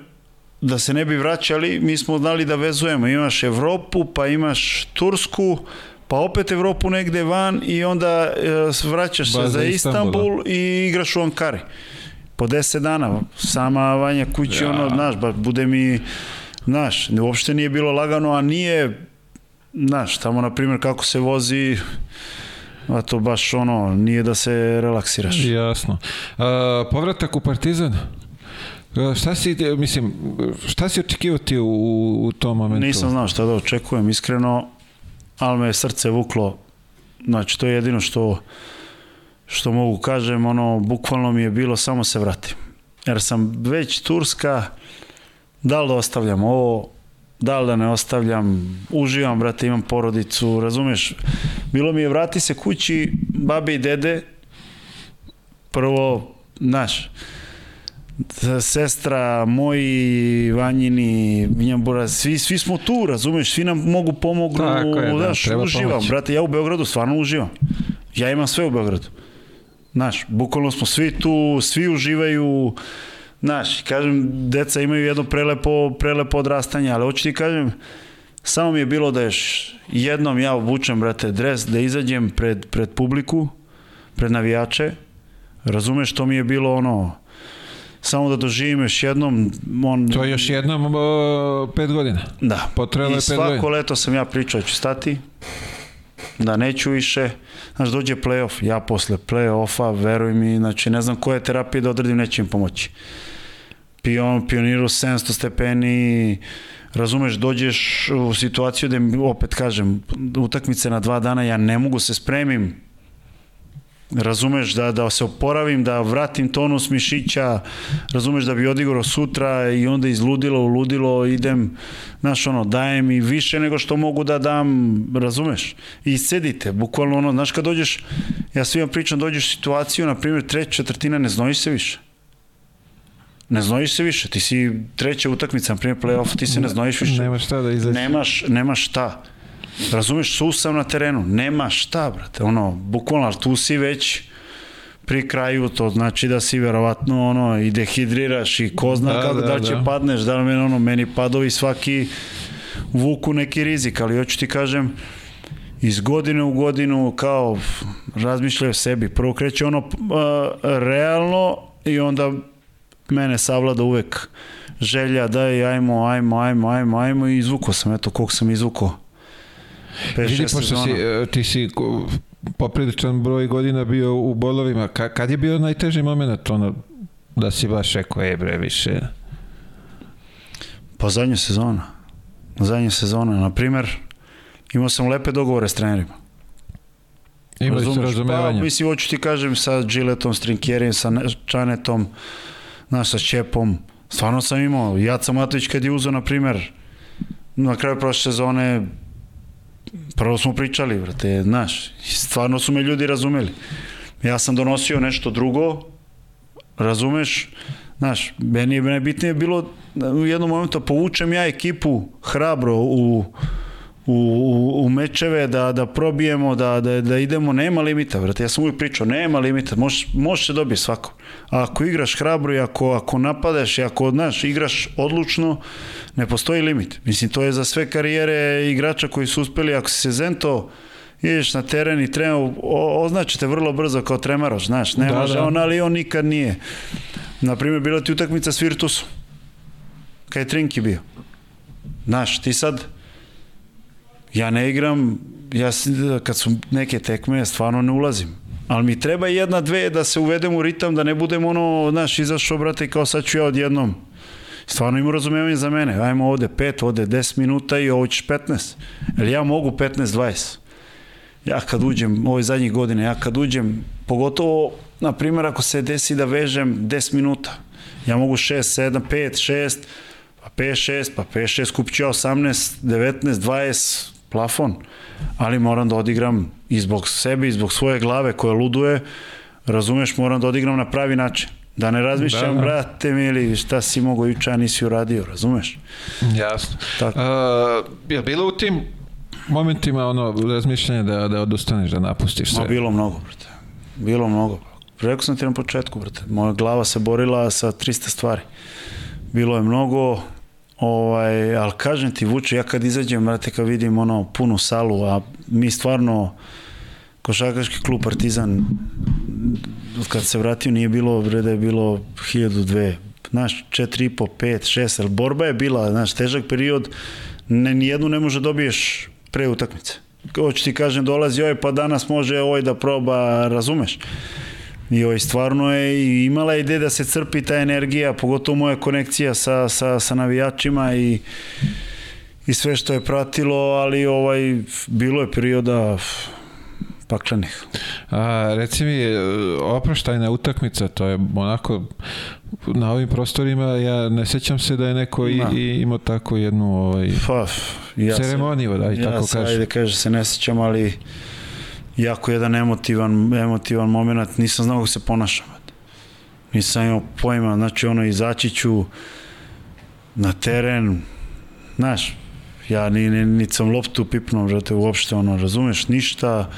[SPEAKER 2] da se ne bi vraćali, mi smo znali da vezujemo. Imaš Evropu, pa imaš Tursku, pa opet Evropu negde van i onda e, vraćaš se za. Istanbul i igraš u Ankari. Po 10 dana, sama Vanja kući,
[SPEAKER 1] Ja.
[SPEAKER 2] ono, znaš, ba, bude mi, znaš, uopšte nije bilo lagano, a nije, znaš, tamo, na primjer, kako se vozi, a to baš, ono, nije da se relaksiraš.
[SPEAKER 1] Jasno. A, povratak u Partizan? Šta si, mislim, šta si očekivao ti u, u tom momentu?
[SPEAKER 2] Nisam znao šta da očekujem, iskreno, ali me je srce vuklo. Znači, to je jedino što, što mogu kažem, ono, bukvalno mi je bilo samo se vratim. Jer sam već Turska, da li da ostavljam ovo, da li da ne ostavljam, uživam, brate, imam porodicu, razumeš? Bilo mi je vrati se kući, babe i dede, prvo, znaš, sestra, moji, Vanjini, Vinjambura, svi, svi smo tu, razumeš, svi nam mogu pomognu,
[SPEAKER 1] Tako je, da,
[SPEAKER 2] znaš,
[SPEAKER 1] treba
[SPEAKER 2] uživam,
[SPEAKER 1] pomoći.
[SPEAKER 2] brate, ja u Beogradu stvarno uživam. Ja imam sve u Beogradu. Znaš, bukvalno smo svi tu, svi uživaju, znaš, kažem, deca imaju jedno prelepo, prelepo odrastanje, ali hoću ti kažem, samo mi je bilo da još jednom ja obučem, brate, dres, da izađem pred, pred publiku, pred navijače, razumeš, to mi je bilo ono, samo da doživim još jednom, on,
[SPEAKER 1] To je još jednom o, pet godina.
[SPEAKER 2] Da.
[SPEAKER 1] Potrebalo je
[SPEAKER 2] I
[SPEAKER 1] pet
[SPEAKER 2] svako
[SPEAKER 1] godina.
[SPEAKER 2] leto sam ja pričao da ću stati, da neću više. Znaš, dođe playoff, ja posle playoffa, veruj mi, znači ne znam koje terapije da odredim, neće im pomoći. Pion, pioniru 700 stepeni, razumeš, dođeš u situaciju da opet kažem, utakmice na dva dana, ja ne mogu se spremim razumeš da, da se oporavim, da vratim tonus mišića, razumeš da bi odigrao sutra i onda iz ludila u ludilo idem, znaš ono, dajem i više nego što mogu da dam, razumeš? I sedite, bukvalno ono, znaš kad dođeš, ja svima pričam, dođeš u situaciju, na primjer, treća četvrtina, ne znojiš se više. Ne znojiš se više, ti si treća utakmica, na primjer, play-off, ti se ne znojiš više.
[SPEAKER 1] Nema šta da izađe.
[SPEAKER 2] Nemaš, nemaš šta. Razumeš, su sam na terenu, nema šta, brate, ono, bukvalno, tu si već pri kraju, to znači da si verovatno ono i dehidriraš i ko zna
[SPEAKER 1] Da,
[SPEAKER 2] kako,
[SPEAKER 1] da,
[SPEAKER 2] da, li će
[SPEAKER 1] da.
[SPEAKER 2] padneš, da li meni, ono, meni padovi svaki vuku neki rizik, ali hoću ti kažem, iz godine u godinu kao razmišljaju o sebi. Prvo kreće ono a, realno i onda mene savlada uvek želja daj ajmo, ajmo, ajmo, ajmo, ajmo i izvukao sam, eto koliko sam izvukao. Pet,
[SPEAKER 1] Vidi,
[SPEAKER 2] šest
[SPEAKER 1] pošto si, e, ti si popriličan broj godina bio u bolovima, Ka, kad je bio najteži moment, ono, da si baš rekao, e bre, više...
[SPEAKER 2] Pa zadnja sezona. Zadnja sezona. Na primer, imao sam lepe dogovore s trenerima.
[SPEAKER 1] Imali su
[SPEAKER 2] Razumeš?
[SPEAKER 1] razumevanja.
[SPEAKER 2] Pa, mislim, hoću ti kažem sa Giletom, Strinkjerijem, sa Ne- Čanetom, znaš, sa Čepom. Stvarno sam imao. Jaca Matović kad je uzeo, na primer, na kraju prošle sezone, prvo smo pričali, brate, znaš, stvarno su me ljudi razumeli. Ja sam donosio nešto drugo, razumeš, znaš, meni je najbitnije bilo da u jednom momentu povučem ja ekipu hrabro u, u, u, u mečeve, da, da probijemo, da, da, da idemo, nema limita, brate, ja sam uvijek pričao, nema limita, može, može se dobiti svako. A ako igraš hrabro i ako, ako napadaš i ako, znaš, igraš odlučno, ne postoji limit. Mislim, to je za sve karijere igrača koji su uspeli, ako si se Zento ideš na teren i trener označite vrlo brzo kao tremaroš, znaš, ne
[SPEAKER 1] Da,
[SPEAKER 2] može
[SPEAKER 1] da.
[SPEAKER 2] on, ali on nikad nije. Na primjer, bila ti utakmica s Virtusom, kad je Trinki bio. Znaš, ti sad, ja ne igram, ja kad su neke tekme, ja stvarno ne ulazim. Ali mi treba jedna, dve da se uvedem u ritam, da ne budem ono, znaš, izašao, brate, kao sad ću ja odjednom. Stvarno ima razumevanje za mene. Ajmo ovde 5, ovde 10 minuta i ovo ćeš 15. Jer ja mogu 15-20. Ja kad uđem, ove zadnjih godine, ja kad uđem, pogotovo, na primjer, ako se desi da vežem 10 minuta, ja mogu 6, 7, 5, 6, pa 5, 6, pa 5, 6, kupit ću ja 18, 19, 20, plafon, ali moram da odigram i zbog sebe i zbog svoje glave koja luduje, razumeš, moram da odigram na pravi način. Da ne razmišljam,
[SPEAKER 1] Da,
[SPEAKER 2] da, brate mili, šta si mogao juče, a nisi uradio, razumeš?
[SPEAKER 1] Jasno.
[SPEAKER 2] Tako.
[SPEAKER 1] Uh, je bilo u tim momentima ono razmišljanje da, da odustaneš, da napustiš
[SPEAKER 2] Ma
[SPEAKER 1] sve?
[SPEAKER 2] bilo mnogo, brate. Bilo mnogo. Rekao sam ti na početku, brate. Moja glava se borila sa 300 stvari. Bilo je mnogo, ovaj, ali kažem ti, Vuče, ja kad izađem, brate, kad vidim ono punu salu, a mi stvarno, košarkaški klub Partizan, kad se vratio nije bilo, bre, da je bilo 1002, znaš, 4,5, 5, 6, ali borba je bila, znaš, težak period, ne, nijednu ne može dobiješ pre utakmice. Hoću ti kažem, dolazi ovaj, pa danas može ovaj da proba, razumeš? I ovaj stvarno je i imala ideja da se crpi ta energija, pogotovo moja konekcija sa, sa, sa navijačima i, i sve što je pratilo, ali ovaj bilo je perioda paklenih.
[SPEAKER 1] A, reci mi, oproštajna utakmica, to je onako na ovim prostorima, ja ne sećam se da je neko i,
[SPEAKER 2] Da.
[SPEAKER 1] i imao tako jednu ovaj,
[SPEAKER 2] Pa, ja
[SPEAKER 1] ceremoniju, da i
[SPEAKER 2] ja
[SPEAKER 1] tako
[SPEAKER 2] se,
[SPEAKER 1] kažem.
[SPEAKER 2] Ajde, kaže se, ne sećam, ali jako jedan emotivan, emotivan moment, nisam znao kako se ponašam. Nisam imao pojma, znači ono, izaći ću na teren, znaš, ja ni, ni, ni sam loptu pipnuo, brate, uopšte, ono, razumeš, ništa,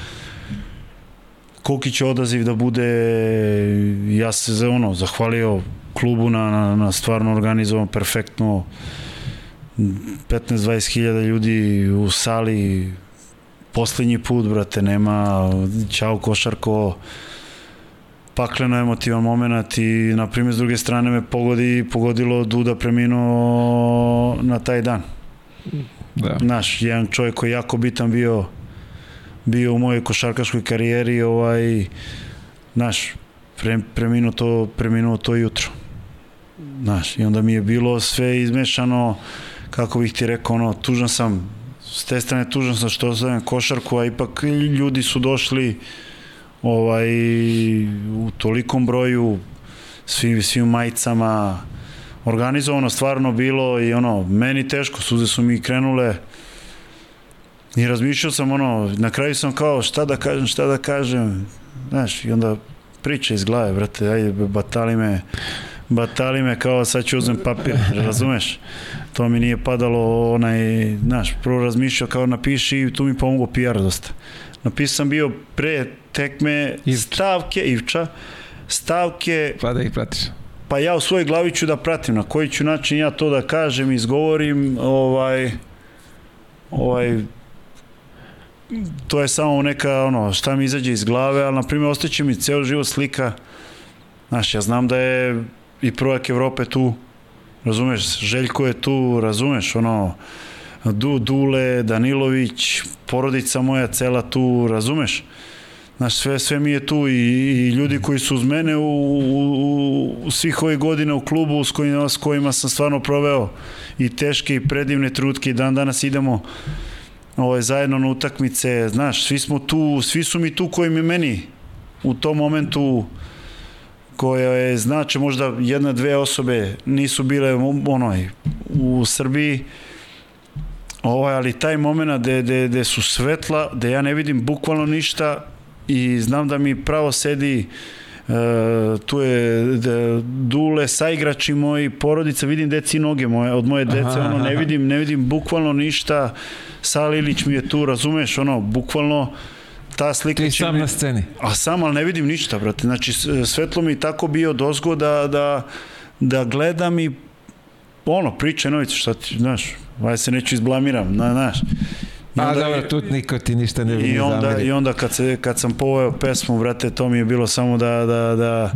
[SPEAKER 2] koliki će odaziv da bude, ja se za ono, zahvalio klubu na, na, na stvarno organizovan, perfektno, 15-20 hiljada ljudi u sali poslednji put, brate, nema ćao košarko pakleno emotivan moment i na primjer s druge strane me pogodi, pogodilo Duda preminuo na taj dan.
[SPEAKER 1] Da.
[SPEAKER 2] Znaš, jedan čovjek koji je jako bitan bio bio u mojoj košarkaškoj karijeri, ovaj, znaš, pre, preminuo, to, preminuo to jutro. Znaš, i onda mi je bilo sve izmešano, kako bih ti rekao, ono, tužan sam, s te strane tužan sam što ostavljam košarku, a ipak ljudi su došli ovaj, u tolikom broju, svi, svi u majicama, organizovano stvarno bilo i ono, meni teško, suze su mi krenule, I razmišljao sam ono, na kraju sam kao šta da kažem, šta da kažem, znaš, i onda priča iz glave, brate, ajde, batali me, batali me kao sad ću uzem papir, razumeš? To mi nije padalo, onaj, znaš, prvo razmišljao kao napiši i tu mi pomogu PR dosta. Napisao sam bio pre tekme
[SPEAKER 1] Ivča.
[SPEAKER 2] stavke, Ivča, stavke
[SPEAKER 1] Pa da ih pratiš.
[SPEAKER 2] pa ja u svojoj glavi ću da pratim na koji ću način ja to da kažem, izgovorim, ovaj, ovaj, to je samo neka, ono, šta mi izađe iz glave, ali, na primjer, ostaće mi ceo život slika, znaš, ja znam da je i projek Evrope tu, razumeš, Željko je tu, razumeš, ono, du, Dule, Danilović, porodica moja cela tu, razumeš, Znaš, sve, sve mi je tu i, i ljudi koji su uz mene u, u, u svih ovih godina u klubu s kojima, s kojima sam stvarno proveo i teške i predivne trutke i dan danas idemo ovaj, zajedno na utakmice, znaš, svi smo tu, svi su mi tu koji mi meni u tom momentu koja je, znači možda jedna, dve osobe nisu bile onoj u Srbiji, ovaj, ali taj moment gde, gde, gde su svetla, gde ja ne vidim bukvalno ništa i znam da mi pravo sedi Uh, tu je da, Dule, saigrači moji, porodica, vidim deci noge moje, od moje dece,
[SPEAKER 1] Aha,
[SPEAKER 2] ono, ne vidim, ne vidim bukvalno ništa, Salilić mi je tu, razumeš, ono, bukvalno ta slika
[SPEAKER 1] Ti
[SPEAKER 2] će
[SPEAKER 1] sam
[SPEAKER 2] mi-
[SPEAKER 1] na sceni.
[SPEAKER 2] A sam, ali ne vidim ništa, brate. Znači, svetlo mi tako bio dozgo da, da, da gledam i ono, priče novice, šta ti, znaš, vaj se neću izblamiram, na, znaš. I
[SPEAKER 1] A
[SPEAKER 2] onda-
[SPEAKER 1] dobro, tu niko ti ništa ne bi
[SPEAKER 2] I onda,
[SPEAKER 1] zamerio.
[SPEAKER 2] I onda kad, se, kad sam poveo pesmu, brate, to mi je bilo samo da, da, da,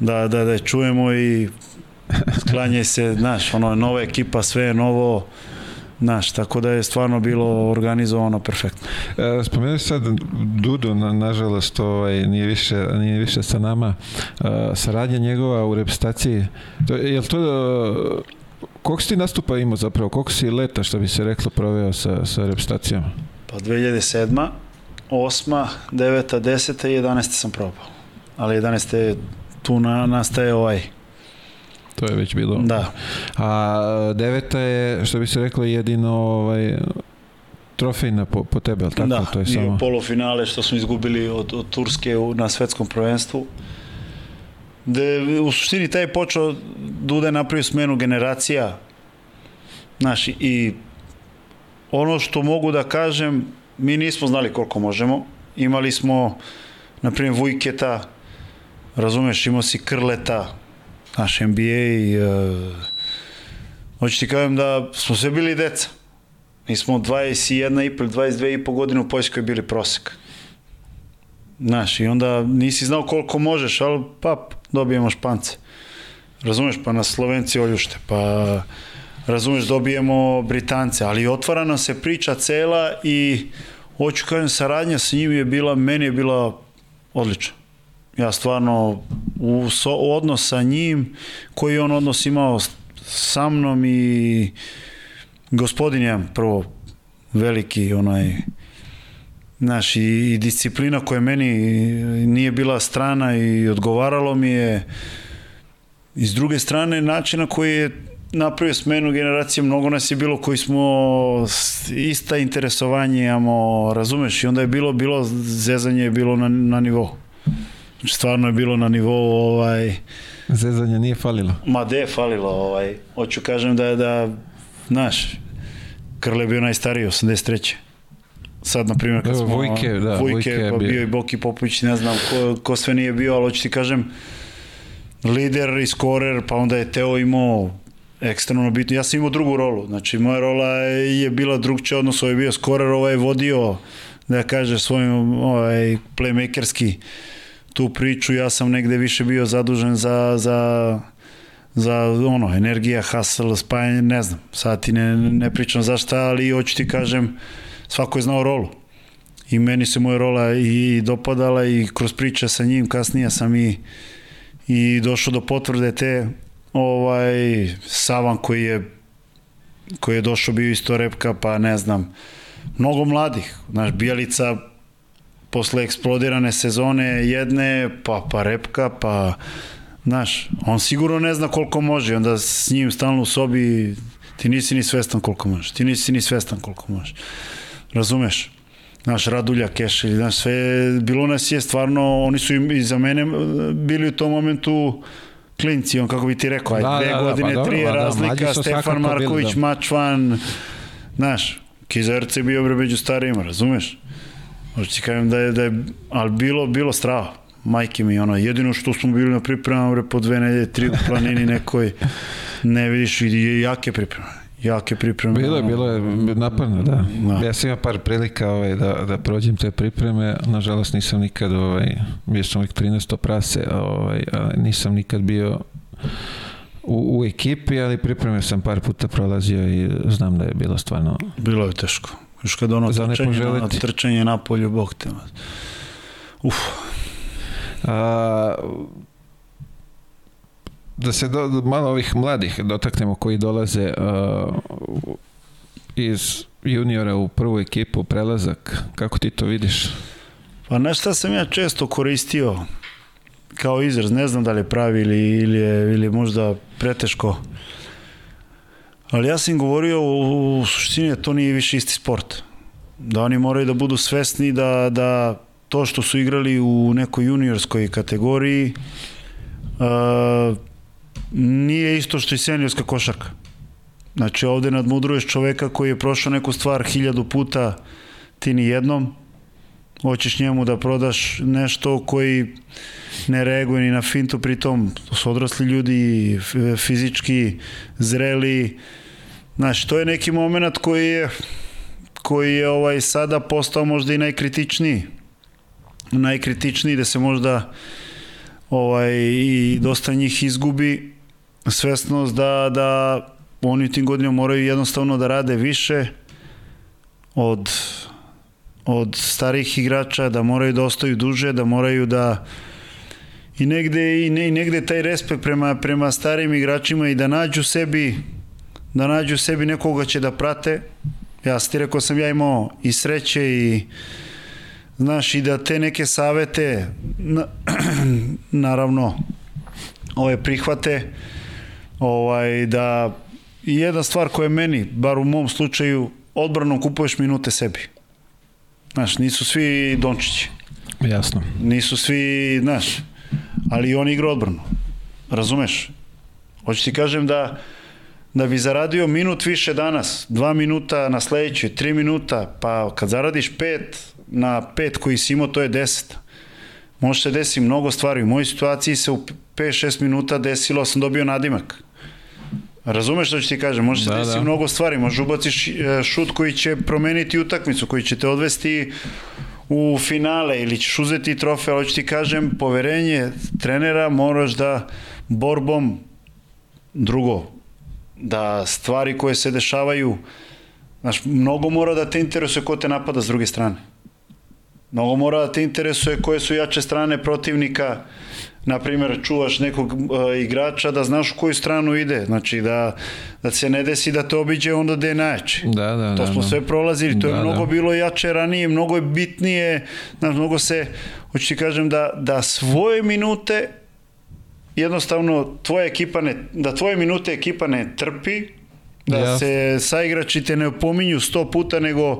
[SPEAKER 2] da, da, da je čujemo i sklanjaj se, znaš, ono, nova ekipa, sve je novo, znaš, tako da je stvarno bilo organizovano perfektno.
[SPEAKER 1] E, Spomenuo si sad Dudu, na, nažalost, ovaj, nije, više, nije više sa nama. E, saradnja njegova u reprezentaciji, to, je li to... e, Koliko si ti nastupa imao zapravo? Koliko si leta, što bi se reklo, proveo sa, sa reprezentacijom?
[SPEAKER 2] Pa 2007. 8. 9. 10. i 11. sam probao. Ali 11. je tu na, nastaje ovaj.
[SPEAKER 1] To je već bilo.
[SPEAKER 2] Da,
[SPEAKER 1] A deveta je, što bi se reklo, jedino ovaj, trofejna po, po tebe, ali tako?
[SPEAKER 2] da.
[SPEAKER 1] to je
[SPEAKER 2] I
[SPEAKER 1] samo...
[SPEAKER 2] polufinale što smo izgubili od, od Turske u, na svetskom prvenstvu. De, u suštini taj je počeo Duda je napravio smenu generacija Znaš, i ono što mogu da kažem, mi nismo znali koliko možemo. Imali smo, na primjer, Vujketa, razumeš, imao si Krleta, naš NBA, uh, hoću ti kažem da smo sve bili deca. Mi smo 21 i po, 22 i po godine u Poljskoj bili prosek. Znaš, i onda nisi znao koliko možeš, ali pap, dobijemo špance. Razumeš, pa nas Slovenci oljušte, pa razumeš, dobijemo Britance, ali otvara nam se priča cela i hoću kažem, saradnja sa njim je bila, meni je bila odlična. Ja stvarno, u so, odnos sa njim, koji on odnos imao sa mnom i gospodin je prvo veliki onaj Znaš, i, i disciplina koja meni nije bila strana i odgovaralo mi je i s druge strane načina koji je napravio smenu generacije, mnogo nas je bilo koji smo ista interesovanje imamo, razumeš, i onda je bilo, bilo zezanje je bilo na, na nivou. Stvarno je bilo na nivou ovaj,
[SPEAKER 1] Zezanje nije falilo.
[SPEAKER 2] Ma de je falilo, ovaj, hoću kažem da je da, znaš, Krle bio najstariji, 83. Sad, na primjer, kad
[SPEAKER 1] Evo,
[SPEAKER 2] smo...
[SPEAKER 1] Vujke, da,
[SPEAKER 2] Vujke,
[SPEAKER 1] Vujke je
[SPEAKER 2] pa
[SPEAKER 1] bio.
[SPEAKER 2] bio i Boki Popović, ne znam ko, ko sve nije bio, ali hoću ti kažem, lider i skorer, pa onda je Teo imao ekstremno bitno. Ja sam imao drugu rolu, znači moja rola je bila drugčija, odnosno ovaj je bio skorer, ovaj je vodio, da kaže, svojim ovaj, playmakerski tu priču, ja sam negde više bio zadužen za, za za ono, energija, hustle, spajanje, ne znam, sad ti ne, ne pričam za šta, ali hoću ti kažem, svako je znao rolu. I meni se moja rola i dopadala i kroz priče sa njim kasnije sam i, i došao do potvrde te ovaj Savan koji je koji je došao bio isto repka pa ne znam mnogo mladih znaš Bijelica posle eksplodirane sezone jedne pa, pa repka pa Znaš, on sigurno ne zna koliko može, onda s njim stalno u sobi ti nisi ni svestan koliko možeš, ti nisi ni svestan koliko možeš. Razumeš? Znaš, Radulja, Kešelj, znaš, sve, bilo nas je stvarno, oni su i za mene e, bili u tom momentu klinci, on kako bi ti rekao, aj,
[SPEAKER 1] Da,
[SPEAKER 2] dve
[SPEAKER 1] da, da,
[SPEAKER 2] godine,
[SPEAKER 1] pa dobro,
[SPEAKER 2] tri je
[SPEAKER 1] pa da,
[SPEAKER 2] razlika,
[SPEAKER 1] su
[SPEAKER 2] Stefan
[SPEAKER 1] svakako bili,
[SPEAKER 2] Marković,
[SPEAKER 1] da.
[SPEAKER 2] Mačvan, znaš, Kizarc je bio bre među starijima, razumeš? Možda ti kažem da je, da je, ali bilo, bilo strava. Majke mi, ono, jedino što smo bili na pripremama, bre, po dve nedelje, tri u planini nekoj, ne vidiš, i jake pripreme. Jake pripreme.
[SPEAKER 1] Bilo je,
[SPEAKER 2] ono,
[SPEAKER 1] bilo je naporno, da.
[SPEAKER 2] Da.
[SPEAKER 1] Ja sam imao par prilika ovaj, da, da prođem te pripreme, nažalost nisam nikad, ovaj, bio sam uvijek 13. prase, ovaj, nisam nikad bio u, u ekipi, ali pripreme sam par puta prolazio i znam da je bilo stvarno
[SPEAKER 2] Bilo je teško. Još kad ono
[SPEAKER 1] Za
[SPEAKER 2] trčanje, na, trčanje na polju, bog te. Uf,
[SPEAKER 1] A, da se do, malo ovih mladih dotaknemo koji dolaze a, u- iz juniora u prvu ekipu, prelazak, kako ti to vidiš?
[SPEAKER 2] Pa šta sam ja često koristio kao izraz, ne znam da li je pravi ili, ili, je, ili je možda preteško, ali ja sam im govorio u, u suštini da to nije više isti sport. Da oni moraju da budu svesni da, da to što su igrali u nekoj juniorskoj kategoriji uh, nije isto što i seniorska košarka. Znači ovde nadmudruješ čoveka koji je prošao neku stvar hiljadu puta, ti ni jednom, hoćeš njemu da prodaš nešto koji ne reaguje ni na fintu, pritom to su odrasli ljudi, fizički zreli, znaš, to je neki moment koji je koji je ovaj sada postao možda i najkritičniji. Najkritičniji da se možda ovaj i dosta njih izgubi svesnost da da oni u tim godinama moraju jednostavno da rade više od od starih igrača, da moraju da ostaju duže, da moraju da i negde i, ne, i negde taj respekt prema, prema starim igračima i da nađu sebi da nađu sebi nekoga će da prate. Ja sam ti rekao sam ja imao i sreće i znaš i da te neke savete na, naravno ove prihvate ovaj da i jedna stvar koja je meni, bar u mom slučaju, odbranom kupuješ minute sebi. Znaš, nisu svi Dončići.
[SPEAKER 1] Jasno.
[SPEAKER 2] Nisu svi, znaš, ali on igra odbranu. Razumeš? Hoću ti kažem da da bi zaradio minut više danas, dva minuta na sledećoj, tri minuta, pa kad zaradiš pet na pet koji si imao, to je deset. Može se desiti mnogo stvari. U mojoj situaciji se u 5-6 minuta desilo, sam dobio nadimak. Razumeš što ću ti kažem? Može se da, desiti da. mnogo stvari. Može ubaciš e, šut koji će promeniti utakmicu, koji će te odvesti u finale ili ćeš uzeti trofej, ali ću ti kažem, poverenje trenera moraš da borbom drugo, da stvari koje se dešavaju, znaš, mnogo mora da te interesuje ko te napada s druge strane. Mnogo mora da te interesuje koje su jače strane protivnika, na primjer, čuvaš nekog uh, igrača da znaš u koju stranu ide, znači da, da se ne desi da te obiđe onda da je najjači.
[SPEAKER 1] Da, da,
[SPEAKER 2] to
[SPEAKER 1] da,
[SPEAKER 2] smo
[SPEAKER 1] da.
[SPEAKER 2] sve prolazili, to
[SPEAKER 1] da,
[SPEAKER 2] je mnogo
[SPEAKER 1] da.
[SPEAKER 2] bilo jače ranije, mnogo je bitnije, znaš, mnogo se, hoću ti kažem da, da svoje minute jednostavno tvoja ekipa ne, da tvoje minute ekipa ne trpi, da
[SPEAKER 1] Jasno.
[SPEAKER 2] se saigrači te ne opominju sto puta, nego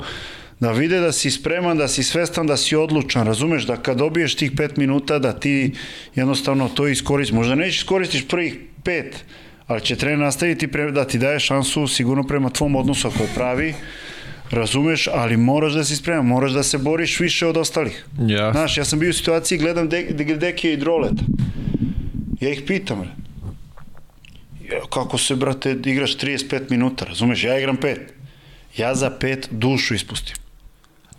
[SPEAKER 2] da vide da si spreman, da si svestan, da si odlučan, razumeš, da kad dobiješ tih pet minuta, da ti jednostavno to iskoristiš. Možda nećeš iskoristiš prvih pet, ali će trener nastaviti pre, da ti daje šansu sigurno prema tvom odnosu ako je pravi, razumeš, ali moraš da si spreman, moraš da se boriš više od ostalih.
[SPEAKER 1] Ja.
[SPEAKER 2] Znaš, ja sam bio u situaciji, gledam de, de, Dekija i Droleta. Ja ih pitam, bre. Ja, kako se, brate, igraš 35 minuta, razumeš, ja igram 5. Ja za 5 dušu ispustim.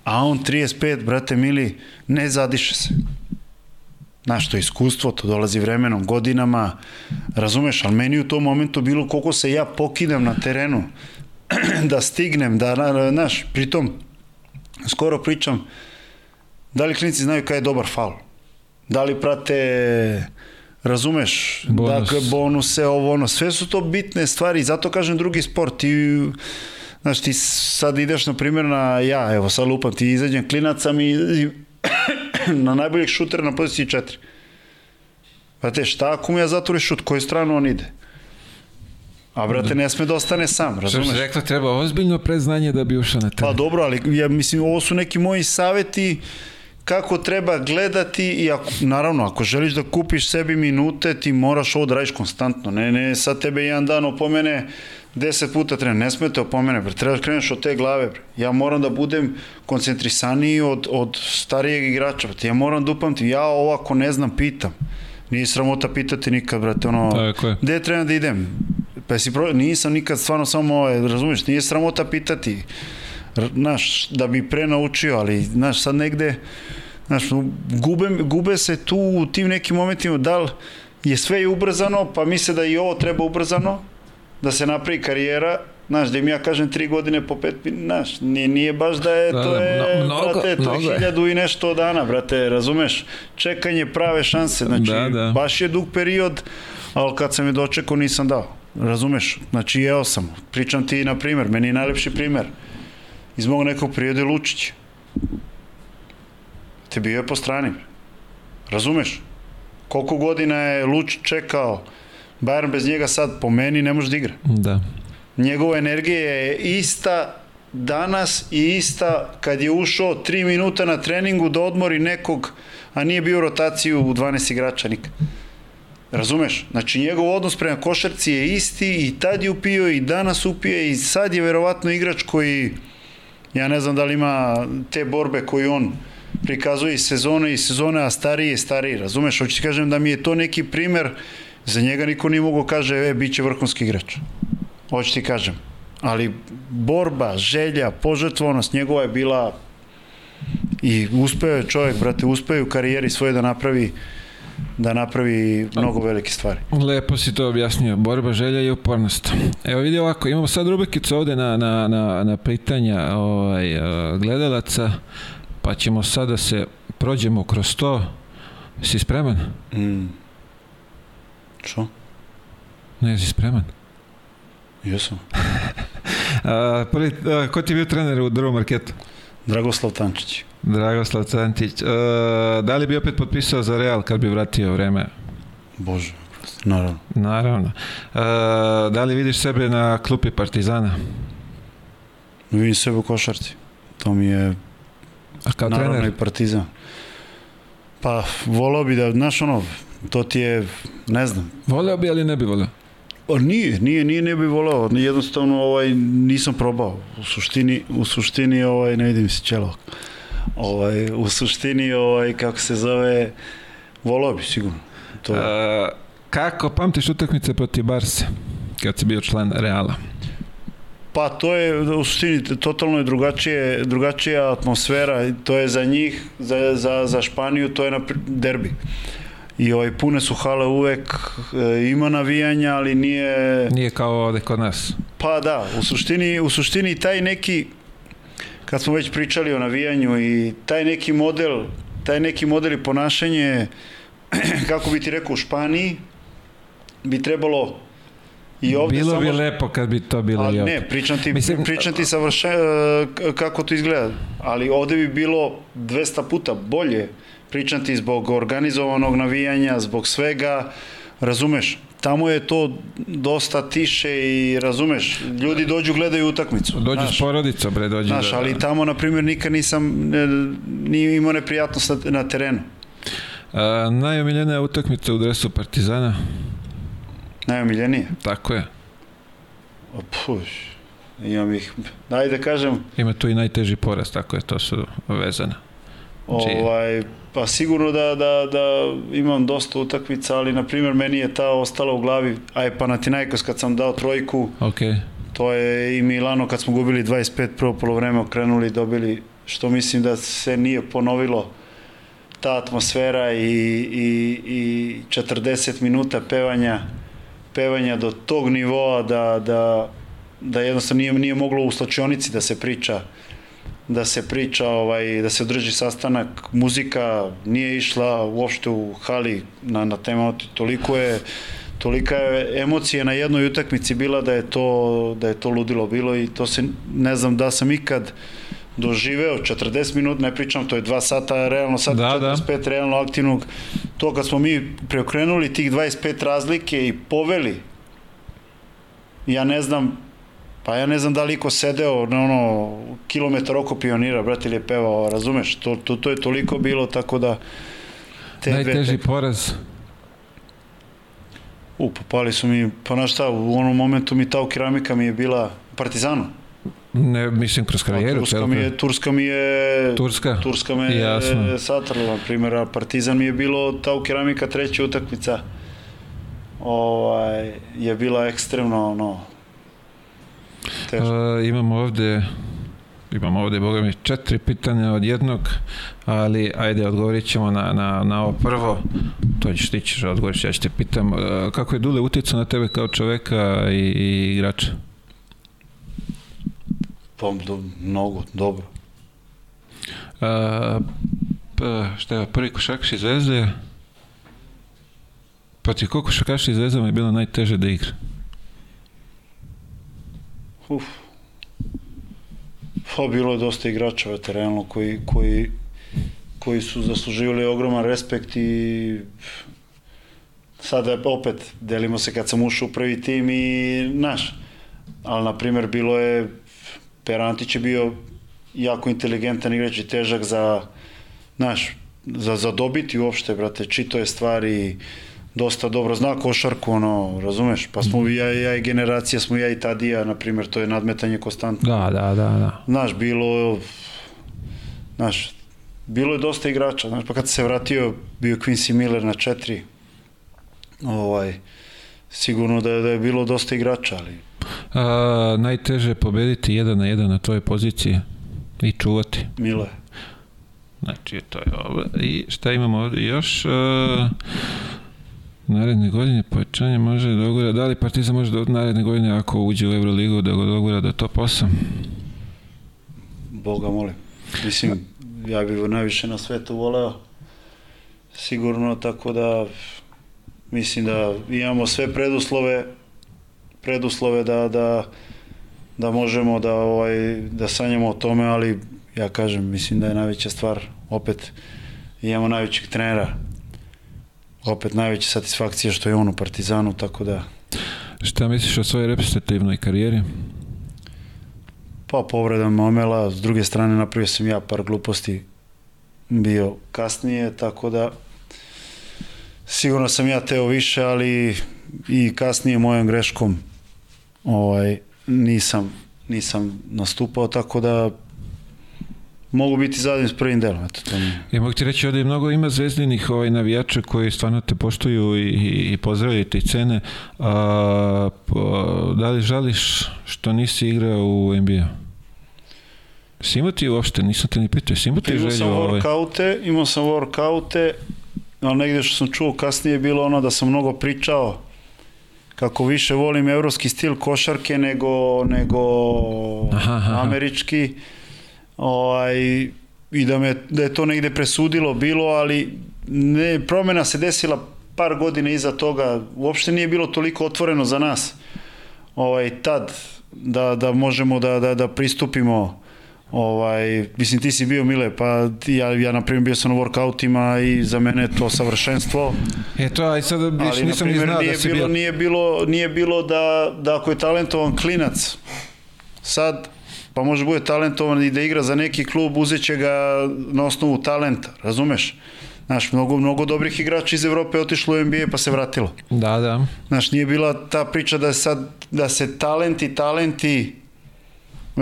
[SPEAKER 2] A on 35, brate mili, ne zadiše se. Znaš, to je iskustvo, to dolazi vremenom, godinama, razumeš, ali meni u tom momentu bilo koliko se ja pokidam na terenu, da stignem, da, znaš, pritom, skoro pričam, da li klinici znaju kaj je dobar faul? Da li prate razumeš,
[SPEAKER 1] Bonus.
[SPEAKER 2] dakle bonuse, ovo ono, sve su to bitne stvari, zato kažem drugi sport, ti znaš, ti sad ideš na primjer na, ja, evo sad lupam, ti izađem klinaca mi na najboljeg šutera na poziciji 4. Brate, šta ako mu ja zatvorim šut, koju stranu on ide? A brate, ne sme da ostane sam,
[SPEAKER 1] Što
[SPEAKER 2] razumeš?
[SPEAKER 1] si rekla, treba ozbiljno predznanje da bi ušao na
[SPEAKER 2] Pa
[SPEAKER 1] teren.
[SPEAKER 2] dobro, ali ja mislim, ovo su neki moji saveti kako treba gledati i ako, naravno, ako želiš da kupiš sebi minute, ti moraš ovo da radiš konstantno. Ne, ne, sad tebe jedan dan opomene, deset puta trener, ne sme te opomene, bre, treba da kreneš od te glave, bre. Ja moram da budem koncentrisaniji od, od starijeg igrača, bre. Ja moram da upamtim, ja ovo ako ne znam, pitam. Nije sramota pitati nikad, brate, ono,
[SPEAKER 1] Tako je.
[SPEAKER 2] gde treba da idem? Pa si pro... nisam nikad stvarno samo, ovaj, razumiješ, nije sramota pitati. Znaš, da bi pre naučio, ali, znaš, sad negde, znaš, gube, gube se tu u tim nekim momentima, da li je sve ubrzano, pa misle da i ovo treba ubrzano, da se napravi karijera, znaš, da im ja kažem tri godine po pet, znaš, nije, nije baš da je,
[SPEAKER 1] Da,
[SPEAKER 2] to
[SPEAKER 1] da,
[SPEAKER 2] je,
[SPEAKER 1] mnogo-
[SPEAKER 2] brate, to
[SPEAKER 1] mnogo
[SPEAKER 2] je hiljadu i nešto dana, brate, razumeš? Čekanje prave šanse, znači,
[SPEAKER 1] Da, da.
[SPEAKER 2] baš je dug period, ali kad sam je dočekao nisam dao. Razumeš? Znači, jeo sam. Pričam ti, na primer, meni je najlepši primer. Iz mog nekog je Lučić. Te bio je po strani. Razumeš? Koliko godina je Lučić čekao Bayern bez njega sad po meni ne može da igra.
[SPEAKER 1] Da.
[SPEAKER 2] Njegova energija je ista danas i ista kad je ušao 3 minuta na treningu da odmori nekog, a nije bio u rotaciju u 12 igrača nikad. Razumeš? Znači njegov odnos prema košarci je isti i tad je upio i danas upije i sad je verovatno igrač koji ja ne znam da li ima te borbe koje on prikazuje iz sezone i sezone, a stariji je stariji, razumeš? Hoću ti kažem da mi je to neki primer, za njega niko nije mogao kaže, e, bit će vrhunski igrač. Hoću ti kažem. ali borba, želja, požrtvonost njegova je bila i uspeo je čovjek, brate, uspeo je u karijeri svoje da napravi da napravi mnogo velike stvari.
[SPEAKER 1] Lepo si to objasnio, borba, želja i upornost. Evo vidi ovako, imamo sad rubrikicu ovde na, na, na, na pitanja ovaj, eh, gledalaca, pa ćemo sad da se prođemo kroz to. Si spreman?
[SPEAKER 2] Mm. Čo?
[SPEAKER 1] Ne, si spreman?
[SPEAKER 2] Jesam.
[SPEAKER 1] A, prvi, a, ko ti je bio trener u drugom marketu?
[SPEAKER 2] Dragoslav Tančić.
[SPEAKER 1] Dragoslav Cantić. A, da li bi opet potpisao za Real kad bi vratio vreme?
[SPEAKER 2] Bože, naravno.
[SPEAKER 1] Naravno. A, da li vidiš sebe na klupi Partizana?
[SPEAKER 2] Vidim sebe u košarci. To mi je
[SPEAKER 1] A kao
[SPEAKER 2] naravno
[SPEAKER 1] trener?
[SPEAKER 2] i partizan. Pa, volao bi da, znaš ono, to ti je, ne znam,
[SPEAKER 1] Voleo bi, ali ne bi voleo.
[SPEAKER 2] O, nije, nije, nije, ne bi volao, jednostavno ovaj, nisam probao. U suštini, u suštini ovaj, ne vidim se čelo. Ovaj, u suštini, ovaj, kako se zove, volao bi sigurno. To,
[SPEAKER 1] A, kako pamtiš utakmice protiv Barse kad si bio član Reala?
[SPEAKER 2] Pa to je u suštini totalno je drugačije, drugačija atmosfera, to je za njih, za, za, za Španiju, to je na derbi. I ovaj, pune su hale uvek, e, ima navijanja, ali nije...
[SPEAKER 1] Nije kao ovde kod nas.
[SPEAKER 2] Pa da, u suštini, u suštini taj neki, kad smo već pričali o navijanju i taj neki model, taj neki model i ponašanje, kako bi ti rekao, u Španiji, bi trebalo i ovde
[SPEAKER 1] Bilo
[SPEAKER 2] samo...
[SPEAKER 1] bi lepo kad bi to bilo i
[SPEAKER 2] Ali
[SPEAKER 1] ovde.
[SPEAKER 2] ne, pričam ti,
[SPEAKER 1] Mislim-
[SPEAKER 2] pričam ti savrše, e, kako to izgleda. Ali ovde bi bilo 200 puta bolje. Pričam ti zbog organizovanog navijanja, zbog svega. Razumeš? Tamo je to dosta tiše i razumeš, ljudi dođu gledaju utakmicu.
[SPEAKER 1] Dođu
[SPEAKER 2] znaš.
[SPEAKER 1] s porodicom, bre, dođu
[SPEAKER 2] Znaš,
[SPEAKER 1] da...
[SPEAKER 2] ali tamo, na primjer, nikad nisam e, nije imao neprijatnost na, na terenu.
[SPEAKER 1] A, najomiljenija utakmica u dresu Partizana,
[SPEAKER 2] Najomiljenije.
[SPEAKER 1] tako je.
[SPEAKER 2] Puš, imam ih, daj da kažem,
[SPEAKER 1] Ima tu i najteži poraz, tako je, to su vezane. Znači-
[SPEAKER 2] Ovaj, pa sigurno da, da, da imam dosta utakmica, ali na primjer meni je ta ostala u glavi, a je Panathinaikos kad sam dao trojku,
[SPEAKER 1] Ok.
[SPEAKER 2] to je i Milano kad smo gubili 25 prvo polovreme, okrenuli i dobili, što mislim da se nije ponovilo ta atmosfera i, i, i 40 minuta pevanja pevanja do tog nivoa da, da, da jednostavno nije, nije moglo u slačionici da se priča da se priča, ovaj, da se održi sastanak, muzika nije išla uopšte u hali na, na tema, toliko je tolika je emocija na jednoj utakmici bila da je to da je to ludilo bilo i to se ne znam da sam ikad doživeo 40 minuta, ne pričam, to je 2 sata, realno sad
[SPEAKER 1] Da, da.
[SPEAKER 2] 45 realno aktivnog. To kad smo mi preokrenuli tih 25 razlike i poveli, ja ne znam, pa ja ne znam da li ko sedeo na ono kilometar oko pionira, brate, ili je pevao, razumeš? To, to, to je toliko bilo, tako da te dve
[SPEAKER 1] Najteži
[SPEAKER 2] tek-
[SPEAKER 1] poraz.
[SPEAKER 2] U, popali su mi, pa znaš šta, u onom momentu mi ta keramika mi je bila Partizanu.
[SPEAKER 1] Ne, mislim, kroz karijeru.
[SPEAKER 2] Turska
[SPEAKER 1] celu.
[SPEAKER 2] mi je, Turska mi je...
[SPEAKER 1] Turska?
[SPEAKER 2] Turska me
[SPEAKER 1] Jasno.
[SPEAKER 2] je satrla, na primjer, a Partizan mi je bilo ta keramika treća utakmica. Ovaj, je bila ekstremno, ono, teško.
[SPEAKER 1] A, imamo ovde imamo ovde, boga mi, četiri pitanja od jednog, ali ajde, odgovorit ćemo na, na, na ovo prvo. To ćeš ti ćeš odgovoriš, ja ću te pitam. Kako je Dule uticao na tebe kao čoveka i, i igrača?
[SPEAKER 2] Pa, do, mnogo, dobro.
[SPEAKER 1] A, pa, šta je, prvi košarkaš iz Zvezde, protiv koliko košarkaša iz Zvezde mu je bilo najteže da igra?
[SPEAKER 2] Uf. Pa bilo je dosta igrača veterano koji, koji, koji su zasluživali ogroman respekt i sada opet delimo se kad sam ušao u prvi tim i naš. Ali na primjer bilo je Perantić je bio jako inteligentan igrač i težak za naš za, za dobiti uopšte, brate, čito je stvari dosta dobro zna košarku, ono, razumeš? Pa smo ja, ja i generacija, smo ja i Tadija, na primjer, to je nadmetanje konstantno.
[SPEAKER 1] Da, da, da, da.
[SPEAKER 2] Znaš, bilo, znaš, bilo je dosta igrača, znaš, pa kad se vratio, bio Quincy Miller na četiri, ovaj, sigurno da je, da je bilo dosta igrača, ali
[SPEAKER 1] A, najteže je pobediti jedan na jedan na toj poziciji i čuvati.
[SPEAKER 2] Mile.
[SPEAKER 1] Znači, to je ovo. I šta imamo ovdje još? A, naredne godine povećanje može da dogura. Da li Partizan može da naredne godine ako uđe u Euroligu da ga dogura do top 8?
[SPEAKER 2] Boga molim. Mislim, ja bih najviše na svetu voleo. Sigurno, tako da mislim da imamo sve preduslove preduslove da, da, da možemo da, ovaj, da sanjamo o tome, ali ja kažem, mislim da je najveća stvar, opet imamo najvećeg trenera, opet najveća satisfakcija što je on u Partizanu, tako da...
[SPEAKER 1] Šta misliš o svojoj reprezentativnoj karijeri?
[SPEAKER 2] Pa povreda momela, s druge strane napravio sam ja par gluposti bio kasnije, tako da sigurno sam ja teo više, ali i kasnije mojom greškom ovaj, nisam, nisam nastupao, tako da mogu biti zadovoljni s prvim delom. Eto, to mi...
[SPEAKER 1] Ja mogu ti reći ovde mnogo ima zvezdinih ovaj, navijača koji stvarno te poštuju i, i pozdravljaju te cene. A, pa, da li žališ što nisi igrao u NBA? Si imao ti uopšte, nisam te ni pitao, si imao ti
[SPEAKER 2] Imao
[SPEAKER 1] želju?
[SPEAKER 2] sam
[SPEAKER 1] Ovaj?
[SPEAKER 2] workoute, imao sam workoute, ali negde što sam čuo kasnije je bilo ono da sam mnogo pričao kako više volim evropski stil košarke nego, nego
[SPEAKER 1] Aha, aha.
[SPEAKER 2] američki. Ovaj, I da, me, da je to negde presudilo bilo, ali ne, promena se desila par godina iza toga. Uopšte nije bilo toliko otvoreno za nas ovaj, tad da, da možemo da, da, da pristupimo ovaj, mislim ti si bio Mile, pa ti- ja, ja na primjer bio sam na workoutima i za mene je to savršenstvo.
[SPEAKER 1] E to, aj sad viš,
[SPEAKER 2] Ali,
[SPEAKER 1] nisam ni
[SPEAKER 2] primjer,
[SPEAKER 1] znao
[SPEAKER 2] nije,
[SPEAKER 1] da si
[SPEAKER 2] bilo,
[SPEAKER 1] bio.
[SPEAKER 2] nije bilo, nije bilo da, da ako je talentovan klinac, sad, pa može bude talentovan i da igra za neki klub, uzet će ga na osnovu talenta, razumeš? Znaš, mnogo, mnogo dobrih igrača iz Evrope otišlo u NBA pa se vratilo.
[SPEAKER 1] Da, da.
[SPEAKER 2] Znaš, nije bila ta priča da sad, da se talenti, talenti,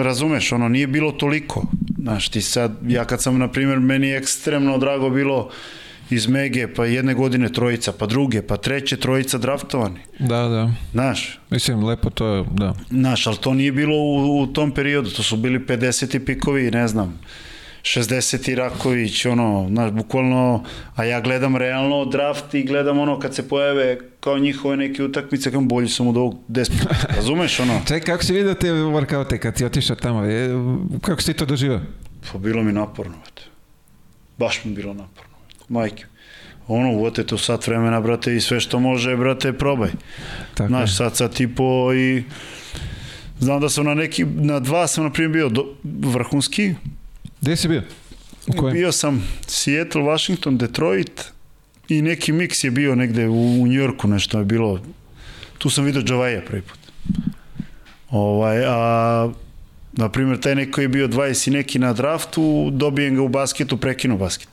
[SPEAKER 2] razumeš, ono, nije bilo toliko. Znaš, ti sad, ja kad sam, na primjer, meni je ekstremno drago bilo iz Mege, pa jedne godine trojica, pa druge, pa treće trojica draftovani.
[SPEAKER 1] Da, da.
[SPEAKER 2] Znaš,
[SPEAKER 1] Mislim, lepo to je, da.
[SPEAKER 2] znaš, ali to nije bilo u, u tom periodu, to su bili 50. pikovi, ne znam, 60. Raković, ono, znaš, bukvalno, a ja gledam realno draft i gledam ono kad se pojave kao njihove neke utakmice, kao bolji sam od ovog 10 razumeš ono?
[SPEAKER 1] Čekaj, kako si vidio te workoute kad si otišao tamo? Je, kako si to doživao?
[SPEAKER 2] Pa bilo mi naporno, brate. Baš mi bilo naporno. Majke. Ono, uvote to sat vremena, brate, i sve što može, brate, probaj.
[SPEAKER 1] Tako
[SPEAKER 2] Znaš, sad, sad tipo i... Znam da sam na neki, na dva sam na primjer bio do, vrhunski.
[SPEAKER 1] Gde si bio? U kojem?
[SPEAKER 2] Bio sam Seattle, Washington, Detroit i neki miks je bio negde u, u Njorku, nešto je bilo. Tu sam vidio Javaja prvi put. Ovaj, a na primjer taj neko je bio 20 i neki na draftu, dobijem ga u basketu, prekinu basket.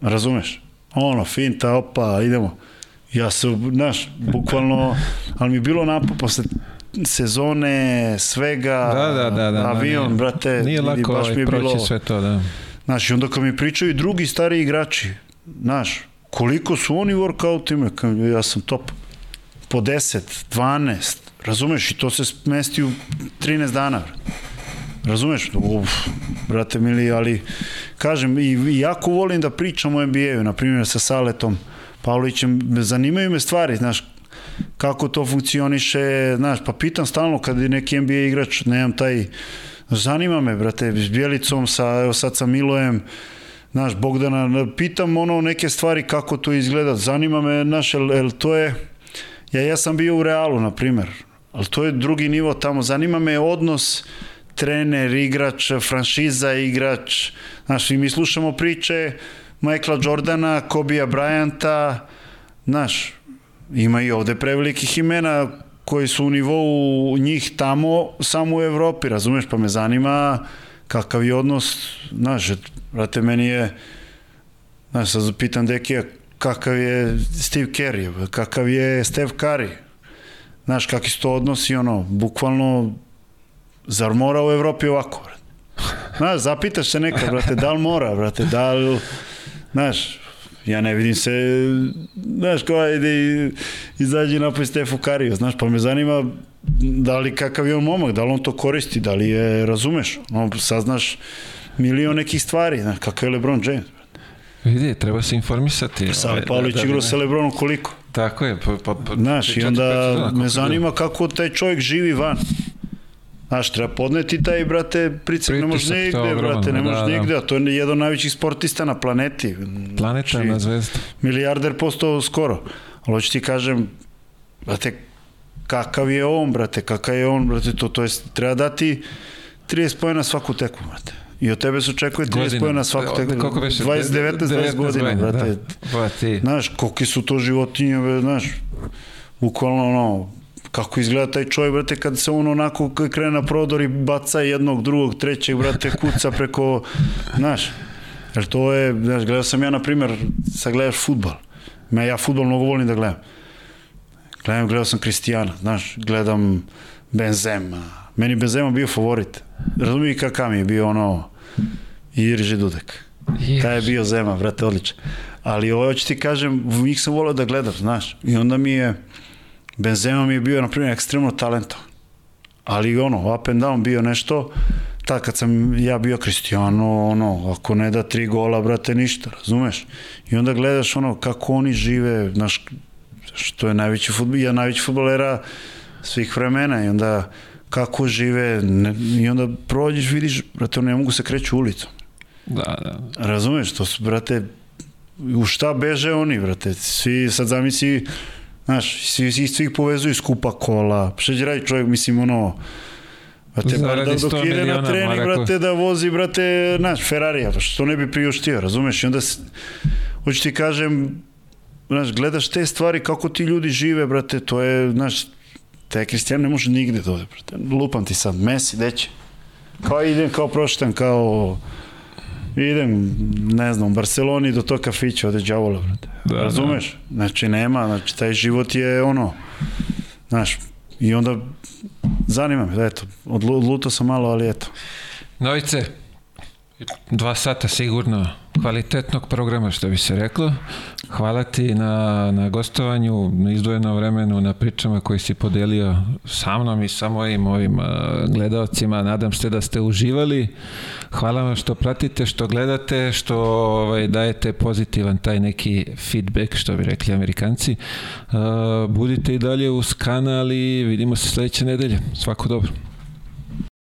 [SPEAKER 2] Razumeš? Ono, finta, opa, idemo. Ja se, znaš, bukvalno, ali mi je bilo napo posle sezone, svega,
[SPEAKER 1] Da, da, da, da.
[SPEAKER 2] avion,
[SPEAKER 1] nije,
[SPEAKER 2] brate,
[SPEAKER 1] Nije lako
[SPEAKER 2] baš mi
[SPEAKER 1] ovaj,
[SPEAKER 2] je
[SPEAKER 1] proći
[SPEAKER 2] bilo,
[SPEAKER 1] sve to, da.
[SPEAKER 2] Znaš, i onda kad mi pričaju drugi stari igrači, znaš, koliko su oni workoutima, kad ja sam top. Po 10, 12, razumeš, i to se smesti u 13 dana. Razumeš? Uf, brate mili, ali kažem, i, i jako volim da pričam o NBA-u, na primjer sa Saletom Pavlovićem, zanimaju me stvari, znaš, kako to funkcioniše, znaš, pa pitam stalno kad je neki NBA igrač, nemam taj, zanima me, brate, s Bjelicom, sa, evo sad sa Milojem, znaš, Bogdana, pitam ono neke stvari kako to izgleda, zanima me, znaš, el, el to je, ja, ja sam bio u Realu, na primer, ali to je drugi nivo tamo, zanima me odnos trener, igrač, franšiza, igrač, znaš, i mi slušamo priče Michaela Jordana, Kobija Bryanta, znaš, ima i ovde prevelikih imena koji su u nivou njih tamo, samo u Evropi, razumeš, pa me zanima kakav je odnos, znaš, brate, meni je, znaš, sad pitan Dekija, kakav je Steve Kerry, kakav je Steph Curry, znaš, kakvi su to odnosi, ono, bukvalno, zar mora u Evropi ovako, brate? Znaš, zapitaš se nekad, brate, da li mora, brate, da li, znaš, ja ne vidim se, znaš, ko ide i izađe napoj Stefu Kariju, znaš, pa me zanima da li kakav je on momak, da li on to koristi, da li je, razumeš, no, saznaš milion nekih stvari, znaš, kakav je LeBron James.
[SPEAKER 1] Vidi, treba se informisati.
[SPEAKER 2] Sale
[SPEAKER 1] ovaj,
[SPEAKER 2] Pavlović
[SPEAKER 1] da- da
[SPEAKER 2] igrao
[SPEAKER 1] ne-
[SPEAKER 2] sa Lebronom koliko?
[SPEAKER 1] Tako je. Pa, pa, pa,
[SPEAKER 2] Znaš, i
[SPEAKER 1] četiri,
[SPEAKER 2] onda me zanima kako taj čovjek živi van. Znaš, treba podneti taj, brate, pricak, ne možeš
[SPEAKER 1] je
[SPEAKER 2] nigde,
[SPEAKER 1] ogromno,
[SPEAKER 2] brate, ne možeš
[SPEAKER 1] da, da.
[SPEAKER 2] nigde, a to je jedan od najvećih sportista na planeti.
[SPEAKER 1] Planeta
[SPEAKER 2] Znači,
[SPEAKER 1] na zvezda.
[SPEAKER 2] milijarder postao skoro. Ali hoću ti kažem, brate, kakav je on, brate, kakav je on, brate, to, to jest, treba dati 30 pojena svaku tekmu, brate. I od tebe se očekuje 30
[SPEAKER 1] Godina.
[SPEAKER 2] pojena svaku tekmu.
[SPEAKER 1] Koliko beše?
[SPEAKER 2] 20, 19, 20 godina, brate.
[SPEAKER 1] Da. Pa ti.
[SPEAKER 2] Znaš, koliki su to životinje, znaš, bukvalno ono, kako izgleda taj čovjek, brate, kad se on onako krene na prodor i baca jednog, drugog, trećeg, brate, kuca preko, znaš, jer to je, znaš, gledao sam ja, na primjer, sad gledaš futbal, me ja futbal mnogo volim da gledam, gledam, gledao sam Kristijana, znaš, gledam Benzema, meni Benzema bio favorit, razumiju kakav mi je bio ono, i Irži Dudek. Taj je bio Zema, brate, odličan. Ali ovo hoću ti kažem, njih sam volao da gledam, znaš. I onda mi je, Benzema mi je bio, na primjer, ekstremno talentovan. Ali ono, up and down bio nešto, tad kad sam ja bio Cristiano, ono, ako ne da tri gola, brate, ništa, razumeš? I onda gledaš ono, kako oni žive, znaš, što je najveći futbol, ja najveći futbolera svih vremena i onda kako žive, ne, i onda prođeš, vidiš, brate, ne mogu se kreću ulicom.
[SPEAKER 1] Da, da.
[SPEAKER 2] Razumeš, to su, brate, u šta beže oni, brate, svi, sad zamisli, znaš, svi, svi, svih povezuju skupa kola, će raditi čovjek, mislim, ono, brate, bar
[SPEAKER 1] Zaradi
[SPEAKER 2] da, dok
[SPEAKER 1] 100
[SPEAKER 2] ide na trening,
[SPEAKER 1] Marako.
[SPEAKER 2] brate, da vozi, brate, znaš, Ferrarija, što ne bi priuštio, razumeš, i onda, s- hoću ti kažem, znaš, gledaš te stvari, kako ti ljudi žive, brate, to je, znaš, te Kristijan ne može nigde dode, brate, lupam ti sad, Messi, deće, kao idem, kao proštan, kao idem, ne znam, u Barceloni do tog kafića ode đavola, brate.
[SPEAKER 1] Da,
[SPEAKER 2] Da, Razumeš? Znači, nema, znači, taj život je ono, znaš, i onda zanima me, da eto, odlu- odlutao sam malo, ali eto.
[SPEAKER 1] Novice, dva sata sigurno kvalitetnog programa, što bi se reklo. Hvala ti na, na gostovanju, na izdvojenom vremenu, na pričama koje si podelio sa mnom i sa mojim ovim gledalcima. Nadam se da ste uživali. Hvala vam što pratite, što gledate, što ovaj, dajete pozitivan taj neki feedback, što bi rekli amerikanci. Uh, budite i dalje uz kanal i vidimo se sledeće nedelje. Svako dobro.